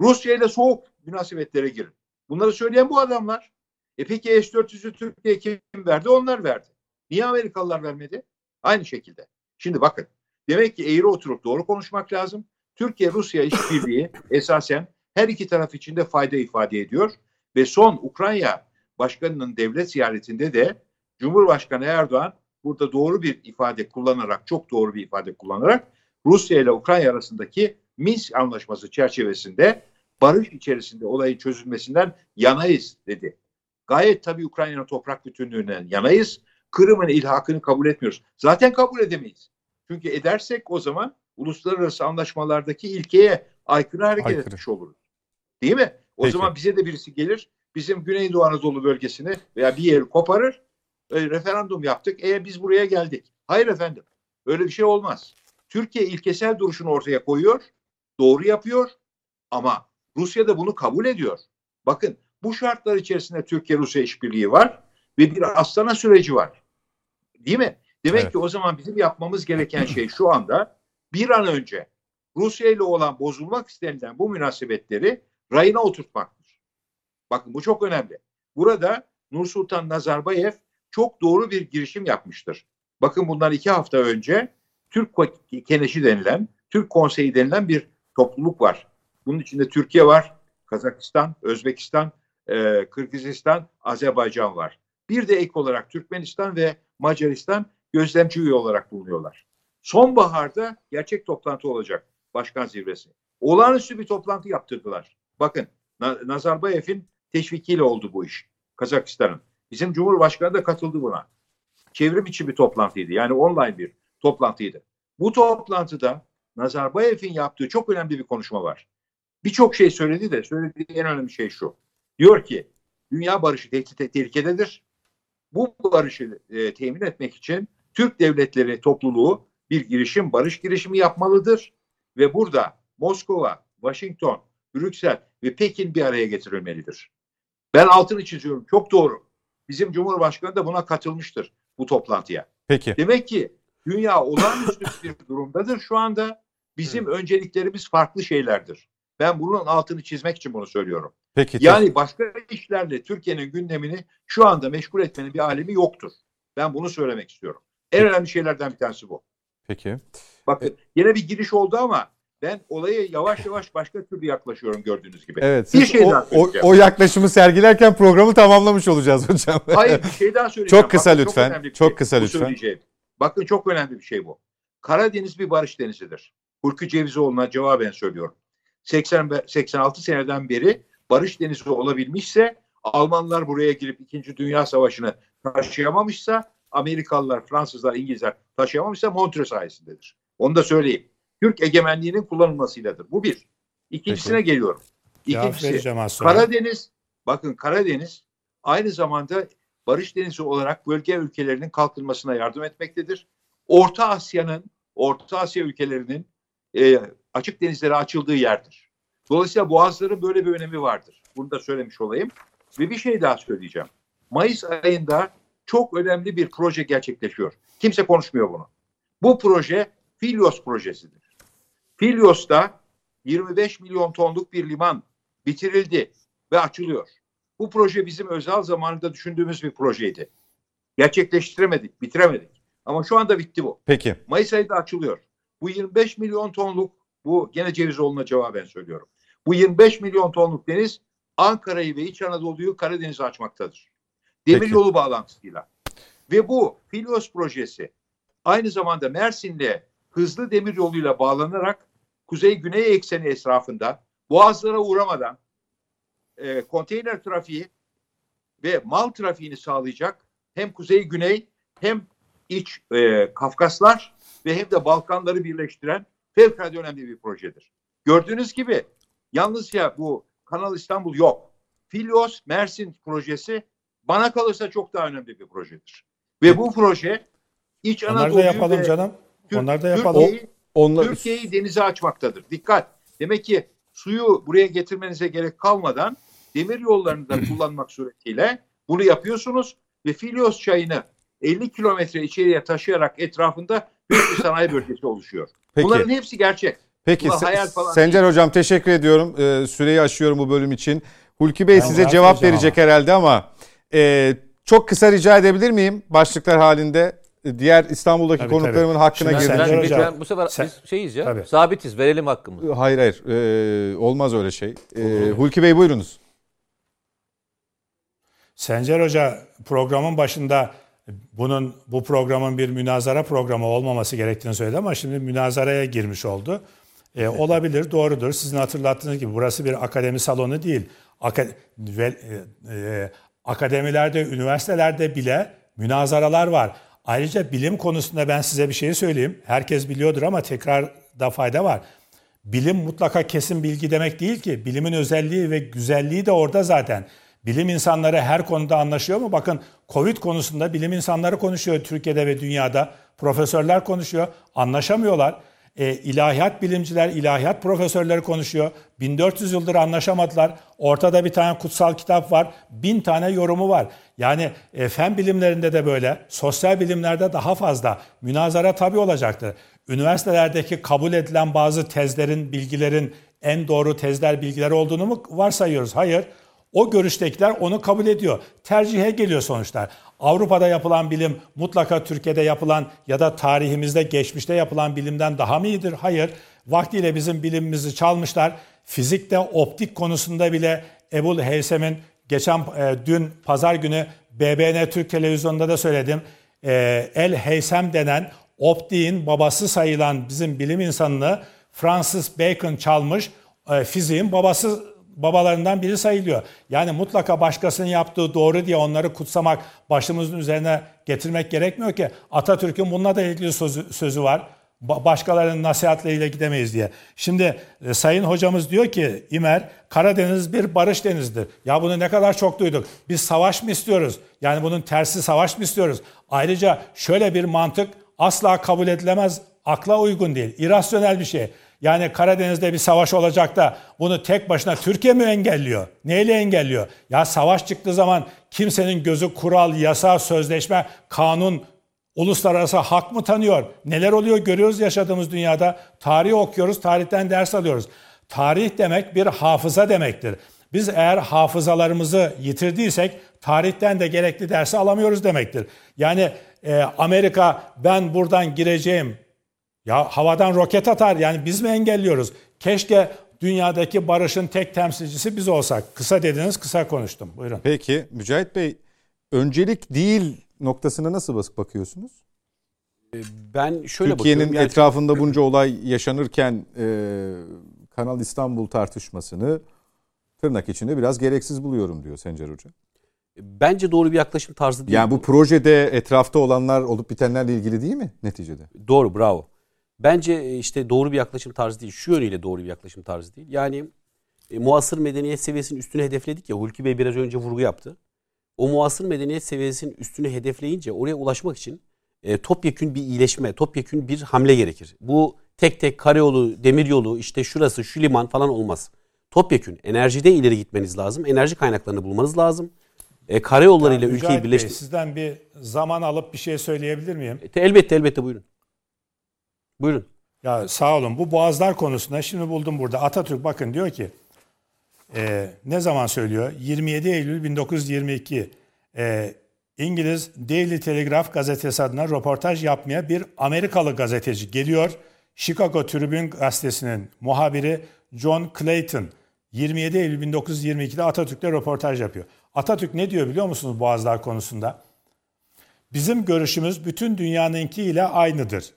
Rusya ile soğuk münasebetlere girin. Bunları söyleyen bu adamlar. E peki S-400'ü Türkiye kim verdi? Onlar verdi. Niye Amerikalılar vermedi? Aynı şekilde. Şimdi bakın. Demek ki eğri oturup doğru konuşmak lazım. Türkiye-Rusya işbirliği *laughs* esasen her iki taraf için de fayda ifade ediyor. Ve son Ukrayna Başkanı'nın devlet ziyaretinde de Cumhurbaşkanı Erdoğan burada doğru bir ifade kullanarak, çok doğru bir ifade kullanarak Rusya ile Ukrayna arasındaki Minsk anlaşması çerçevesinde barış içerisinde olayın çözülmesinden yanayız dedi. Gayet tabii Ukrayna'nın toprak bütünlüğünden yanayız. Kırım'ın ilhakını kabul etmiyoruz. Zaten kabul edemeyiz. Çünkü edersek o zaman uluslararası anlaşmalardaki ilkeye aykırı hareket Aykırı. etmiş oluruz. Değil mi? O Peki. zaman bize de birisi gelir, bizim Güneydoğu Anadolu bölgesini veya bir yeri koparır, e, referandum yaptık, e biz buraya geldik. Hayır efendim, öyle bir şey olmaz. Türkiye ilkesel duruşunu ortaya koyuyor, doğru yapıyor ama Rusya da bunu kabul ediyor. Bakın bu şartlar içerisinde Türkiye-Rusya işbirliği var ve bir Astana süreci var. Değil mi? Demek Evet. ki o zaman bizim yapmamız gereken şey şu anda bir an önce Rusya ile olan bozulmak istenilen bu münasebetleri rayına oturtmaktır. Bakın bu çok önemli. Burada Nursultan Nazarbayev çok doğru bir girişim yapmıştır. Bakın bundan iki hafta önce Türk Keneşi denilen, Türk Konseyi denilen bir topluluk var. Bunun içinde Türkiye var, Kazakistan, Özbekistan, e, Kırgızistan, Azerbaycan var. Bir de ek olarak Türkmenistan ve Macaristan gözlemci üye olarak bulunuyorlar. Sonbaharda gerçek toplantı olacak başkan zirvesi. Olağanüstü bir toplantı yaptırdılar. Bakın Na- Nazarbayev'in teşvikiyle oldu bu iş. Kazakistan'ın. Bizim Cumhurbaşkanı da katıldı buna. Çevrim içi bir toplantıydı. Yani online bir toplantıydı. Bu toplantıda Nazarbayev'in yaptığı çok önemli bir konuşma var. Birçok şey söyledi de söylediği en önemli şey şu. Diyor ki dünya barışı tehdit tehlikededir. Bu barışı e, temin etmek için Türk devletleri topluluğu bir girişim, barış girişimi yapmalıdır. Ve burada Moskova, Washington, Brüksel ve Pekin bir araya getirilmelidir. Ben altını çiziyorum. Çok doğru. Bizim Cumhurbaşkanı da buna katılmıştır bu toplantıya. Peki. Demek ki dünya olağanüstü bir durumdadır şu anda. Bizim önceliklerimiz farklı şeylerdir. Ben bunun altını çizmek için bunu söylüyorum. Peki. Yani başka işlerle Türkiye'nin gündemini şu anda meşgul etmenin bir alemi yoktur. Ben bunu söylemek istiyorum. En önemli şeylerden bir tanesi bu. Peki. Bakın yine bir giriş oldu ama ben olaya yavaş *laughs* yavaş başka türlü yaklaşıyorum gördüğünüz gibi. Evet. Bir şey o, daha o, o yaklaşımı sergilerken programı tamamlamış olacağız *laughs* hocam. Hayır bir şey daha söyleyeceğim. Çok kısa Bakın, lütfen, bir çok şey. kısa Bu lütfen. Bakın çok önemli bir şey bu. Karadeniz bir barış denizidir. Hulki Cevizioğlu'na cevaben söylüyorum. 80 ve 86 seneden beri barış denizi olabilmişse Almanlar buraya girip 2. Dünya Savaşı'nı taşıyamamışsa Amerikalılar, Fransızlar, İngilizler taşıyamamışsa Montreux sayesindedir. Onu da söyleyeyim. Türk egemenliğinin kullanılmasıyladır. Bu bir. İkincisine geliyorum. Cevap İkincisi. Karadeniz, bakın Karadeniz aynı zamanda barış denizi olarak bölge ülkelerinin kalkınmasına yardım etmektedir. Orta Asya'nın, Orta Asya ülkelerinin e, açık denizlere açıldığı yerdir. Dolayısıyla boğazların böyle bir önemi vardır. Bunu da söylemiş olayım. Ve bir şey daha söyleyeceğim. Mayıs ayında çok önemli bir proje gerçekleşiyor. Kimse konuşmuyor bunu. Bu proje Filios projesidir. Filios'ta 25 milyon tonluk bir liman bitirildi ve açılıyor. Bu proje bizim özel zamanında düşündüğümüz bir projeydi. Gerçekleştiremedik, bitiremedik. Ama şu anda bitti bu. Peki. Mayıs ayında açılıyor. Bu 25 milyon tonluk, bu gene Cevizoğlu'na cevaben söylüyorum. Bu 25 milyon tonluk deniz Ankara'yı ve İç Anadolu'yu Karadeniz'e açmaktadır. Demir Peki. bağlantısıyla. Ve bu Filios projesi aynı zamanda Mersin'le hızlı demir yoluyla bağlanarak kuzey-güney ekseni etrafında boğazlara uğramadan e, konteyner trafiği ve mal trafiğini sağlayacak hem kuzey-güney hem iç e, Kafkaslar ve hem de Balkanları birleştiren fevkalade önemli bir projedir. Gördüğünüz gibi yalnızca bu Kanal İstanbul yok. Filios Mersin projesi bana kalırsa çok daha önemli bir projedir. Ve bu proje İç Onları da Anadolu'yu yapalım ve canım. Türk- Onları da yapalım. Türkiye'yi Onlar Türkiye'yi denize açmaktadır. Dikkat. Demek ki suyu buraya getirmenize gerek kalmadan demir yollarını da *clears throat* kullanmak suretiyle bunu yapıyorsunuz ve Filios çayını 50 kilometre içeriye taşıyarak etrafında büyük bir sanayi bölgesi oluşuyor. Peki. Bunların hepsi gerçek. Peki Bunlar hayal falan Sencer Hocam teşekkür ediyorum. Ee, süreyi aşıyorum bu bölüm için. Hulki Bey Ben size cevap verecek herhalde ama e, çok kısa rica edebilir miyim? Başlıklar halinde e, diğer İstanbul'daki Tabii, konuklarımın tabii. hakkına girdim. Hocam, ben bu sefer sen- biz şeyiz ya. Tabii. Sabitiz. Verelim hakkımızı. Hayır hayır e, olmaz öyle şey. E, Hulki Bey buyurunuz. Sencer Hoca programın başında bunun bu programın bir münazara programı olmaması gerektiğini söyledi ama şimdi münazaraya girmiş oldu. E, olabilir, doğrudur. Sizin hatırlattığınız gibi burası bir akademi salonu değil. Aka- ve, e, e, akademilerde, üniversitelerde bile münazaralar var. Ayrıca bilim konusunda ben size bir şey söyleyeyim. Herkes biliyordur ama tekrarda fayda var. Bilim mutlaka kesin bilgi demek değil ki. Bilimin özelliği ve güzelliği de orada zaten. Bilim insanları her konuda anlaşıyor mu? Bakın Covid konusunda bilim insanları konuşuyor Türkiye'de ve dünyada. Profesörler konuşuyor. Anlaşamıyorlar. E, ilahiyat bilimciler, ilahiyat profesörleri konuşuyor. 1400 yıldır anlaşamadılar. Ortada bir tane kutsal kitap var. Bin tane yorumu var. Yani e, fen bilimlerinde de böyle. Sosyal bilimlerde daha fazla. Münazara tabii olacaktır. Üniversitelerdeki kabul edilen bazı tezlerin, bilgilerin en doğru tezler, bilgiler olduğunu mu varsayıyoruz? Hayır. O görüştekiler onu kabul ediyor. Tercihe geliyor sonuçlar. Avrupa'da yapılan bilim mutlaka Türkiye'de yapılan ya da tarihimizde, geçmişte yapılan bilimden daha mı iyidir? Hayır. Vaktiyle bizim bilimimizi çalmışlar. Fizikte, optik konusunda bile Ebul Heysem'in geçen e, dün pazar günü BBN Türk televizyonunda da söyledim. E, El Heysem denen optiğin babası sayılan bizim bilim insanını Francis Bacon çalmış. E, fiziğin babası babalarından biri sayılıyor. Yani mutlaka başkasının yaptığı doğru diye onları kutsamak, başımızın üzerine getirmek gerekmiyor ki. Atatürk'ün bununla da ilgili sözü, sözü var. Ba- başkalarının nasihatleriyle gidemeyiz diye. Şimdi e, Sayın hocamız diyor ki İmer, Karadeniz bir barış denizidir. Ya bunu ne kadar çok duyduk. Biz savaş mı istiyoruz? Yani bunun tersi savaş mı istiyoruz? Ayrıca şöyle bir mantık asla kabul edilemez, akla uygun değil. İrasyonel bir şey. Yani Karadeniz'de bir savaş olacak da bunu tek başına Türkiye mi engelliyor? Neyle engelliyor? Ya savaş çıktığı zaman kimsenin gözü kural, yasa, sözleşme, kanun, uluslararası hak mı tanıyor? Neler oluyor görüyoruz yaşadığımız dünyada. Tarih okuyoruz, tarihten ders alıyoruz. Tarih demek bir hafıza demektir. Biz eğer hafızalarımızı yitirdiysek tarihten de gerekli dersi alamıyoruz demektir. Yani e, Amerika ben buradan gireceğim, ya havadan roket atar yani biz mi engelliyoruz? Keşke dünyadaki barışın tek temsilcisi biz olsak. Kısa dediniz kısa konuştum. Buyurun. Peki Mücahit Bey öncelik değil noktasına nasıl basıp bakıyorsunuz? Ben şöyle Türkiye'nin bakıyorum. Yani- etrafında bunca olay yaşanırken e, Kanal İstanbul tartışmasını tırnak içinde biraz gereksiz buluyorum diyor Sencer Hoca. bence doğru bir yaklaşım tarzı değil. Yani bu projede etrafta olanlar olup bitenlerle ilgili değil mi neticede? Doğru bravo. Bence e, işte doğru bir yaklaşım tarzı değil. Şu yönüyle doğru bir yaklaşım tarzı değil. Yani e, muasır medeniyet seviyesinin üstünü hedefledik ya. Hulki Bey biraz önce vurgu yaptı. O muasır medeniyet seviyesinin üstünü hedefleyince oraya ulaşmak için e, topyekün bir iyileşme, topyekün bir hamle gerekir. Bu tek tek karayolu, demiryolu, işte şurası, şu liman falan olmaz. Topyekün enerjide ileri gitmeniz lazım. Enerji kaynaklarını bulmanız lazım. E, karayollarıyla Mücahit ülkeyi birleştir. sizden bir zaman alıp bir şey söyleyebilir miyim? E, elbette elbette buyurun. Buyurun. Ya sağ olun. Bu boğazlar konusunda şimdi buldum burada. Atatürk bakın diyor ki e, ne zaman söylüyor? 27 Eylül 1922 e, İngiliz Daily Telegraph gazetesi adına röportaj yapmaya bir Amerikalı gazeteci geliyor. Chicago Tribune gazetesinin muhabiri John Clayton 27 Eylül 1922'de Atatürk'le röportaj yapıyor. Atatürk ne diyor biliyor musunuz Boğazlar konusunda? Bizim görüşümüz bütün dünyanınki ile aynıdır.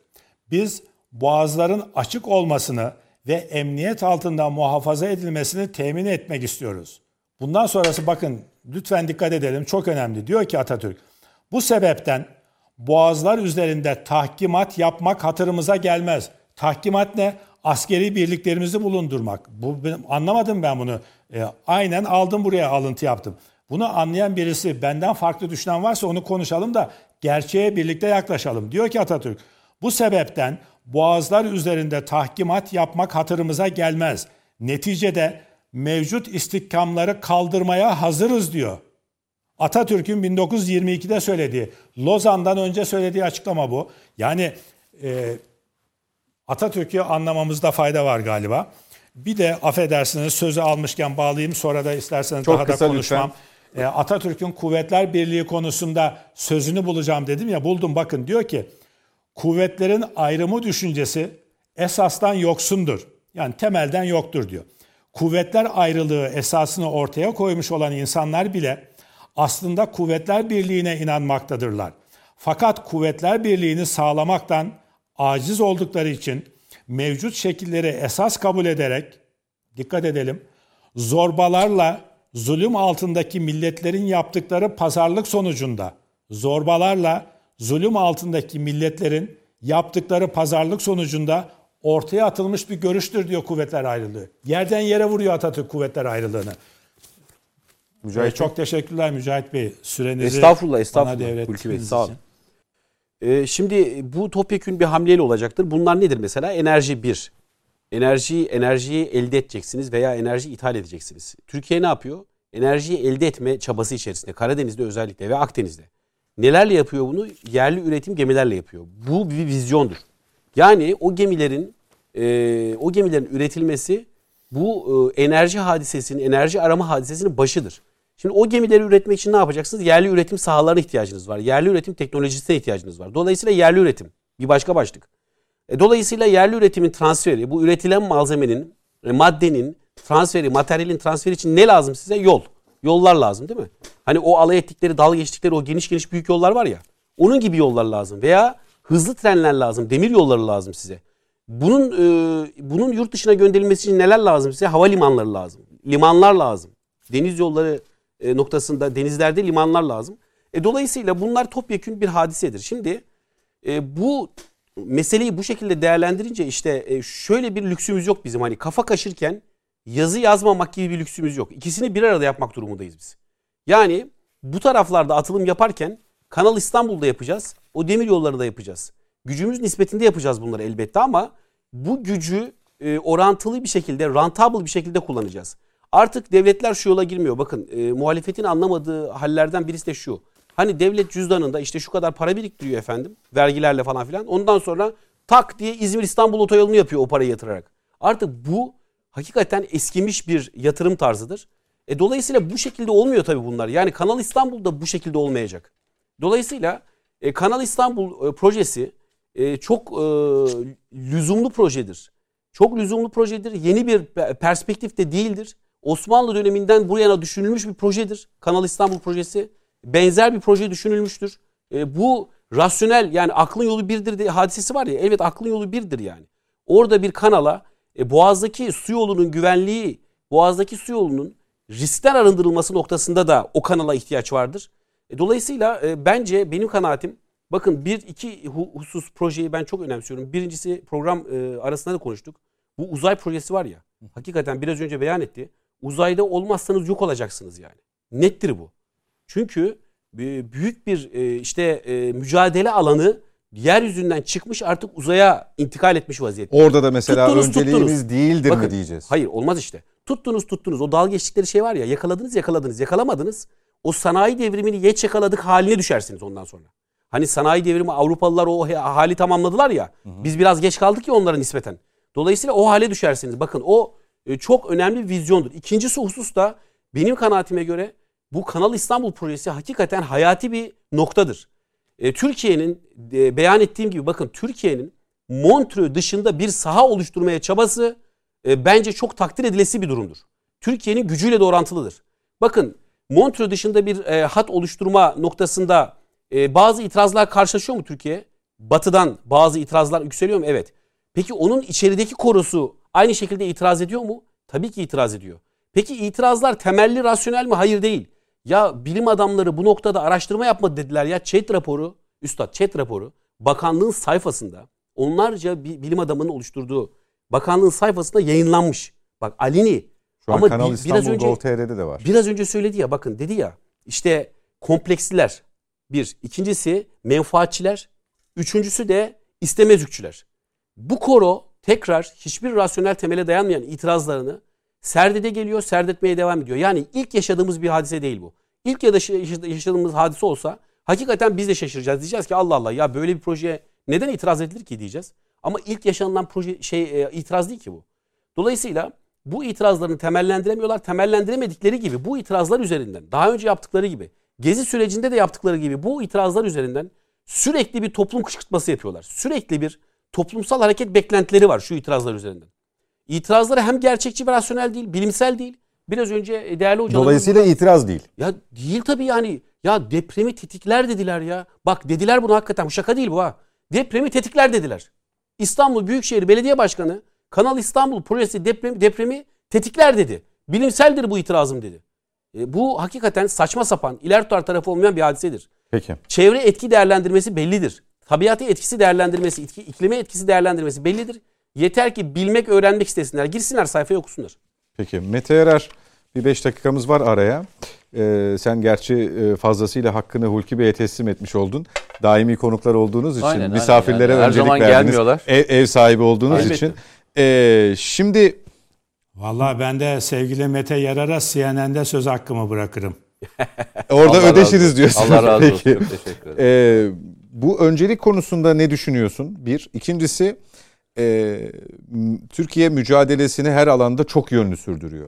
Biz boğazların açık olmasını ve emniyet altında muhafaza edilmesini temin etmek istiyoruz. Bundan sonrası bakın lütfen dikkat edelim çok önemli. Diyor ki Atatürk bu sebepten boğazlar üzerinde tahkimat yapmak hatırımıza gelmez. Tahkimat ne? Askeri birliklerimizi bulundurmak. Bu benim, anlamadım ben bunu. E, aynen aldım buraya alıntı yaptım. Bunu anlayan birisi benden farklı düşünen varsa onu konuşalım da gerçeğe birlikte yaklaşalım. Diyor ki Atatürk bu sebepten boğazlar üzerinde tahkimat yapmak hatırımıza gelmez. Neticede mevcut istihkamları kaldırmaya hazırız diyor. Atatürk'ün 1922'de söylediği, Lozan'dan önce söylediği açıklama bu. Yani e, Atatürk'ü anlamamızda fayda var galiba. Bir de affedersiniz sözü almışken bağlayayım sonra da isterseniz Çok daha da konuşmam. E, Atatürk'ün Kuvvetler Birliği konusunda sözünü bulacağım dedim ya buldum bakın diyor ki kuvvetlerin ayrımı düşüncesi esastan yoksundur. Yani temelden yoktur diyor. Kuvvetler ayrılığı esasını ortaya koymuş olan insanlar bile aslında kuvvetler birliğine inanmaktadırlar. Fakat kuvvetler birliğini sağlamaktan aciz oldukları için mevcut şekilleri esas kabul ederek dikkat edelim zorbalarla zulüm altındaki milletlerin yaptıkları pazarlık sonucunda zorbalarla zulüm altındaki milletlerin yaptıkları pazarlık sonucunda ortaya atılmış bir görüştür diyor kuvvetler ayrılığı. Yerden yere vuruyor Atatürk kuvvetler ayrılığını. Mücahit Ee, çok teşekkürler Mücahit Bey. Sürenizi Estağfurullah, bana estağfurullah. devrettiğiniz Hulki Bey, sağ olun. Ee, şimdi bu topyekün bir hamleyle olacaktır. Bunlar nedir mesela? Enerji bir. Enerjiyi, enerjiyi elde edeceksiniz veya enerji ithal edeceksiniz. Türkiye ne yapıyor? Enerjiyi elde etme çabası içerisinde. Karadeniz'de özellikle ve Akdeniz'de. Nelerle yapıyor bunu? Yerli üretim gemilerle yapıyor. Bu bir vizyondur. Yani o gemilerin e, o gemilerin üretilmesi bu e, enerji hadisesinin, enerji arama hadisesinin başıdır. Şimdi o gemileri üretmek için ne yapacaksınız? Yerli üretim sahalarına ihtiyacınız var. Yerli üretim teknolojisine ihtiyacınız var. Dolayısıyla yerli üretim bir başka başlık. E, dolayısıyla yerli üretimin transferi, bu üretilen malzemenin, e, maddenin transferi, materyalin transferi için ne lazım size? Yol. Yollar lazım değil mi? Hani o alay ettikleri, dal geçtikleri o geniş geniş büyük yollar var ya. Onun gibi yollar lazım. Veya hızlı trenler lazım, demir yolları lazım size. Bunun e, bunun yurt dışına gönderilmesi için neler lazım size? Havalimanları lazım. Limanlar lazım. Deniz yolları e, noktasında denizlerde limanlar lazım. E, dolayısıyla bunlar topyekün bir hadisedir. Şimdi e, bu meseleyi bu şekilde değerlendirince işte e, şöyle bir lüksümüz yok bizim. Hani kafa kaşırken yazı yazmamak gibi bir lüksümüz yok. İkisini bir arada yapmak durumundayız biz. Yani bu taraflarda atılım yaparken Kanal İstanbul'da yapacağız. O demir yolları da yapacağız. Gücümüz nispetinde yapacağız bunları elbette ama bu gücü e, orantılı bir şekilde, rentable bir şekilde kullanacağız. Artık devletler şu yola girmiyor. Bakın e, muhalefetin anlamadığı hallerden birisi de şu. Hani devlet cüzdanında işte şu kadar para biriktiriyor efendim. Vergilerle falan filan. Ondan sonra tak diye İzmir İstanbul otoyolunu yapıyor o parayı yatırarak. Artık bu hakikaten eskimiş bir yatırım tarzıdır. E, dolayısıyla bu şekilde olmuyor tabii bunlar. Yani Kanal İstanbul da bu şekilde olmayacak. Dolayısıyla e, Kanal İstanbul e, projesi e, çok e, lüzumlu projedir. Çok lüzumlu projedir. Yeni bir perspektif de değildir. Osmanlı döneminden bu yana düşünülmüş bir projedir. Kanal İstanbul projesi. Benzer bir proje düşünülmüştür. E, bu rasyonel yani aklın yolu birdir diye hadisesi var ya. Evet aklın yolu birdir yani. Orada bir kanala e, Boğaz'daki su yolunun güvenliği, Boğaz'daki su yolunun riskten arındırılması noktasında da o kanala ihtiyaç vardır. E, dolayısıyla e, bence benim kanaatim bakın bir iki husus projeyi ben çok önemsiyorum. Birincisi program e, arasında da konuştuk. Bu uzay projesi var ya. Hakikaten biraz önce beyan etti. Uzayda olmazsanız yok olacaksınız yani. Nettir bu. Çünkü e, büyük bir e, işte e, mücadele alanı yeryüzünden çıkmış artık uzaya intikal etmiş vaziyette. Orada da mesela Tuttunuz, önceliğimiz tuttunuz. değildir Bakın, mi diyeceğiz? Hayır olmaz işte. Tuttunuz tuttunuz. O dal geçtikleri şey var ya yakaladınız yakaladınız yakalamadınız. O sanayi devrimini geç yakaladık haline düşersiniz ondan sonra. Hani sanayi devrimi Avrupalılar o hali tamamladılar ya. Biz biraz geç kaldık ya onlara nispeten. Dolayısıyla o hale düşersiniz. Bakın o e, çok önemli bir vizyondur. İkincisi husus da benim kanaatime göre bu Kanal İstanbul projesi hakikaten hayati bir noktadır. E, Türkiye'nin e, beyan ettiğim gibi bakın Türkiye'nin Montreux dışında bir saha oluşturmaya çabası e, bence çok takdir edilesi bir durumdur. Türkiye'nin gücüyle de orantılıdır. Bakın Montreux dışında bir e, hat oluşturma noktasında e, bazı itirazlar karşılaşıyor mu Türkiye? Batı'dan bazı itirazlar yükseliyor mu? Evet. Peki onun içerideki korosu aynı şekilde itiraz ediyor mu? Tabii ki itiraz ediyor. Peki itirazlar temelli rasyonel mi? Hayır değil. Ya bilim adamları bu noktada araştırma yapmadı dediler ya. chat raporu, üstad chat raporu bakanlığın sayfasında onlarca bir bilim adamının oluşturduğu bakanlığın sayfasında yayınlanmış. Bak Alini Şu an ama Kanal bi- İstanbul biraz önce Gov.tr'de de var. Biraz önce söyledi ya bakın dedi ya işte kompleksliler bir. ikincisi menfaatçiler. Üçüncüsü de istemezükçüler. Bu koro tekrar hiçbir rasyonel temele dayanmayan itirazlarını serdede geliyor, serdetmeye devam ediyor. Yani ilk yaşadığımız bir hadise değil bu. İlk ya da yaşadığımız hadise olsa hakikaten biz de şaşıracağız. Diyeceğiz ki Allah Allah ya böyle bir projeye Neden itiraz edilir ki diyeceğiz. Ama ilk yaşanılan proje şey e, itiraz değil ki bu. Dolayısıyla bu itirazlarını temellendiremiyorlar. Temellendiremedikleri gibi bu itirazlar üzerinden daha önce yaptıkları gibi gezi sürecinde de yaptıkları gibi bu itirazlar üzerinden sürekli bir toplum kışkırtması yapıyorlar. Sürekli bir toplumsal hareket beklentileri var şu itirazlar üzerinden. İtirazları hem gerçekçi ve rasyonel değil, bilimsel değil. Biraz önce e, değerli hocalarımız... Dolayısıyla itiraz değil. Ya değil tabii yani. Ya depremi tetikler dediler ya. Bak dediler bunu hakikaten. Bu şaka değil bu ha. Depremi tetikler dediler. İstanbul Büyükşehir Belediye Başkanı Kanal İstanbul projesi depremi, depremi tetikler dedi. Bilimseldir bu itirazım dedi. E, bu hakikaten saçma sapan, iler tutar tarafı olmayan bir hadisedir. Peki. Çevre etki değerlendirmesi bellidir. Tabiatı etkisi değerlendirmesi, iklime etkisi değerlendirmesi bellidir. Yeter ki bilmek, öğrenmek istesinler. Girsinler sayfaya okusunlar. Peki Mete Erer bir beş dakikamız var araya. Ee, sen gerçi e, fazlasıyla hakkını Hulki Bey'e teslim etmiş oldun. Daimi konuklar olduğunuz için, Aynen, misafirlere aynen. Her öncelik zaman verdiniz. gelmiyorlar. Ev, ev sahibi olduğunuz Elbette. için. Ee, şimdi Vallahi ben de sevgili Mete Yarar'a CNN'de söz hakkımı bırakırım. *laughs* orada Allah ödeşiriz diyorsun. Allah razı olsun. Peki. Çok teşekkür ederim. Ee, bu öncelik konusunda ne düşünüyorsun? Bir. İkincisi e, Türkiye mücadelesini her alanda çok yönlü sürdürüyor.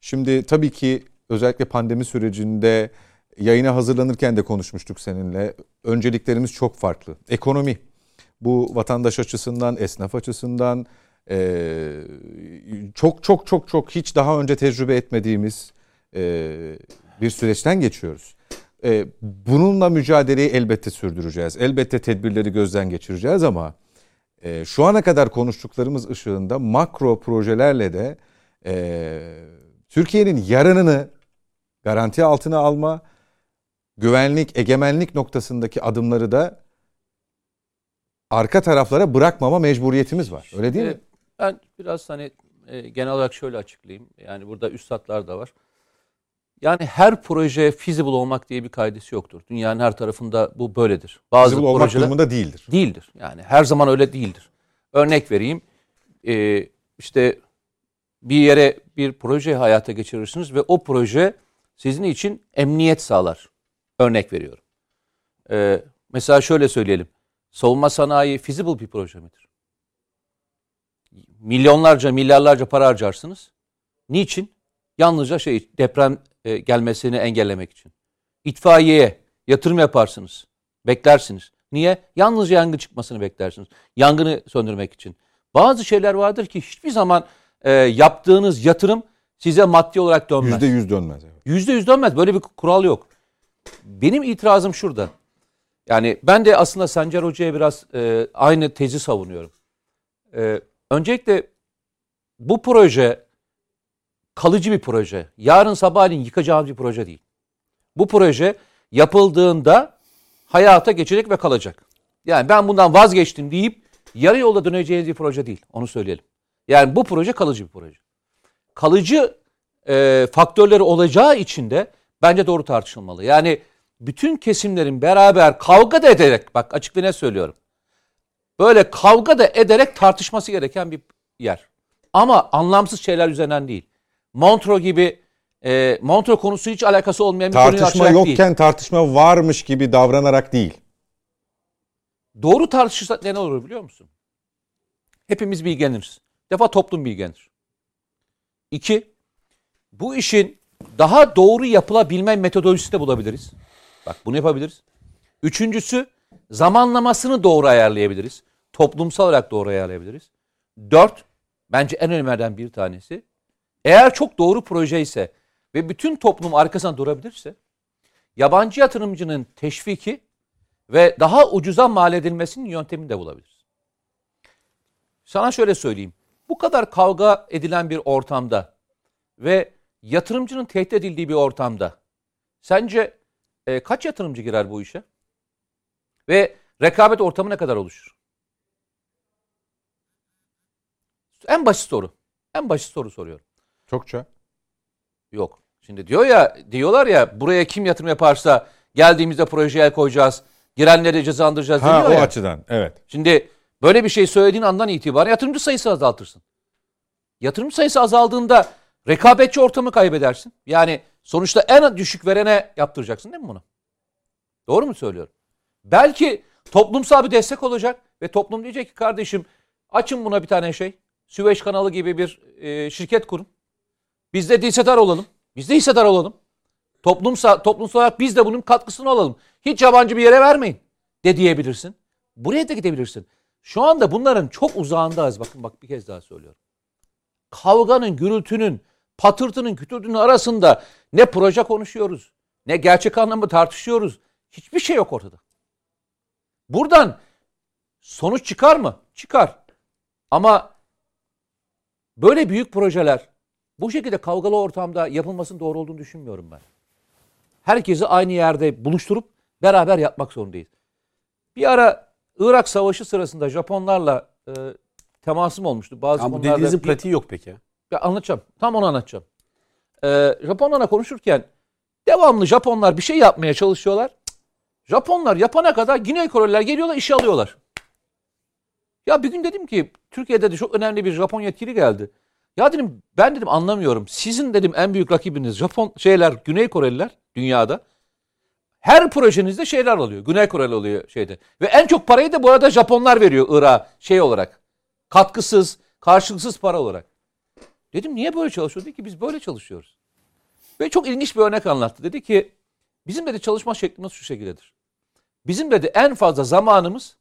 Şimdi tabii ki özellikle pandemi sürecinde yayına hazırlanırken de konuşmuştuk seninle. Önceliklerimiz çok farklı. Ekonomi. Bu vatandaş açısından, esnaf açısından e, çok çok çok çok hiç daha önce tecrübe etmediğimiz e, bir süreçten geçiyoruz. E, bununla mücadeleyi elbette sürdüreceğiz. Elbette tedbirleri gözden geçireceğiz ama e, şu ana kadar konuştuklarımız ışığında makro projelerle de e, Türkiye'nin yarınını garanti altına alma, güvenlik, egemenlik noktasındaki adımları da arka taraflara bırakmama mecburiyetimiz var. Öyle değil mi? Ben biraz hani e, genel olarak şöyle açıklayayım. Yani burada üstadlar da var. Yani her proje feasible olmak diye bir kaidesi yoktur. Dünyanın her tarafında bu böyledir. Bazı Feasible olmak projeler durumunda değildir. değildir. Yani her zaman öyle değildir. Örnek vereyim. Ee, işte bir yere bir proje hayata geçirirsiniz ve o proje sizin için emniyet sağlar. Örnek veriyorum. Ee, mesela şöyle söyleyelim. Savunma sanayi feasible bir proje midir? Milyonlarca, milyarlarca para harcarsınız. Niçin? Yalnızca şey deprem e, gelmesini engellemek için. İtfaiyeye yatırım yaparsınız. Beklersiniz. Niye? Yalnızca yangın çıkmasını beklersiniz. Yangını söndürmek için. Bazı şeyler vardır ki hiçbir zaman e, yaptığınız yatırım size maddi olarak dönmez. Yüzde yüz dönmez. Yüzde yüz dönmez. Böyle bir kural yok. Benim itirazım şurada. Yani ben de aslında Sancar Hoca'ya biraz e, aynı tezi savunuyorum. E, öncelikle bu proje kalıcı bir proje. Yarın sabahleyin yıkacağımız bir proje değil. Bu proje yapıldığında hayata geçecek ve kalacak. Yani ben bundan vazgeçtim deyip yarı yolda döneceğiniz bir proje değil. Onu söyleyelim. Yani bu proje kalıcı bir proje. Kalıcı e, faktörleri olacağı için de bence doğru tartışılmalı. Yani bütün kesimlerin beraber kavga da ederek, bak açık net söylüyorum. Böyle kavga da ederek tartışması gereken bir yer. Ama anlamsız şeyler üzerinden değil. Montreux gibi e, Montreux konusu hiç alakası olmayan bir konuyu Tartışma açarak yokken değil. tartışma varmış gibi davranarak değil. Doğru tartışırsak ne olur biliyor musun? Hepimiz bilgileniriz. Defa toplum bilgilenir. İki, bu işin daha doğru yapılabilme metodolojisi de bulabiliriz. Bak bunu yapabiliriz. Üçüncüsü zamanlamasını doğru ayarlayabiliriz. Toplumsal olarak doğru ayarlayabiliriz. Dört, bence en önemlilerden bir tanesi. Eğer çok doğru proje ise ve bütün toplum arkasına durabilirse yabancı yatırımcının teşviki ve daha ucuza mal edilmesinin yöntemini de bulabiliriz. Sana şöyle söyleyeyim. Bu kadar kavga edilen bir ortamda ve yatırımcının tehdit edildiği bir ortamda sence e, kaç yatırımcı girer bu işe? Ve rekabet ortamı ne kadar oluşur? En basit soru. En basit soru soruyorum. Çokça. Yok. Şimdi diyor ya diyorlar ya buraya kim yatırım yaparsa geldiğimizde projeye el koyacağız. Girenleri cezalandıracağız Ha diyor o ya. açıdan. Evet. Şimdi böyle bir şey söylediğin andan itibaren yatırımcı sayısı azaltırsın. Yatırımcı sayısı azaldığında rekabetçi ortamı kaybedersin. Yani sonuçta en düşük verene yaptıracaksın değil mi bunu? Doğru mu söylüyorum? Belki toplumsal bir destek olacak Ve toplum diyecek ki kardeşim açın buna bir tane şey. Süveyş kanalı gibi bir e, şirket kurun. Biz de hissedar olalım. Biz de hissedar olalım. Toplumsa, toplumsal olarak biz de bunun katkısını alalım. Hiç yabancı bir yere vermeyin de diyebilirsin. Buraya da gidebilirsin. Şu anda bunların çok uzağındayız. Bakın bak bir kez daha söylüyorum. Kavganın, gürültünün, patırtının, kütürtünün arasında ne proje konuşuyoruz, ne gerçek anlamda tartışıyoruz. Hiçbir şey yok ortada. Buradan sonuç çıkar mı? Çıkar. Ama böyle büyük projeler bu şekilde kavgalı ortamda yapılmasının doğru olduğunu düşünmüyorum ben. Herkesi aynı yerde buluşturup beraber yapmak zorundayız. Bir ara Irak Savaşı sırasında Japonlarla e, temasım olmuştu. Bazı Ama bu dediğinizin bir- pratiği yok peki. ya anlatacağım. Tam onu anlatacağım. Ee, Japonlarla konuşurken devamlı Japonlar bir şey yapmaya çalışıyorlar. Japonlar yapana kadar Güney Koreliler geliyorlar işe alıyorlar. Ya bir gün dedim ki Türkiye'de de çok önemli bir Japon yetkili geldi. Ya dedim ben dedim anlamıyorum. Sizin dedim en büyük rakibiniz Japon şeyler Güney Koreliler dünyada. Her projenizde şeyler oluyor. Güney Koreli oluyor şeyde. Ve en çok parayı da bu arada Japonlar veriyor Irak'a şey olarak. Katkısız, karşılıksız para olarak. Dedim niye böyle çalışıyor? Dedi ki biz böyle çalışıyoruz. Ve çok ilginç bir örnek anlattı. Dedi ki bizim dedi çalışma şeklimiz şu şekildedir. Bizim dedi en fazla zamanımız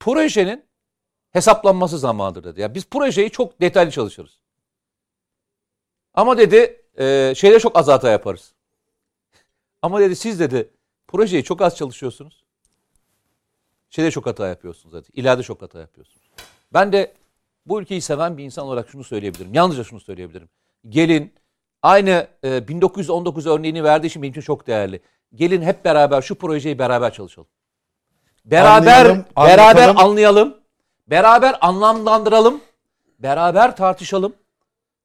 projenin hesaplanması zamanıdır dedi. Yani biz projeyi çok detaylı çalışırız. Ama dedi e, şeyde çok az hata yaparız. Ama dedi siz dedi projeyi çok az çalışıyorsunuz. Şeyde çok hata yapıyorsunuz dedi. İleride çok hata yapıyorsunuz. Ben de bu ülkeyi seven bir insan olarak şunu söyleyebilirim. Yalnızca şunu söyleyebilirim. Gelin aynı e, 1919 örneğini verdiği için benim için çok değerli. Gelin hep beraber şu projeyi beraber çalışalım. Beraber Anlayalım, beraber anlatalım. anlayalım. Beraber anlamlandıralım. Beraber tartışalım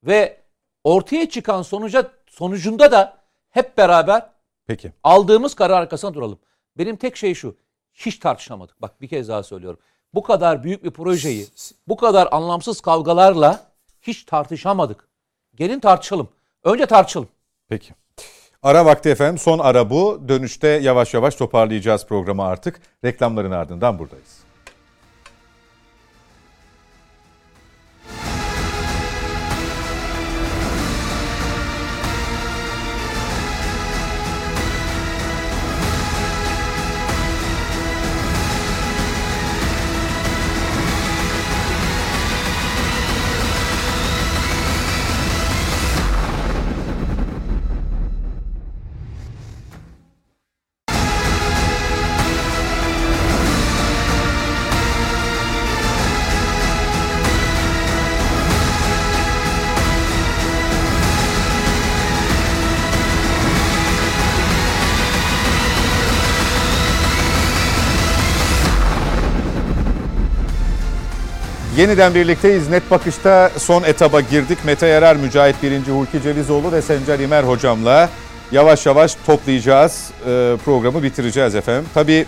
ve ortaya çıkan sonuca sonucunda da hep beraber Peki. aldığımız karar arkasına duralım. Benim tek şey şu. Hiç tartışamadık. Bak bir kez daha söylüyorum. Bu kadar büyük bir projeyi bu kadar anlamsız kavgalarla hiç tartışamadık. Gelin tartışalım. Önce tartışalım. Peki. Ara vakti efendim. Son ara bu. Dönüşte yavaş yavaş toparlayacağız programı artık. Reklamların ardından buradayız. Yeniden birlikteyiz. Net bakışta son etaba girdik. Mete Yarar, Mücahit Birinci, Hulki Cevizoğlu ve Sencer İmer hocamla yavaş yavaş toplayacağız. e, Programı bitireceğiz efendim. Tabii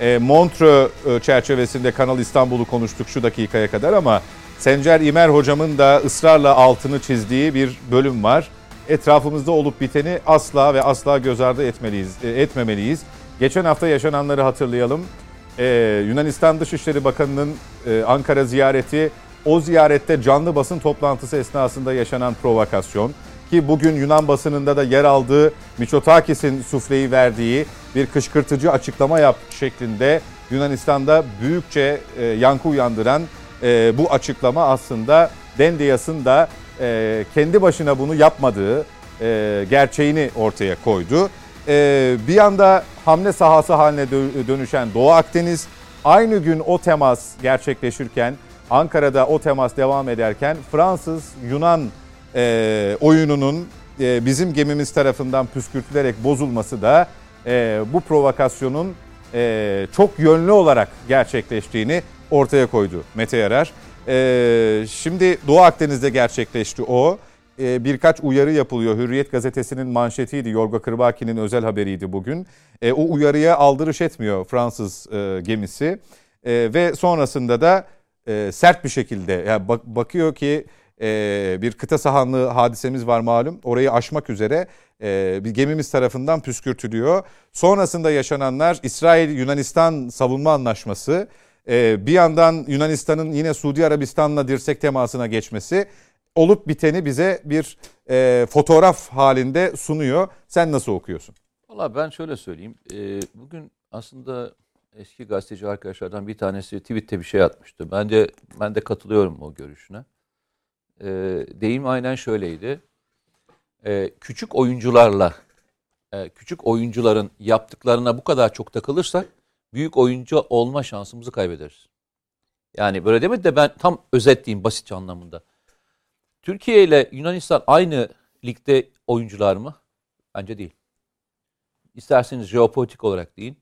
e, Montreux e, çerçevesinde Kanal İstanbul'u konuştuk şu dakikaya kadar ama Sencer İmer hocamın da ısrarla altını çizdiği bir bölüm var. Etrafımızda olup biteni asla ve asla göz ardı etmeliyiz, e, etmemeliyiz. Geçen hafta yaşananları hatırlayalım. Ee, Yunanistan Dışişleri Bakanı'nın e, Ankara ziyareti, o ziyarette canlı basın toplantısı esnasında yaşanan provokasyon ki bugün Yunan basınında da yer aldığı Mitsotakis'in sufleyi verdiği bir kışkırtıcı açıklama yap şeklinde Yunanistan'da büyükçe e, yankı uyandıran e, bu açıklama aslında Dendias'ın da e, kendi başına bunu yapmadığı e, gerçeğini ortaya koydu. Ee, bir yanda hamle sahası haline dö- dönüşen Doğu Akdeniz aynı gün o temas gerçekleşirken Ankara'da o temas devam ederken Fransız-Yunan e, oyununun e, bizim gemimiz tarafından püskürtülerek bozulması da e, bu provokasyonun e, çok yönlü olarak gerçekleştiğini ortaya koydu Mete Yarar. E, şimdi Doğu Akdeniz'de gerçekleşti o. E, birkaç uyarı yapılıyor. Hürriyet gazetesinin manşetiydi. Yorgo Kırbaki'nin özel haberiydi bugün. E, o uyarıya aldırış etmiyor Fransız e, gemisi. E, ve sonrasında da e, sert bir şekilde yani bak- bakıyor ki e, bir kıta sahanlığı hadisemiz var malum. Orayı aşmak üzere bir gemimiz tarafından püskürtülüyor. Sonrasında yaşananlar İsrail-Yunanistan savunma anlaşması bir yandan Yunanistan'ın yine Suudi Arabistan'la dirsek temasına geçmesi olup biteni bize bir e, fotoğraf halinde sunuyor. Sen nasıl okuyorsun? Valla ben şöyle söyleyeyim. E, bugün aslında eski gazeteci arkadaşlardan bir tanesi tweette bir şey atmıştı. Ben de ben de katılıyorum o görüşüne. E, deyim aynen şöyleydi. E, küçük oyuncularla e, küçük oyuncuların yaptıklarına bu kadar çok takılırsak büyük oyuncu olma şansımızı kaybederiz. Yani böyle demedi de ben tam özetleyeyim basitçe anlamında. Türkiye ile Yunanistan aynı ligde oyuncular mı? Bence değil. İsterseniz jeopolitik olarak deyin,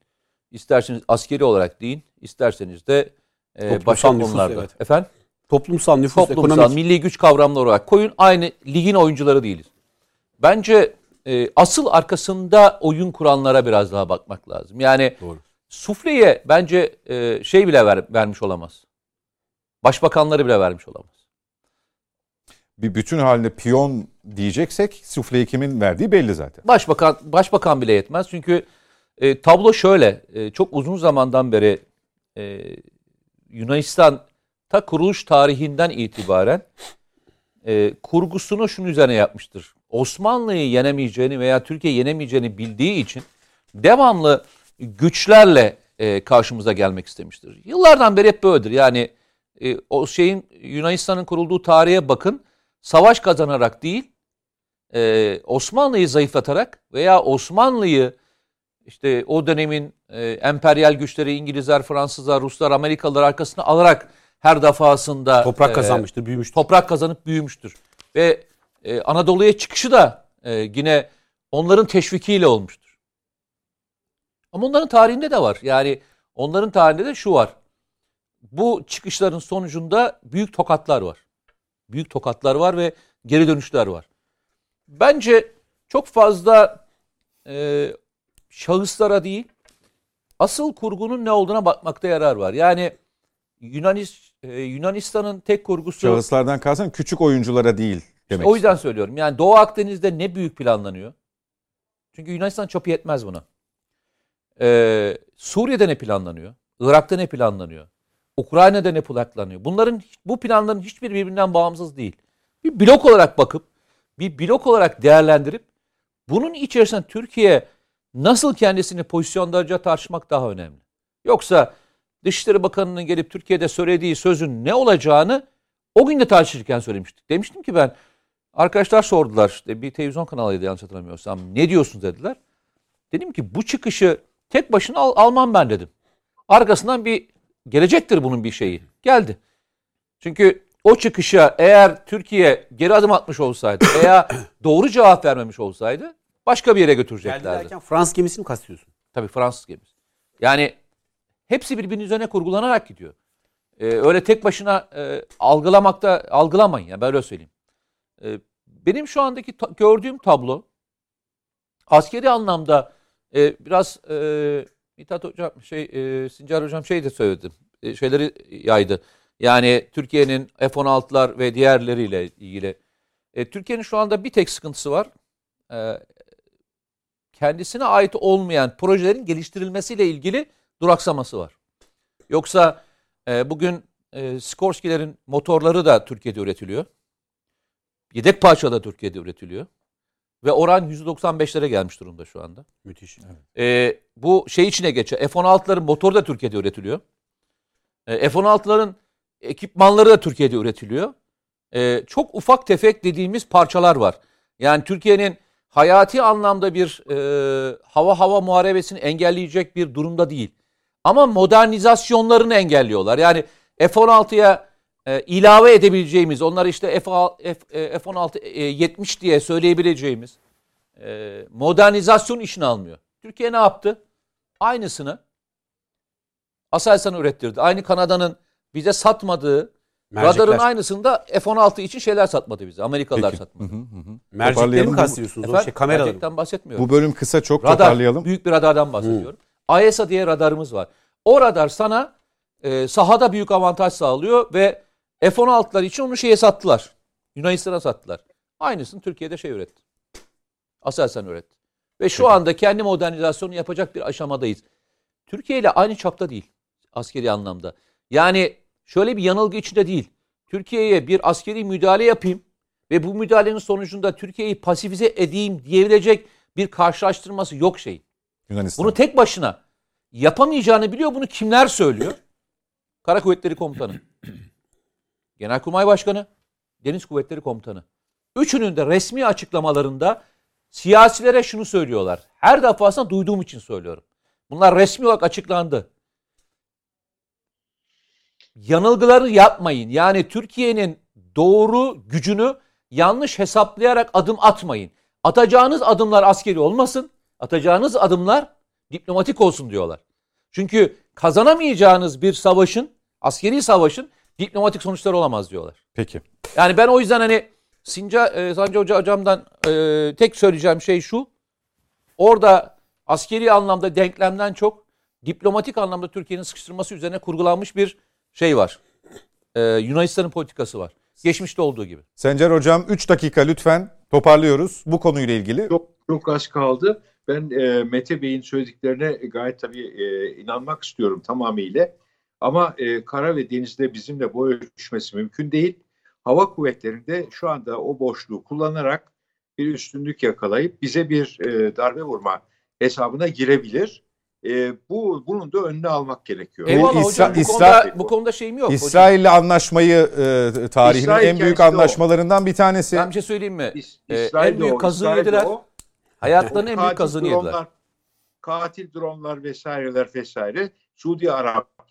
isterseniz askeri olarak deyin, isterseniz de e, başka nüfus, konularda. evet. Efendim? Toplumsal nüfus, Toplumsal, ekonomik. milli güç kavramları olarak koyun aynı ligin oyuncuları değiliz. Bence e, asıl arkasında oyun kuranlara biraz daha bakmak lazım. Yani Doğru. sufleye bence e, şey bile ver, vermiş olamaz. Başbakanları bile vermiş olamaz. Bir bütün halinde piyon diyeceksek sufleyi kimin verdiği belli zaten. Başbakan başbakan bile yetmez. Çünkü e, tablo şöyle. e, çok uzun zamandan beri e, Yunanistan ta kuruluş tarihinden itibaren e, kurgusunu şunun üzerine yapmıştır. Osmanlı'yı yenemeyeceğini veya Türkiye yenemeyeceğini bildiği için devamlı güçlerle e, karşımıza gelmek istemiştir. Yıllardan beri hep böyledir. Yani e, o şeyin Yunanistan'ın kurulduğu tarihe bakın. Savaş kazanarak değil, e, Osmanlı'yı zayıflatarak veya Osmanlı'yı işte o dönemin e, emperyal güçleri İngilizler, Fransızlar, Ruslar, Amerikalılar arkasına alarak her defasında Toprak e, kazanmıştır, büyümüştür. toprak kazanıp büyümüştür. Ve e, Anadolu'ya çıkışı da e, yine onların teşvikiyle olmuştur. Ama onların tarihinde de var. Yani onların tarihinde de şu var. Bu çıkışların sonucunda büyük tokatlar var. Büyük tokatlar var ve geri dönüşler var. Bence çok fazla e, şahıslara değil, asıl kurgunun ne olduğuna bakmakta yarar var. Yani Yunanis, e, Yunanistan'ın tek kurgusu... Şahıslardan kalsan küçük oyunculara değil demek. o yüzden söylüyorum. Yani Doğu Akdeniz'de ne büyük planlanıyor? Çünkü Yunanistan çapı yetmez buna. Ee, Suriye'de ne planlanıyor? Irak'ta ne planlanıyor? Ukrayna'da ne planlanıyor? Bunların bu planların hiçbiri birbirinden bağımsız değil. Bir blok olarak bakıp bir blok olarak değerlendirip bunun içerisinde Türkiye nasıl kendisini pozisyonlarca tartışmak daha önemli. Yoksa Dışişleri Bakanı'nın gelip Türkiye'de söylediği sözün ne olacağını o gün de tartışırken söylemiştik. Demiştim ki ben arkadaşlar sordular işte bir televizyon kanalıydı yanlış hatırlamıyorsam ne diyorsun dediler. Dedim ki bu çıkışı tek başına al, almam ben dedim. Arkasından bir gelecektir bunun bir şeyi. Geldi. Çünkü o çıkışa eğer Türkiye geri adım atmış olsaydı *coughs* veya doğru cevap vermemiş olsaydı başka bir yere Geldi götüreceklerdi. derken Fransız gemisini mi kastediyorsun? Tabii Fransız gemisi. Yani hepsi birbirinin üzerine kurgulanarak gidiyor. Ee, öyle tek başına e, algılamakta algılamayın ya ben öyle söyleyeyim. Ee, benim şu andaki ta- gördüğüm tablo askeri anlamda e, biraz e, Mithat hocam şey e, Sincar hocam şey de söyledi. E, şeyleri yaydı. Yani Türkiye'nin F-16'lar ve diğerleriyle ilgili. E, Türkiye'nin şu anda bir tek sıkıntısı var. E, kendisine ait olmayan projelerin geliştirilmesiyle ilgili duraksaması var. Yoksa e, bugün e, Skorsky'lerin motorları da Türkiye'de üretiliyor. Yedek parça da Türkiye'de üretiliyor. Ve oran %95'lere gelmiş durumda şu anda. Müthiş. E, bu şey içine geçiyor. F-16'ların motoru da Türkiye'de üretiliyor. E, F-16'ların ekipmanları da Türkiye'de üretiliyor. E, çok ufak tefek dediğimiz parçalar var. Yani Türkiye'nin hayati anlamda bir e, hava hava muharebesini engelleyecek bir durumda değil. Ama modernizasyonlarını engelliyorlar. Yani F-16'ya e, ilave edebileceğimiz, onları işte F, F, e, F-16 e, 70 diye söyleyebileceğimiz e, modernizasyon işini almıyor. Türkiye ne yaptı? Aynısını Aselsan'a ürettirdi. Aynı Kanada'nın bize satmadığı Mercekler. radarın aynısını da F-16 için şeyler satmadı bize. Amerikalılar Peki. satmadı. Mercekleri Toparlayalım. mi kastediyorsunuz? O Efendim, şey kameraları. mı? gerçekten bahsetmiyorum. Bu bölüm kısa çok Radar, toparlayalım. büyük bir radardan bahsediyorum. AESA diye radarımız var. O radar sana e, sahada büyük avantaj sağlıyor ve F-16'lar için onu şeye sattılar. Yunanistan'a sattılar. Aynısını Türkiye'de şey üretti. Aselsan üretti. Ve şu anda kendi modernizasyonu yapacak bir aşamadayız. Türkiye ile aynı çapta değil askeri anlamda. Yani şöyle bir yanılgı içinde değil. Türkiye'ye bir askeri müdahale yapayım ve bu müdahalenin sonucunda Türkiye'yi pasifize edeyim diyebilecek bir karşılaştırması yok şey. Yunanistan. Bunu tek başına yapamayacağını biliyor. Bunu kimler söylüyor? Kara Kuvvetleri Komutanı, Genelkurmay Başkanı, Deniz Kuvvetleri Komutanı. Üçünün de resmi açıklamalarında siyasilere şunu söylüyorlar. Her defasında duyduğum için söylüyorum. Bunlar resmi olarak açıklandı. Yanılgıları yapmayın. Yani Türkiye'nin doğru gücünü yanlış hesaplayarak adım atmayın. Atacağınız adımlar askeri olmasın. Atacağınız adımlar diplomatik olsun diyorlar. Çünkü kazanamayacağınız bir savaşın, askeri savaşın diplomatik sonuçları olamaz diyorlar. Peki. Yani ben o yüzden hani Sinca, e, Sancı Hoca hocamdan e, tek söyleyeceğim şey şu. Orada askeri anlamda denklemden çok diplomatik anlamda Türkiye'nin sıkıştırması üzerine kurgulanmış bir şey var. E, Yunanistan'ın politikası var. Geçmişte olduğu gibi. Sencer Hocam 3 dakika lütfen toparlıyoruz bu konuyla ilgili. Çok çok az kaldı. Ben e, Mete Bey'in söylediklerine gayet tabii e, inanmak istiyorum tamamıyla. Ama e, kara ve denizde bizimle boy ölçüşmesi mümkün değil. Hava kuvvetlerinde şu anda o boşluğu kullanarak bir üstünlük yakalayıp bize bir e, darbe vurma hesabına girebilir. E, bu bunun da önüne almak gerekiyor. Eyvallah İsra- hocam bu, İsra- konuda, bu konuda şeyim yok. hocam. İsrail'le anlaşmayı e, tarihinin İsrail en büyük de o. anlaşmalarından bir tanesi. Ben bir şey söyleyeyim mi? İs- Ee, İsrail en de büyük o, kazığı İsrail yediler. Hayatlarının en büyük kazığını yediler. Katil dronlar vesaireler vesaire Suudi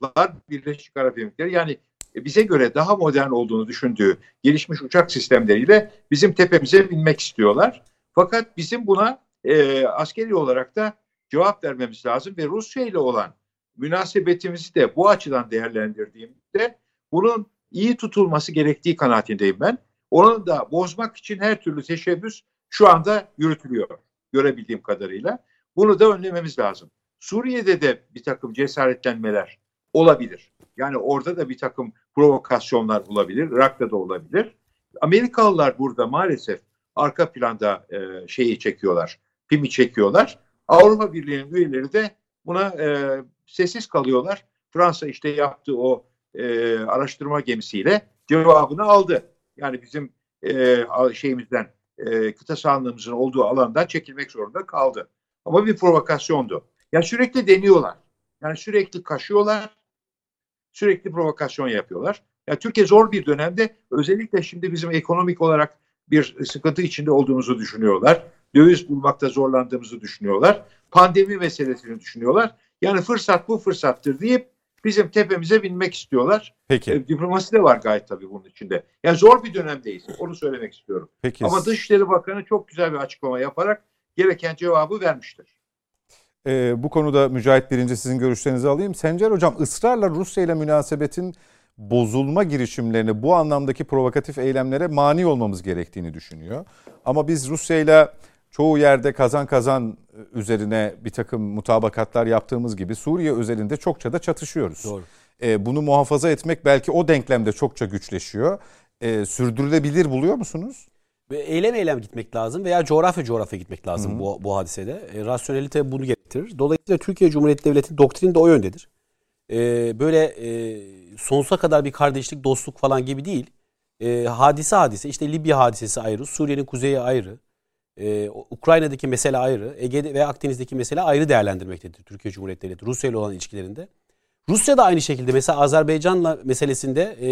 Araplar, Birleşik Arap Emirlikleri yani e, bize göre daha modern olduğunu düşündüğü gelişmiş uçak sistemleriyle bizim tepemize binmek istiyorlar. Fakat bizim buna e, askeri olarak da cevap vermemiz lazım ve Rusya ile olan münasebetimizi de bu açıdan değerlendirdiğimde bunun iyi tutulması gerektiği kanaatindeyim ben. Onu da bozmak için her türlü teşebbüs şu anda yürütülüyor görebildiğim kadarıyla. Bunu da önlememiz lazım. Suriye'de de bir takım cesaretlenmeler olabilir. Yani orada da bir takım provokasyonlar olabilir. Irak'ta da olabilir. Amerikalılar burada maalesef arka planda e, şeyi çekiyorlar. Pimi çekiyorlar. Avrupa Birliği'nin üyeleri de buna e, sessiz kalıyorlar. Fransa işte yaptığı o e, araştırma gemisiyle cevabını aldı. Yani bizim e, şeyimizden e, kıta sahanlığımızın olduğu alandan çekilmek zorunda kaldı. Ama bir provokasyondu. Ya sürekli deniyorlar. Yani sürekli kaşıyorlar. Sürekli provokasyon yapıyorlar. Ya Türkiye zor bir dönemde özellikle şimdi bizim ekonomik olarak bir sıkıntı içinde olduğumuzu düşünüyorlar. Döviz bulmakta zorlandığımızı düşünüyorlar. Pandemi meselesini düşünüyorlar. Yani fırsat bu fırsattır deyip bizim tepemize binmek istiyorlar. Peki. E, diplomasi de var gayet tabii bunun içinde. Yani zor bir dönemdeyiz. Onu söylemek istiyorum. Peki. Ama Dışişleri Bakanı çok güzel bir açıklama yaparak gereken cevabı vermiştir. Ee, bu konuda Mücahit Birinci sizin görüşlerinizi alayım. Sencer Hocam ısrarla Rusya ile münasebetin bozulma girişimlerine bu anlamdaki provokatif eylemlere mani olmamız gerektiğini düşünüyor. Ama biz Rusya ile çoğu yerde kazan kazan üzerine bir takım mutabakatlar yaptığımız gibi Suriye özelinde çokça da çatışıyoruz. Doğru. Ee, bunu muhafaza etmek belki o denklemde çokça güçleşiyor. Ee, sürdürülebilir buluyor musunuz? Eylem eylem gitmek lazım veya coğrafya coğrafya gitmek lazım bu, bu hadisede. E, rasyonelite bunu getirir. Dolayısıyla Türkiye Cumhuriyeti Devleti doktrini de o yöndedir. E, böyle e, sonsuza kadar bir kardeşlik, dostluk falan gibi değil. E, hadise hadise işte Libya hadisesi ayrı, Suriye'nin kuzeyi ayrı, e, Ukrayna'daki mesele ayrı, Ege'de ve Akdeniz'deki mesele ayrı değerlendirmektedir Türkiye Cumhuriyeti Devleti Rusya ile olan ilişkilerinde. Rusya da aynı şekilde mesela Azerbaycan'la meselesinde e,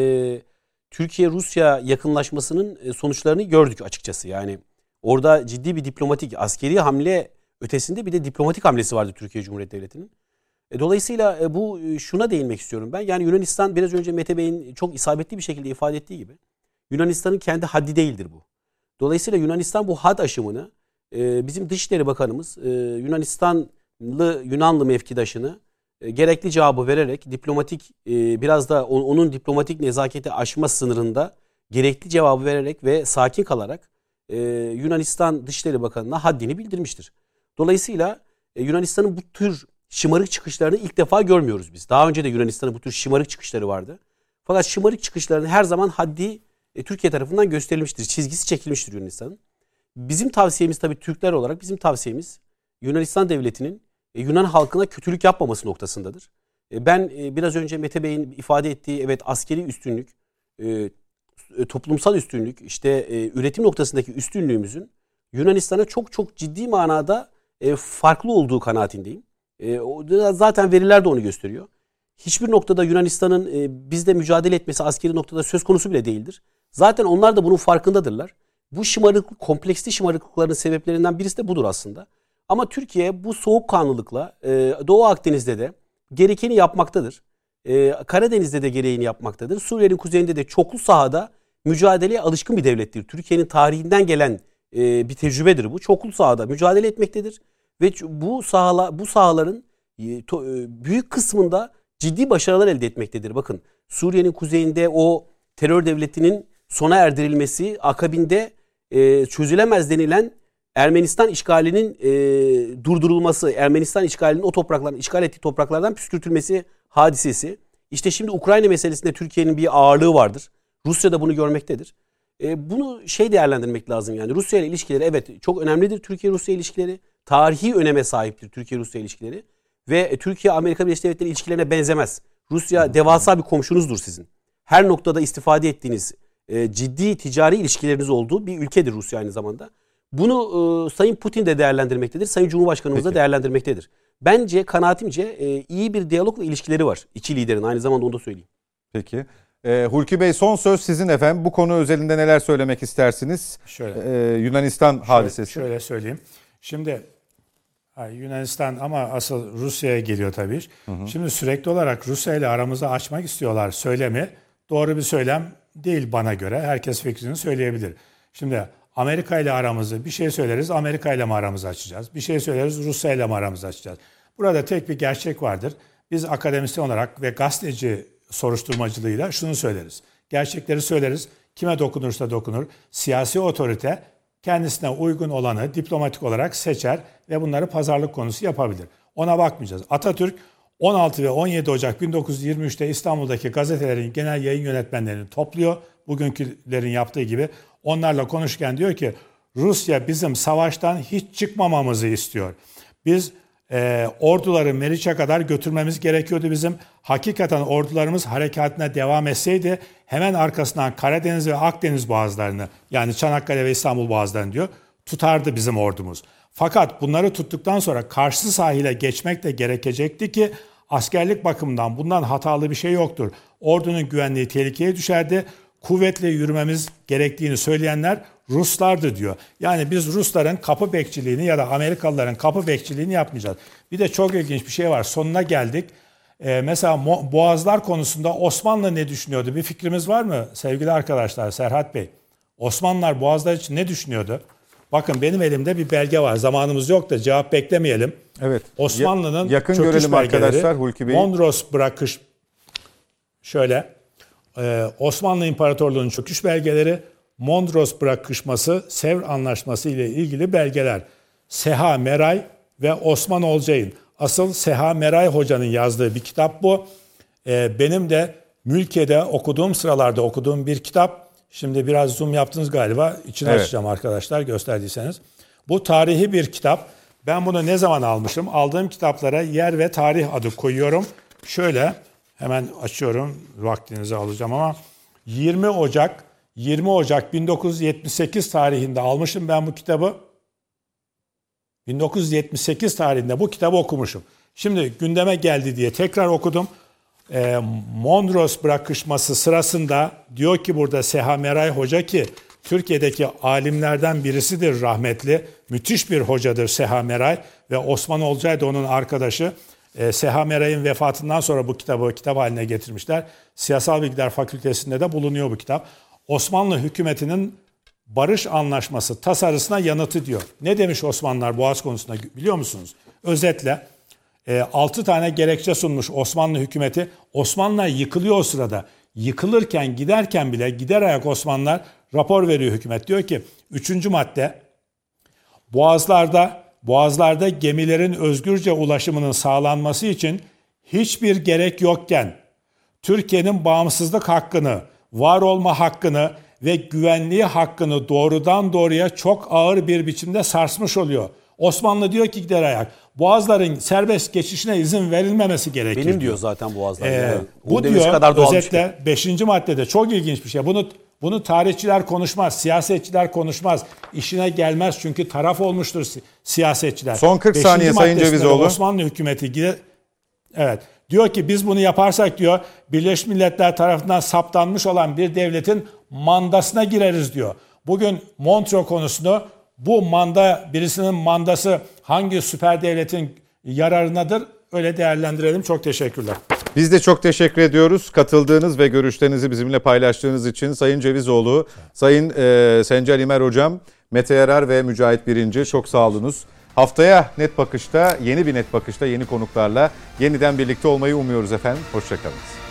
Türkiye-Rusya yakınlaşmasının e, sonuçlarını gördük açıkçası. Yani orada ciddi bir diplomatik, askeri hamle ötesinde bir de diplomatik hamlesi vardı Türkiye Cumhuriyeti Devleti'nin. E, dolayısıyla e, bu şuna değinmek istiyorum ben. Yani Yunanistan biraz önce Mete Bey'in çok isabetli bir şekilde ifade ettiği gibi Yunanistan'ın kendi haddi değildir bu. Dolayısıyla Yunanistan bu had aşımını bizim Dışişleri Bakanımız Yunanistanlı Yunanlı mevkidaşını gerekli cevabı vererek diplomatik biraz da onun diplomatik nezaketi aşma sınırında gerekli cevabı vererek ve sakin kalarak Yunanistan Dışişleri Bakanı'na haddini bildirmiştir. Dolayısıyla Yunanistan'ın bu tür şımarık çıkışlarını ilk defa görmüyoruz biz. Daha önce de Yunanistan'ın bu tür şımarık çıkışları vardı. Fakat şımarık çıkışların her zaman haddi Türkiye tarafından gösterilmiştir. Çizgisi çekilmiştir Yunanistan'ın. Bizim tavsiyemiz tabii Türkler olarak bizim tavsiyemiz Yunanistan devletinin Yunan halkına kötülük yapmaması noktasındadır. E, ben e, biraz önce Mete Bey'in ifade ettiği evet askeri üstünlük, e, toplumsal üstünlük, işte üretim noktasındaki üstünlüğümüzün Yunanistan'a çok çok ciddi manada farklı olduğu kanaatindeyim. Zaten veriler de onu gösteriyor. Hiçbir noktada Yunanistan'ın bizde mücadele etmesi askeri noktada söz konusu bile değildir. Zaten onlar da bunun farkındadırlar. Bu şımarıklık, kompleksli şımarıklıkların sebeplerinden birisi de budur aslında. Ama Türkiye bu soğukkanlılıkla Doğu Akdeniz'de de gerekeni yapmaktadır. Ee, Karadeniz'de de gereğini yapmaktadır. Suriye'nin kuzeyinde de çoklu sahada mücadeleye alışkın bir devlettir. Türkiye'nin tarihinden gelen e, bir tecrübedir bu. Çoklu sahada mücadele etmektedir ve bu sahala bu sahaların e, to, e, büyük kısmında ciddi başarılar elde etmektedir. Bakın Suriye'nin kuzeyinde o terör devletinin sona erdirilmesi akabinde e, çözülemez denilen Ermenistan işgalinin e, durdurulması, Ermenistan işgalinin o toprakların işgal ettiği topraklardan püskürtülmesi hadisesi. İşte şimdi Ukrayna meselesinde Türkiye'nin bir ağırlığı vardır. Rusya da bunu görmektedir. E, bunu şey değerlendirmek lazım yani Rusya ile ilişkileri evet çok önemlidir Türkiye-Rusya ilişkileri. Tarihi öneme sahiptir Türkiye-Rusya ilişkileri. Ve Türkiye-Amerika Birleşik Devletleri ilişkilerine benzemez. Rusya devasa bir komşunuzdur sizin. Her noktada istifade ettiğiniz e, ciddi ticari ilişkileriniz olduğu bir ülkedir Rusya aynı zamanda. Bunu e, Sayın Putin de değerlendirmektedir. Sayın Cumhurbaşkanımız da değerlendirmektedir. Bence kanaatimce e, iyi bir diyalog ve ilişkileri var. iki liderin aynı zamanda onu da söyleyeyim. Peki. E, Hulki Bey son söz sizin efendim. Bu konu özelinde neler söylemek istersiniz? Şöyle. E, Yunanistan şöyle, hadisesi. Şöyle söyleyeyim. Şimdi Yunanistan ama asıl Rusya'ya geliyor tabii. Hı hı. Şimdi sürekli olarak Rusya ile aramızı açmak istiyorlar söylemi. Doğru bir söylem değil bana göre. Herkes fikrini söyleyebilir. Şimdi Amerika ile aramızı bir şey söyleriz Amerika ile mi aramızı açacağız? Bir şey söyleriz Rusya ile mi aramızı açacağız? Burada tek bir gerçek vardır. Biz akademisyen olarak ve gazeteci soruşturmacılığıyla şunu söyleriz. Gerçekleri söyleriz. Kime dokunursa dokunur. Siyasi otorite kendisine uygun olanı diplomatik olarak seçer ve bunları pazarlık konusu yapabilir. Ona bakmayacağız. Atatürk 16 ve 17 Ocak 1923'te İstanbul'daki gazetelerin genel yayın yönetmenlerini topluyor. Bugünkülerin yaptığı gibi onlarla konuşurken diyor ki Rusya bizim savaştan hiç çıkmamamızı istiyor. Biz e, orduları Meriç'e kadar götürmemiz gerekiyordu bizim. Hakikaten ordularımız harekatına devam etseydi hemen arkasından Karadeniz ve Akdeniz boğazlarını yani Çanakkale ve İstanbul boğazlarını diyor tutardı bizim ordumuz. Fakat bunları tuttuktan sonra karşı sahile geçmek de gerekecekti ki askerlik bakımından bundan hatalı bir şey yoktur. Ordunun güvenliği tehlikeye düşerdi kuvvetle yürümemiz gerektiğini söyleyenler Ruslardı diyor. Yani biz Rusların kapı bekçiliğini ya da Amerikalıların kapı bekçiliğini yapmayacağız. Bir de çok ilginç bir şey var. Sonuna geldik. Ee, mesela boğazlar konusunda Osmanlı ne düşünüyordu? Bir fikrimiz var mı sevgili arkadaşlar Serhat Bey? Osmanlılar boğazlar için ne düşünüyordu? Bakın benim elimde bir belge var. Zamanımız yok da cevap beklemeyelim. Evet. Osmanlı'nın yakın görelim belgeleri, arkadaşlar Hulki Bey. Mondros bırakış şöyle ee, Osmanlı İmparatorluğu'nun çöküş belgeleri, Mondros bırakışması, Sevr Anlaşması ile ilgili belgeler. Seha Meray ve Osman Olcay'ın. Asıl Seha Meray Hoca'nın yazdığı bir kitap bu. Ee, benim de Mülkiye'de okuduğum sıralarda okuduğum bir kitap. Şimdi biraz zoom yaptınız galiba. İçini evet. açacağım arkadaşlar gösterdiyseniz. Bu tarihi bir kitap. Ben bunu ne zaman almışım? Aldığım kitaplara yer ve tarih adı koyuyorum. Şöyle Hemen açıyorum. Vaktinizi alacağım ama 20 Ocak 20 Ocak 1978 tarihinde almışım ben bu kitabı. 1978 tarihinde bu kitabı okumuşum. Şimdi gündeme geldi diye tekrar okudum. E, Mondros bırakışması sırasında diyor ki burada Seha Meray Hoca ki Türkiye'deki alimlerden birisidir rahmetli. Müthiş bir hocadır Seha Meray ve Osman Olcay da onun arkadaşı. E, Seha Meray'ın vefatından sonra bu kitabı kitap haline getirmişler. Siyasal Bilgiler Fakültesi'nde de bulunuyor bu kitap. Osmanlı hükümetinin barış anlaşması tasarısına yanıtı diyor. Ne demiş Osmanlılar Boğaz konusunda biliyor musunuz? Özetle e, 6 tane gerekçe sunmuş Osmanlı hükümeti. Osmanlılar yıkılıyor o sırada. Yıkılırken giderken bile gider ayak Osmanlılar rapor veriyor hükümet. Diyor ki 3. madde Boğazlarda boğazlarda gemilerin özgürce ulaşımının sağlanması için hiçbir gerek yokken Türkiye'nin bağımsızlık hakkını, var olma hakkını ve güvenliği hakkını doğrudan doğruya çok ağır bir biçimde sarsmış oluyor. Osmanlı diyor ki gider ayak. Boğazların serbest geçişine izin verilmemesi gerekir. Benim diyor zaten Boğazlar. Ee, yani. bu diyor kadar doğal şey. özetle 5. maddede çok ilginç bir şey. Bunu bunu tarihçiler konuşmaz, siyasetçiler konuşmaz. İşine gelmez çünkü taraf olmuştur si- siyasetçiler. Son 40 Beşinci saniye Sayın Cevizoğlu. Osmanlı hükümeti gide- Evet. Diyor ki biz bunu yaparsak diyor Birleşmiş Milletler tarafından saptanmış olan bir devletin mandasına gireriz diyor. Bugün Montreux konusunu bu manda birisinin mandası hangi süper devletin yararınadır öyle değerlendirelim. Çok teşekkürler. Biz de çok teşekkür ediyoruz. Katıldığınız ve görüşlerinizi bizimle paylaştığınız için Sayın Cevizoğlu, Sayın e, Sencer İmer Hocam, Mete Yarar ve Mücahit Birinci çok sağ. Haftaya Net Bakış'ta, yeni bir Net Bakış'ta yeni konuklarla yeniden birlikte olmayı umuyoruz efendim. Hoşçakalın.